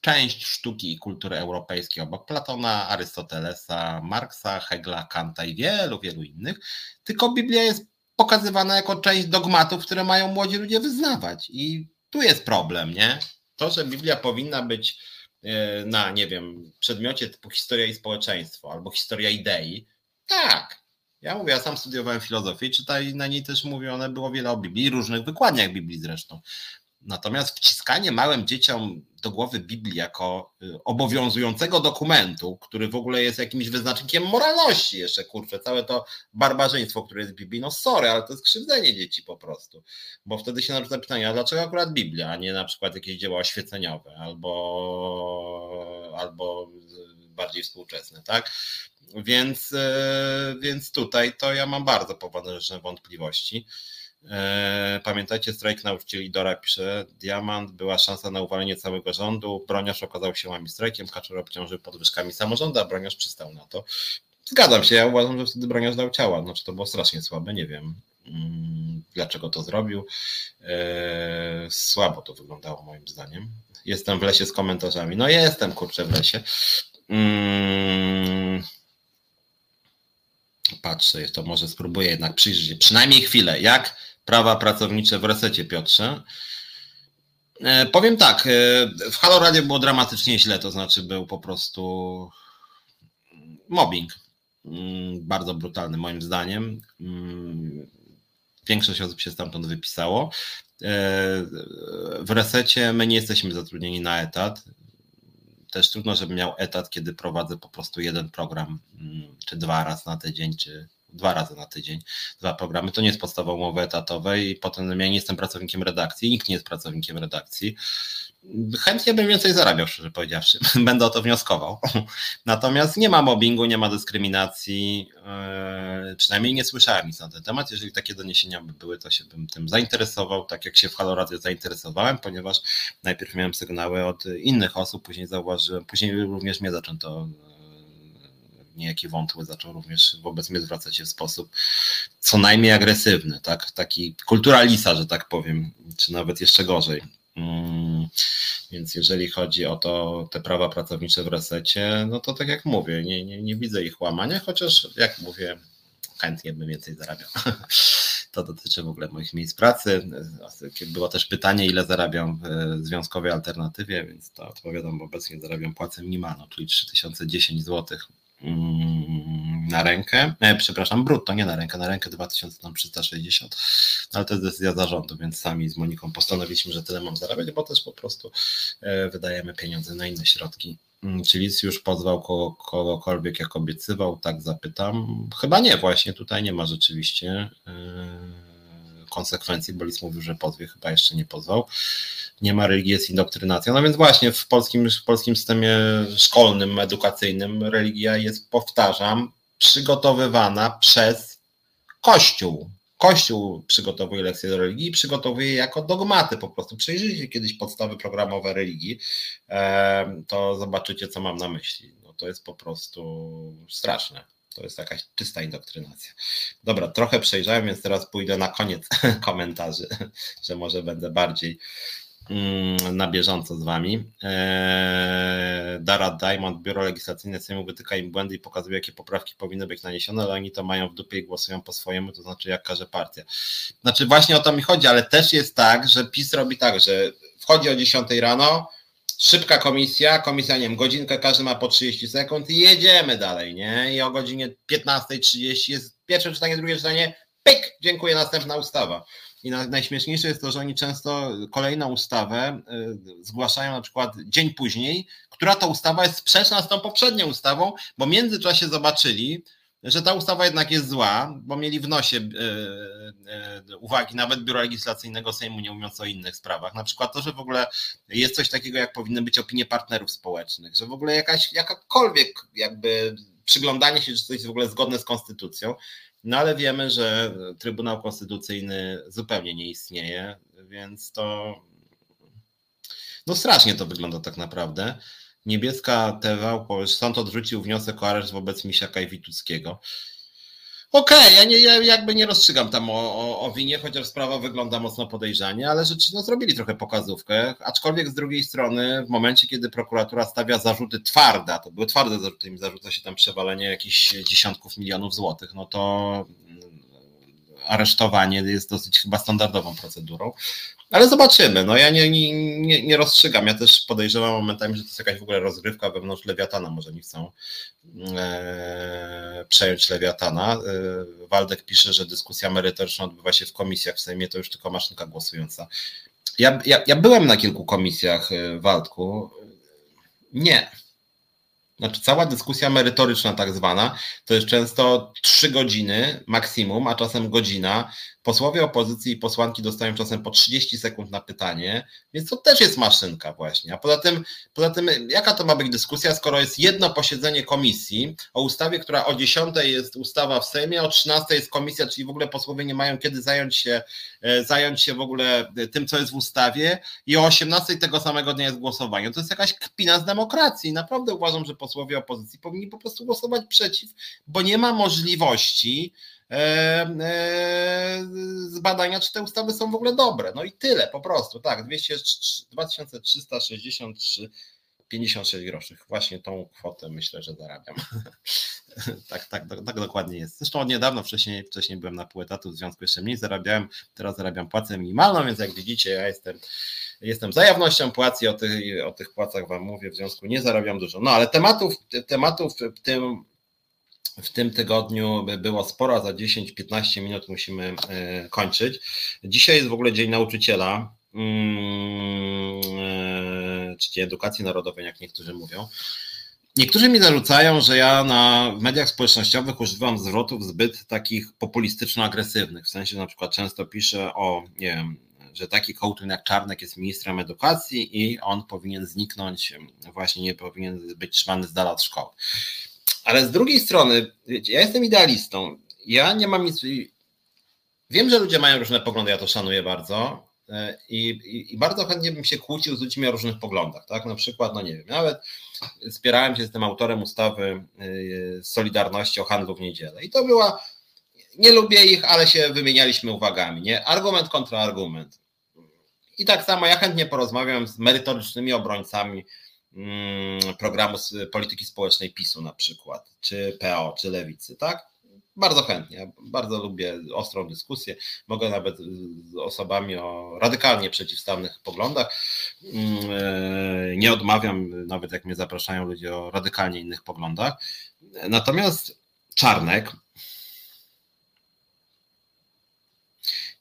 [SPEAKER 1] część sztuki i kultury europejskiej obok Platona, Arystotelesa, Marksa, Hegla, Kanta i wielu, wielu innych, tylko Biblia jest pokazywana jako część dogmatów, które mają młodzi ludzie wyznawać. I tu jest problem, nie? To, że Biblia powinna być na, nie wiem, przedmiocie typu historia i społeczeństwo albo historia idei, tak, Ja mówię, ja sam studiowałem filozofię i czytaj na niej też mówione było wiele o Biblii, różnych wykładniach Biblii zresztą. Natomiast wciskanie małym dzieciom do głowy Biblii jako y, obowiązującego dokumentu, który w ogóle jest jakimś wyznacznikiem moralności jeszcze, kurczę, całe to barbarzyństwo, które jest w Biblii, no sorry, ale to jest krzywdzenie dzieci po prostu, bo wtedy się narzuca pytanie, a dlaczego akurat Biblia, a nie na przykład jakieś dzieła oświeceniowe albo, albo bardziej współczesne, tak? Więc, y, więc tutaj to ja mam bardzo poważne wątpliwości. E, pamiętajcie, strajk nauczycieli Dora pisze, Diamant, była szansa na uwalenie całego rządu, Broniarz okazał się łami strajkiem, Kaczor obciążył podwyżkami samorządu, a Broniarz przystał na to. Zgadzam się, ja uważam, że wtedy Broniarz dał ciała, znaczy to było strasznie słabe, nie wiem dlaczego to zrobił. E, słabo to wyglądało moim zdaniem. Jestem w lesie z komentarzami. No jestem, kurczę, w lesie. Mm, patrzę, to może spróbuję jednak przyjrzeć się przynajmniej chwilę, jak prawa pracownicze w resecie, Piotrze. E, powiem tak, e, w Halo Radio było dramatycznie źle, to znaczy był po prostu mobbing. Mm, bardzo brutalny moim zdaniem. Większość osób się stamtąd wypisało. E, w resecie my nie jesteśmy zatrudnieni na etat. Też trudno, żebym miał etat, kiedy prowadzę po prostu jeden program, mm, czy dwa razy na tydzień, czy dwa razy na tydzień, dwa programy. To nie jest podstawa umowy etatowej i potem ja nie jestem pracownikiem redakcji, nikt nie jest pracownikiem redakcji. Chętnie bym więcej zarabiał, szczerze powiedziawszy. [laughs] Będę o to wnioskował. Natomiast nie ma mobbingu, nie ma dyskryminacji. Yy, przynajmniej nie słyszałem nic na ten temat. Jeżeli takie doniesienia by były, to się bym tym zainteresował, tak jak się w Halo Radio zainteresowałem, ponieważ najpierw miałem sygnały od innych osób, później zauważyłem, później również mnie zaczęto niejaki wątły zaczął również wobec mnie zwracać się w sposób co najmniej agresywny, tak? taki kulturalisa, że tak powiem, czy nawet jeszcze gorzej. Mm, więc jeżeli chodzi o to, te prawa pracownicze w resecie, no to tak jak mówię, nie, nie, nie widzę ich łamania, chociaż jak mówię, chętnie bym więcej zarabiał. [laughs] To dotyczy w ogóle moich miejsc pracy. Było też pytanie, ile zarabiam w związkowej alternatywie, więc to odpowiadam, obecnie zarabiam płacę minimalną, czyli 3010 zł na rękę, e, przepraszam, brutto, nie na rękę, na rękę 2360, ale to jest decyzja zarządu, więc sami z Moniką postanowiliśmy, że tyle mam zarabiać, bo też po prostu e, wydajemy pieniądze na inne środki. Mm, czy Lis już pozwał kogo, kogokolwiek, jak obiecywał? Tak zapytam. Chyba nie, właśnie tutaj nie ma rzeczywiście e, konsekwencji, bo Lis mówił, że pozwie, chyba jeszcze nie pozwał nie ma religii, jest indoktrynacja. No więc właśnie w polskim, w polskim systemie szkolnym, edukacyjnym religia jest, powtarzam, przygotowywana przez Kościół. Kościół przygotowuje lekcje do religii i przygotowuje je jako dogmaty po prostu. Przejrzyjcie kiedyś podstawy programowe religii, to zobaczycie, co mam na myśli. No to jest po prostu straszne. To jest jakaś czysta indoktrynacja. Dobra, trochę przejrzałem, więc teraz pójdę na koniec [laughs] komentarzy, [laughs] że może będę bardziej Mm, na bieżąco z Wami. Eee, Dara Diamond, Biuro Legislacyjne Sejmu wytyka im błędy i pokazuje, jakie poprawki powinny być naniesione, ale oni to mają w dupie i głosują po swojemu, to znaczy jak każe partia. Znaczy właśnie o to mi chodzi, ale też jest tak, że PiS robi tak, że wchodzi o 10 rano, szybka komisja, komisja, nie wiem, godzinkę, każdy ma po 30 sekund i jedziemy dalej, nie? I o godzinie 15.30 jest pierwsze czytanie, drugie czytanie, pyk, dziękuję, następna ustawa. I najśmieszniejsze jest to, że oni często kolejną ustawę y, zgłaszają na przykład dzień później, która to ustawa jest sprzeczna z tą poprzednią ustawą, bo w międzyczasie zobaczyli, że ta ustawa jednak jest zła, bo mieli w nosie y, y, uwagi nawet Biura Legislacyjnego Sejmu, nie mówiąc o innych sprawach. Na przykład to, że w ogóle jest coś takiego, jak powinny być opinie partnerów społecznych, że w ogóle jakaś, jakakolwiek jakby przyglądanie się, czy coś jest w ogóle zgodne z konstytucją. No ale wiemy, że Trybunał Konstytucyjny zupełnie nie istnieje, więc to no strasznie to wygląda tak naprawdę. Niebieska TV, sąd odrzucił wniosek o areszt wobec Misiaka i Wituckiego. Okej, okay, ja, nie, ja jakby nie rozstrzygam tam o, o, o, winie, chociaż sprawa wygląda mocno podejrzanie, ale rzeczywiście no, zrobili trochę pokazówkę, aczkolwiek z drugiej strony w momencie, kiedy prokuratura stawia zarzuty twarde, a to były twarde zarzuty, im zarzuca się tam przewalenie jakichś dziesiątków milionów złotych, no to aresztowanie jest dosyć chyba standardową procedurą. Ale zobaczymy. No ja nie, nie, nie rozstrzygam. Ja też podejrzewam momentami, że to jest jakaś w ogóle rozgrywka wewnątrz Lewiatana. Może nie chcą e, przejąć Lewiatana. E, Waldek pisze, że dyskusja merytoryczna odbywa się w komisjach w Sejmie, to już tylko maszynka głosująca. Ja, ja, ja byłem na kilku komisjach, e, Waldku. Nie. Znaczy, cała dyskusja merytoryczna, tak zwana, to jest często trzy godziny maksimum, a czasem godzina, Posłowie opozycji i posłanki dostają czasem po 30 sekund na pytanie, więc to też jest maszynka właśnie. A poza tym, poza tym jaka to ma być dyskusja, skoro jest jedno posiedzenie komisji o ustawie, która o 10 jest ustawa w Sejmie, o 13 jest komisja, czyli w ogóle posłowie nie mają kiedy zająć się, e, zająć się w ogóle tym, co jest w ustawie i o 18 tego samego dnia jest głosowanie. To jest jakaś kpina z demokracji. Naprawdę uważam, że posłowie opozycji powinni po prostu głosować przeciw, bo nie ma możliwości, E, e, z badania, czy te ustawy są w ogóle dobre. No i tyle, po prostu, tak, 200, 2363 56 groszy. Właśnie tą kwotę myślę, że zarabiam. [laughs] tak, tak, tak, tak, dokładnie jest. Zresztą od niedawno, wcześniej, wcześniej byłem na pół etatu, w związku jeszcze mniej zarabiałem, teraz zarabiam płacę minimalną, więc jak widzicie, ja jestem, jestem za jawnością płac i o tych, o tych płacach Wam mówię, w związku nie zarabiam dużo. No ale tematów, tematów w tym w tym tygodniu było sporo, za 10-15 minut musimy e, kończyć. Dzisiaj jest w ogóle Dzień Nauczyciela, mm, e, czy Edukacji Narodowej, jak niektórzy mówią. Niektórzy mi zarzucają, że ja na mediach społecznościowych używam zwrotów zbyt takich populistyczno-agresywnych. W sensie na przykład często piszę o, nie wiem, że taki kołtun jak Czarnek jest ministrem edukacji i on powinien zniknąć, właśnie nie powinien być trzymany z dala od szkoły. Ale z drugiej strony, wiecie, ja jestem idealistą. Ja nie mam nic. Wiem, że ludzie mają różne poglądy, ja to szanuję bardzo. E, I, i, I, bardzo chętnie bym się kłócił z ludźmi o różnych poglądach, tak? Na przykład, no nie wiem, nawet spierałem się z tym autorem ustawy e, Solidarności o handlu w niedzielę. I to była, nie lubię ich, ale się wymienialiśmy uwagami, nie? Argument kontra argument. I tak samo ja chętnie porozmawiam z merytorycznymi obrońcami programu polityki społecznej PiSu na przykład, czy PO, czy Lewicy, tak? Bardzo chętnie, bardzo lubię ostrą dyskusję. Mogę nawet z osobami o radykalnie przeciwstawnych poglądach. Mm, e, nie odmawiam, nawet jak mnie zapraszają ludzie o radykalnie innych poglądach. Natomiast Czarnek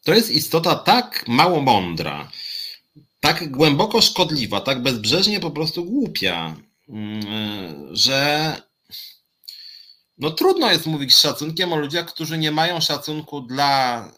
[SPEAKER 1] to jest istota tak mało mądra, tak głęboko szkodliwa, tak bezbrzeżnie po prostu głupia, mm, że no trudno jest mówić z szacunkiem o ludziach, którzy nie mają szacunku dla e,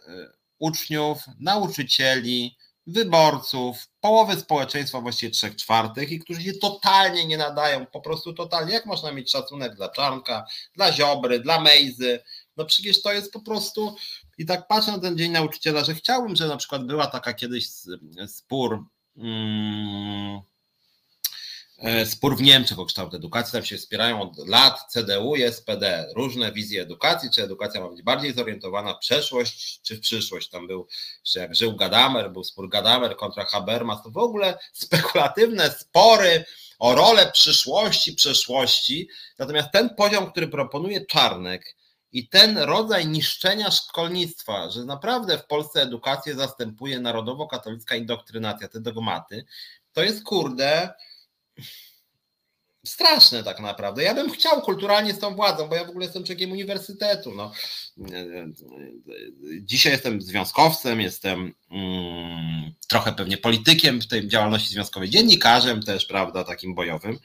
[SPEAKER 1] uczniów, nauczycieli, wyborców, połowy społeczeństwa, właściwie trzech czwartych i którzy się totalnie nie nadają, po prostu totalnie. Jak można mieć szacunek dla Czarnka, dla Ziobry, dla Mejzy? No przecież to jest po prostu i tak patrzę na ten Dzień Nauczyciela, że chciałbym, że na przykład była taka kiedyś spór, hmm, spór w Niemczech o kształt edukacji, tam się wspierają od lat CDU i SPD, różne wizje edukacji, czy edukacja ma być bardziej zorientowana w przeszłość, czy w przyszłość. Tam był, jeszcze jak żył Gadamer, był spór Gadamer kontra Habermas, to w ogóle spekulatywne spory o rolę przyszłości, przeszłości. Natomiast ten poziom, który proponuje Czarnek, i ten rodzaj niszczenia szkolnictwa, że naprawdę w Polsce edukację zastępuje narodowo-katolicka indoktrynacja, te dogmaty, to jest kurde straszne tak naprawdę. Ja bym chciał kulturalnie z tą władzą, bo ja w ogóle jestem człowiekiem uniwersytetu. No. Dzisiaj jestem związkowcem, jestem mm, trochę pewnie politykiem w tej działalności związkowej, dziennikarzem też, prawda, takim bojowym.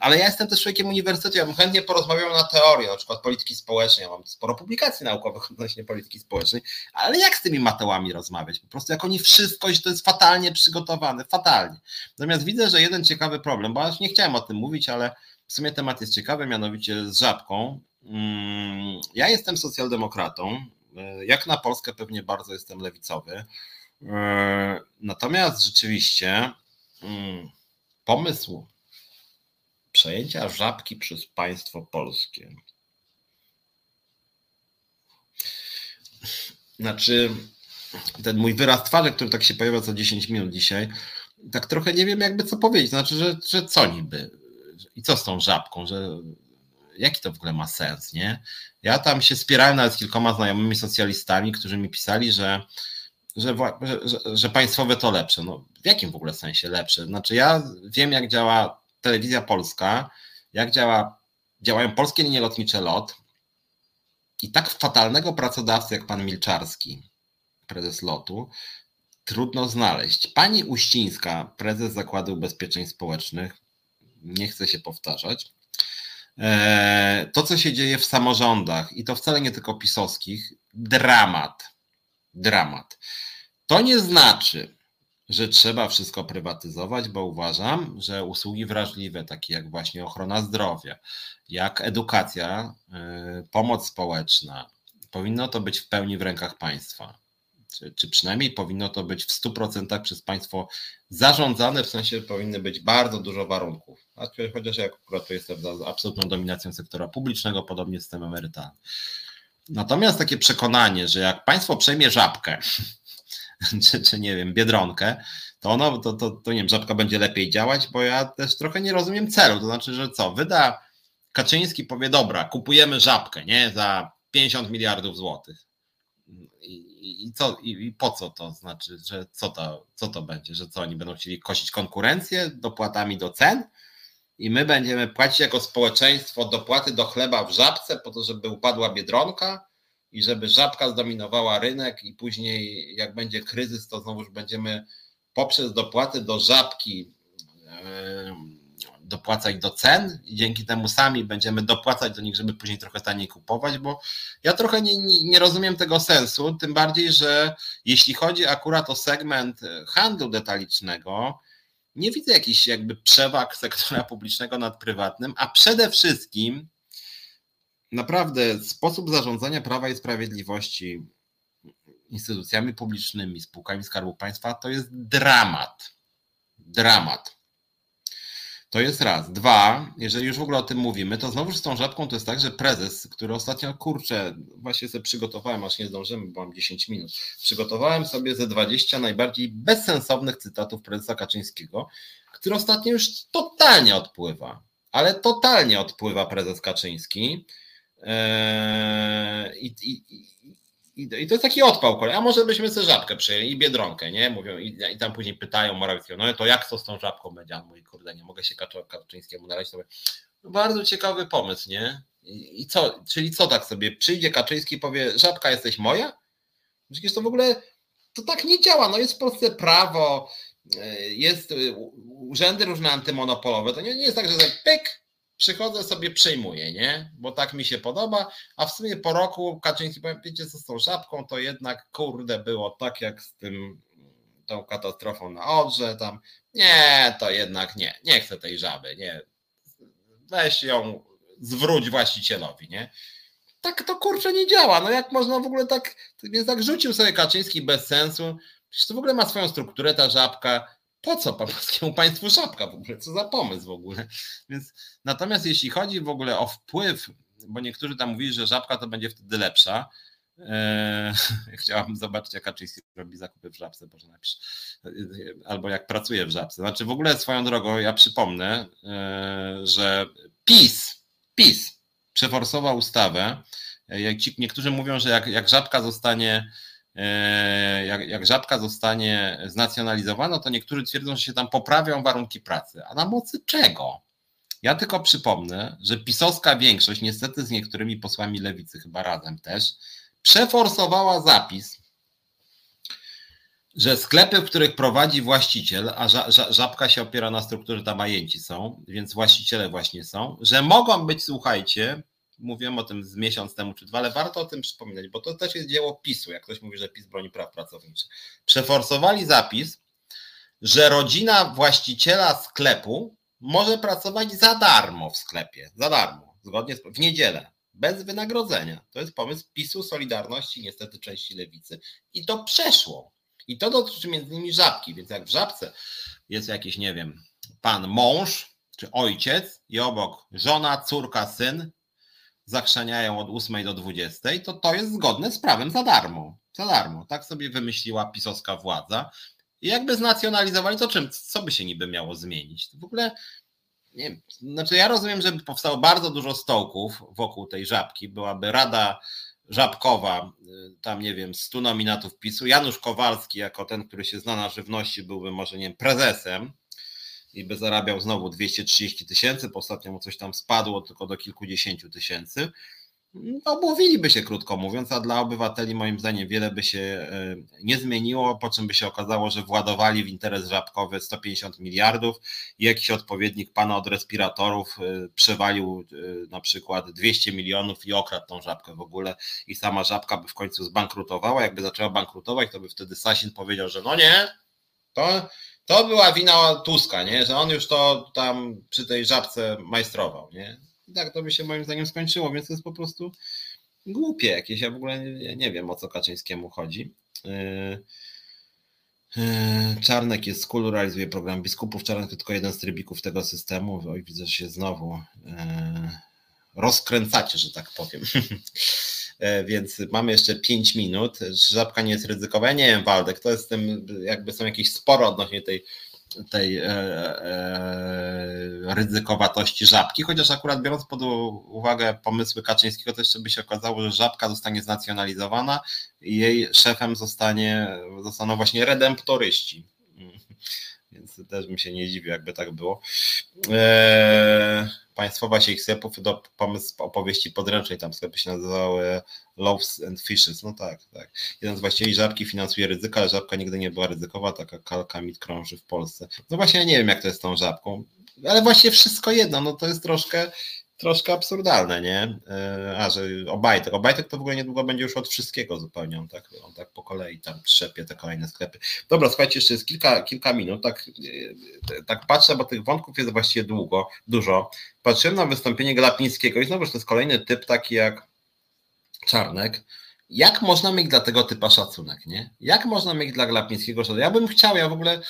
[SPEAKER 1] Ale ja jestem też człowiekiem uniwersytetu, ja bym chętnie porozmawiał na teorię, na przykład polityki społecznej, ja mam sporo publikacji naukowych odnośnie polityki społecznej, ale jak z tymi matełami rozmawiać? Po prostu jak oni wszystko, to jest fatalnie przygotowane, fatalnie. Natomiast widzę, że jeden ciekawy problem, bo aż nie chciałem o tym mówić, ale w sumie temat jest ciekawy, mianowicie z żabką. Mm, ja jestem socjaldemokratą, jak na Polskę pewnie bardzo jestem lewicowy, natomiast rzeczywiście mm, pomysł przejęcia żabki przez państwo polskie. Znaczy, ten mój wyraz twarzy, który tak się pojawia co 10 minut dzisiaj, tak trochę nie wiem jakby co powiedzieć. Znaczy, że, że co niby? I co z tą żabką? Że jaki to w ogóle ma sens, nie? Ja tam się spierałem nawet z kilkoma znajomymi socjalistami, którzy mi pisali, że, że, że, że państwowe to lepsze. No, w jakim w ogóle sensie lepsze? Znaczy, ja wiem, jak działa telewizja polska, jak działa, działają polskie linie lotnicze LOT i tak fatalnego pracodawcy jak pan Milczarski, prezes LOTu, trudno znaleźć. Pani Uścińska, prezes Zakładu Ubezpieczeń Społecznych, nie chcę się powtarzać. E, to, co się dzieje w samorządach, i to wcale nie tylko pisowskich, dramat. Dramat. To nie znaczy, że trzeba wszystko prywatyzować, bo uważam, że usługi wrażliwe, takie jak właśnie ochrona zdrowia, jak edukacja, e, pomoc społeczna, powinno to być w pełni w rękach państwa czy, czy przynajmniej powinno to być w 100% przez państwo zarządzane, w sensie powinny być bardzo dużo warunków. Chociaż ja akurat to jestem za absolutną dominacją sektora publicznego, podobnie system emerytalny. Natomiast takie przekonanie, że jak państwo przejmie żabkę, [laughs] czy, czy nie wiem, biedronkę, to ono, to, to, to nie wiem, żabka będzie lepiej działać, bo ja też trochę nie rozumiem celu. To znaczy, że co, wyda Kaczyński powie, dobra, kupujemy żabkę, nie, za 50 miliardów złotych. I, co, i, i, po co to znaczy, że co to, co to będzie, że co oni będą chcieli kosić konkurencję dopłatami do cen? I my będziemy płacić jako społeczeństwo dopłaty do chleba w żabce po to, żeby upadła biedronka i żeby żabka zdominowała rynek i później jak będzie kryzys, to znowuż będziemy poprzez dopłaty do żabki dopłacać do cen i dzięki temu sami będziemy dopłacać do nich, żeby później trochę taniej kupować, bo ja trochę nie, nie, rozumiem tego sensu, tym bardziej, że jeśli chodzi akurat o segment handlu detalicznego, nie widzę jakichś jakby przewag sektora publicznego nad prywatnym, a przede wszystkim naprawdę sposób zarządzania Prawa i Sprawiedliwości instytucjami publicznymi, spółkami Skarbu Państwa to jest dramat. Dramat. To jest raz. Dwa, jeżeli już w ogóle o tym mówimy, to znowu z tą żabką to jest tak, że prezes, który ostatnio, kurczę, właśnie sobie przygotowałem, aż nie zdążymy, bo mam 10 minut, przygotowałem sobie ze 20 najbardziej bezsensownych cytatów prezesa Kaczyńskiego, który ostatnio już totalnie odpływa, ale totalnie odpływa prezes Kaczyński. Eee, I, i, i, to jest taki odpał kolej. A może byśmy sobie żabkę przyjęli i biedronkę, nie? Mówią, i, i tam później pytają Morawieckiego, no to jak to z tą żabką będzie? A mój kurde, nie mogę się Kaczyńskiemu naleźć. No bardzo ciekawy pomysł, nie? I, I, co, czyli co tak sobie, przyjdzie Kaczyński i powie, żabka jesteś moja? Przecież to w ogóle, to tak nie działa, no jest w Polsce prawo, e, jest e, urzędy różne antymonopolowe, to nie, nie jest tak, że pyk, przychodzę sobie, przejmuję, nie? Bo tak mi się podoba, a w sumie po roku Kaczyński powie, wiecie co z tą szapką, to jednak kurde było tak jak z tym tą katastrofą na Odrze, tam nie, to jednak nie, nie chcę tej żaby, nie, weź ją, zwróć właścicielowi, nie? Tak to kurczę nie działa, no jak można w ogóle tak, więc tak rzucił sobie Kaczyński bez sensu, przecież to w ogóle ma swoją strukturę ta żabka, po co polskiemu państwu żabka w ogóle? Co za pomysł w ogóle? Więc natomiast jeśli chodzi w ogóle o wpływ, bo niektórzy tam mówili, że żabka to będzie wtedy lepsza. Eee, [laughs] chciałabym zobaczyć, jak Kaczyński robi zakupy w żabce, może napisz. Albo jak pracuje w żabce. Znaczy w ogóle swoją drogą, ja przypomnę, eee, że PiS, PiS przeforsował ustawę. Jak ci, niektórzy mówią, że jak, jak żabka zostanie E, jak, jak żabka zostanie znacjonalizowana, to niektórzy twierdzą, że się tam poprawią warunki pracy. A na mocy czego? Ja tylko przypomnę, że pisowska większość, niestety z niektórymi posłami lewicy, chyba razem też, przeforsowała zapis, że sklepy, w których prowadzi właściciel, a żabka się opiera na strukturze, tam ajęci są, więc właściciele właśnie są, że mogą być, słuchajcie, mówiłem o tym z miesiąc temu czy dwa, ale warto o tym przypominać, bo to też jest dzieło PiSu, jak ktoś mówi, że PiS broni praw pracowniczych. Przeforsowali zapis, że rodzina właściciela sklepu może pracować za darmo w sklepie, za darmo, zgodnie z, w niedzielę, bez wynagrodzenia. To jest pomysł PiSu, Solidarności, niestety części lewicy i to przeszło. I to dotyczy między innymi żabki, więc jak w żabce jest jakiś, nie wiem, pan mąż czy ojciec i obok żona, córka, syn, zachrzaniają od 8 do 20, to to jest zgodne z prawem za darmo. Za darmo. Tak sobie wymyśliła pisowska władza. I jakby znacjonalizowali, to czym, co by się niby miało zmienić? W ogóle nie wiem, znaczy ja rozumiem, że powstało bardzo dużo stołków wokół tej żabki, byłaby rada żabkowa, y, tam nie wiem, 100 nominatów PiSu, Janusz Kowalski jako ten, który się zna na żywności byłby może, nie wiem, prezesem i by zarabiał znowu 230 tysięcy, po ostatnio mu coś tam spadło tylko do kilkudziesięciu tysięcy, obłowiliby się, krótko mówiąc, a dla obywateli moim zdaniem wiele by się e, nie zmieniło, po czym by się okazało, że władowali w interes żabkowy 150 miliardów i jakiś odpowiednik pana od respiratorów e, przewalił e, na przykład 200 milionów i okradł tą żabkę w ogóle i sama żabka by w końcu zbankrutowała. Jakby zaczęła bankrutować, to by wtedy Sasin powiedział, że no nie, to, to była wina Tuska, nie? że on już to tam przy tej żabce majstrował. Nie? I tak to by się moim zdaniem skończyło, więc to jest po prostu głupie jakieś. Ja w ogóle nie, nie wiem o co Kaczyńskiemu chodzi. Yy, yy, Czarnek jest cool, realizuje program biskupów. Czarnek to tylko jeden z trybików tego systemu. Oj, widzę, że się znowu yy, rozkręcacie, że tak powiem. [laughs] Więc mamy jeszcze 5 minut. Żabka nie jest ryzykowa. Ja nie wiem, Waldek, to jest tym, jakby są jakieś sporo odnośnie tej tej e, e, ryzykowatości żabki, chociaż akurat biorąc pod uwagę pomysły Kaczyńskiego, to jeszcze by się okazało, że żabka zostanie znacjonalizowana i jej szefem zostanie, zostaną właśnie redemptoryści. Więc też bym się nie dziwił, jakby tak było. E, państwowa sieć sklepów do pomysł opowieści podręcznej, tam sklepy się nazywały Loaves and Fishes, no tak, tak. Jeden z właścicieli żabki finansuje ryzyka, ale żabka nigdy nie była ryzykowa, taka kalka mit krąży w Polsce. No właśnie ja nie wiem jak to jest z tą żabką, ale właśnie wszystko jedno, no to jest troszkę troszkę absurdalne, nie? E, a, że Obajtek. Obajtek to w ogóle niedługo będzie już od wszystkiego zupełnie. On tak, on tak po kolei tam trzepie te kolejne sklepy. Dobra, słuchajcie, jeszcze jest kilka, kilka minut. Tak, e, tak patrzę, bo tych wątków jest właściwie długo, dużo. Patrzyłem na wystąpienie Glapińskiego i znowu to jest kolejny typ taki jak Czarnek. Jak można mieć dla tego typa szacunek, nie? Jak można mieć dla Glapińskiego szacunek? Ja bym chciał, ja w ogóle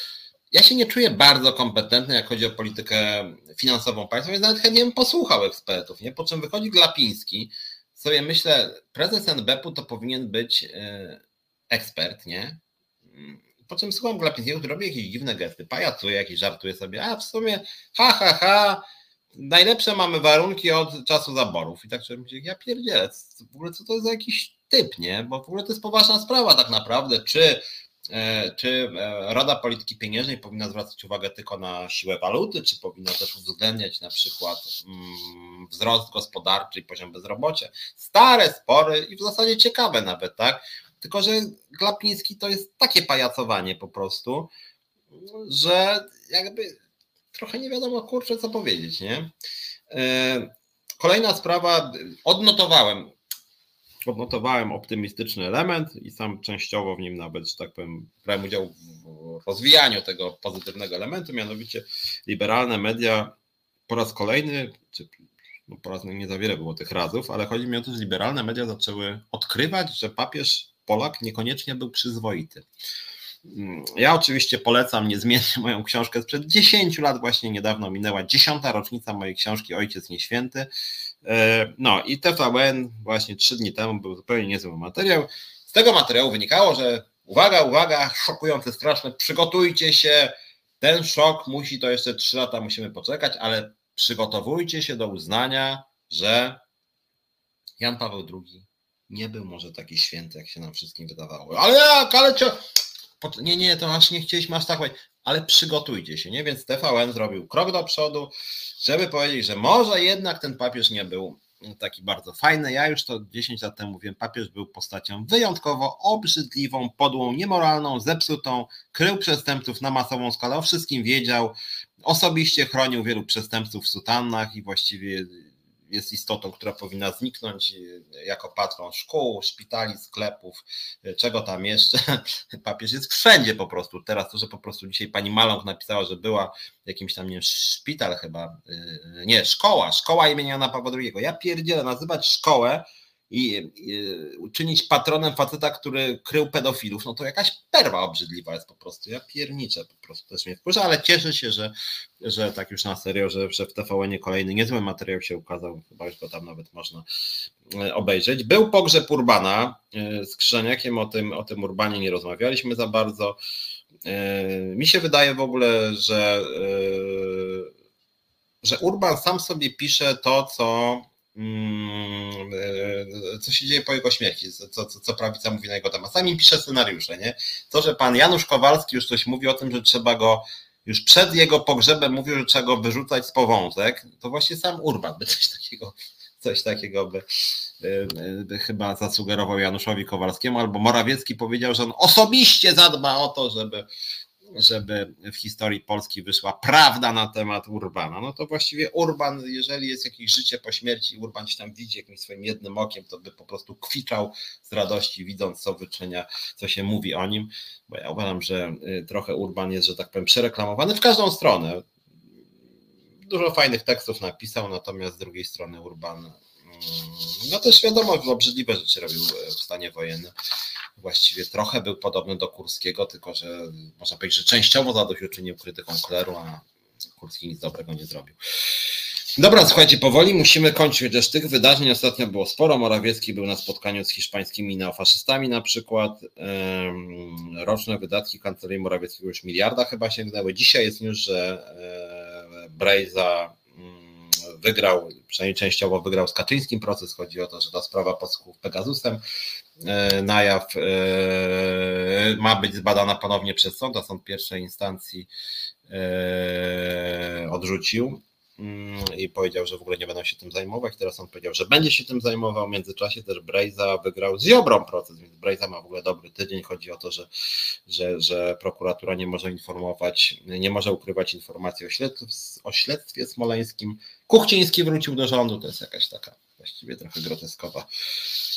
[SPEAKER 1] ja się nie czuję bardzo kompetentny, jak chodzi o politykę finansową państwa, więc nawet chętnie bym posłuchał ekspertów, nie? Po czym wychodzi Glapiński, sobie myślę, prezes NBP-u to powinien być e, ekspert, nie? Po czym słucham Glapińskiego, który robi jakieś dziwne gesty, pajacuje, jakieś żartuje sobie, a w sumie ha, ha, ha, najlepsze mamy warunki od czasu zaborów. I tak sobie myślę, ja pierdzielę, w ogóle co to jest za jakiś typ, nie? Bo w ogóle to jest poważna sprawa tak naprawdę, czy czy e, Rada Polityki Pieniężnej powinna zwracać uwagę tylko na siłę waluty, czy powinna też uwzględniać na przykład mm, wzrost gospodarczy i poziom bezrobocia? Stare spory i w zasadzie ciekawe nawet, tak? Tylko, że Glapiński to jest takie pajacowanie po prostu, że jakby trochę nie wiadomo kurczę co powiedzieć, nie? E, kolejna sprawa, odnotowałem odnotowałem optymistyczny element i sam częściowo w nim nawet, że tak powiem, brałem udział w rozwijaniu tego pozytywnego elementu, mianowicie liberalne media po raz kolejny, czy no po raz nie za wiele było tych razów, ale chodzi mi o to, że liberalne media zaczęły odkrywać, że papież Polak niekoniecznie był przyzwoity. Ja oczywiście polecam niezmiennie moją książkę sprzed 10 lat, właśnie niedawno minęła dziesiąta rocznica mojej książki Ojciec Nieświęty. E, no i TVN właśnie trzy dni temu był zupełnie niezły materiał. Z tego materiału wynikało, że uwaga, uwaga, szokujące, straszne, przygotujcie się, ten szok musi, to jeszcze trzy lata musimy poczekać, ale przygotowujcie się do uznania, że Jan Paweł II nie był może taki święty, jak się nam wszystkim wydawało. Ale jak, ale cio... Nie, nie, to aż nie chcieliśmy aż tak ale przygotujcie się, nie? Więc TVN zrobił krok do przodu, żeby powiedzieć, że może jednak ten papież nie był taki bardzo fajny. Ja już to 10 lat temu mówiłem, papież był postacią wyjątkowo obrzydliwą, podłą, niemoralną, zepsutą, krył przestępców na masową skalę, o wszystkim wiedział, osobiście chronił wielu przestępców w sutannach i właściwie jest istotą, która powinna zniknąć e, jako patron szkół, szpitali, sklepów, e, czego tam jeszcze. [laughs] Papież jest wszędzie po prostu. Teraz to, że po prostu dzisiaj pani Maląg napisała, że była jakimś tam, nie wiem, szpital chyba, e, nie, szkoła, szkoła imienia Jana Pawła II. Ja pierdzielę, nazywać szkołę i, uczynić patronem faceta, który krył pedofilów, no to jakaś perwa obrzydliwa jest po prostu. Ja pierniczę po prostu też mnie wkurza, ale cieszę się, że, że tak już na serio, że, że w TVN kolejny niezły materiał się ukazał, chyba już go tam nawet można e, obejrzeć. Był pogrzeb Urbana e, z Krzyżaniakiem, o tym, o tym Urbanie nie rozmawialiśmy za bardzo. E, mi się wydaje w ogóle, że że Urban sam sobie pisze to, co, co się dzieje po jego śmierci, co, co, co prawica mówi na jego temat. Sam im pisze scenariusze, nie? To, że pan Janusz Kowalski już coś mówi o tym, że trzeba go już przed jego pogrzebem mówił, że trzeba go wyrzucać z powązek, to właśnie sam Urban by coś takiego, coś takiego by, by, by chyba zasugerował Januszowi Kowalskiemu, albo Morawiecki powiedział, że on osobiście zadba o to, żeby, żeby w historii Polski wyszła prawda na temat Urbana. No to właściwie Urban, jeżeli jest jakieś życie po śmierci, Urban się tam widzi jakimś swoim jednym okiem, to by po prostu kwiczał z radości, widząc co wyczynia, co się mówi o nim, bo ja uważam, że y, trochę Urban jest, że tak powiem, przereklamowany w każdą stronę. Dużo fajnych tekstów napisał, natomiast z drugiej strony Urban mm, no też wiadomo, obrzydliwe rzeczy robił w stanie wojennym właściwie trochę był podobny do Kurskiego, tylko że można powiedzieć, że częściowo zadośćuczynił krytyką kleru, a Kurski nic dobrego nie zrobił. Dobra, słuchajcie, powoli musimy kończyć, chociaż tych wydarzeń ostatnio było sporo. Morawiecki był na spotkaniu z hiszpańskimi neofaszystami na przykład. Roczne wydatki kancelarii Morawieckiego już miliarda chyba sięgnęły. Dzisiaj jest już, że e, Brejza mm, wygrał, przynajmniej częściowo wygrał z Kaczyńskim proces. Chodzi o to, że ta sprawa podsłuchów Pegasusem na jaw e, ma być zbadana ponownie przez sąd, a sąd pierwszej instancji e, odrzucił i powiedział, że w ogóle nie będą się tym zajmować. Teraz on powiedział, że będzie się tym zajmował. W międzyczasie też Brejza wygrał z Ziobrą proces, więc Brejza ma w ogóle dobry tydzień. Chodzi o to, że, że, że prokuratura nie może informować, nie może ukrywać informacji o, śledztw, o śledztwie smoleńskim. Kuchciński wrócił do rządu, to jest jakaś taka właściwie trochę groteskowa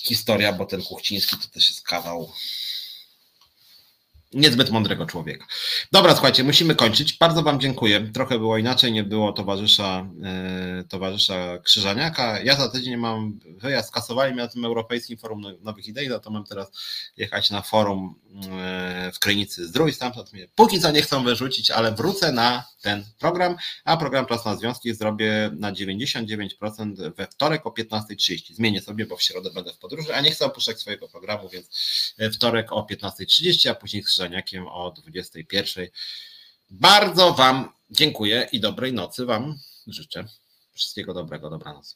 [SPEAKER 1] historia, bo ten Kuchciński to też jest kawał niezbyt mądrego człowieka. Dobra, słuchajcie, musimy kończyć. Bardzo Wam dziękuję. Trochę było inaczej, nie było towarzysza, e, towarzysza Krzyżaniaka. Ja za tydzień mam wyjazd, kasowali mnie na tym Europejskim Forum Nowych Idei, za to mam teraz jechać na forum e, w Krynicy Zdrój, stamtąd mnie póki co nie chcą wyrzucić, ale wrócę na ten program, a program Czas na Związki zrobię na 99% we wtorek o 15.30. Zmienię sobie, bo w środę będę w podróży, a nie chcę opuszczać swojego programu, więc wtorek o 15.30, a później z Krzyżaniakiem o 21.00. Bardzo Wam dziękuję i dobrej nocy Wam życzę. Wszystkiego dobrego, dobranoc.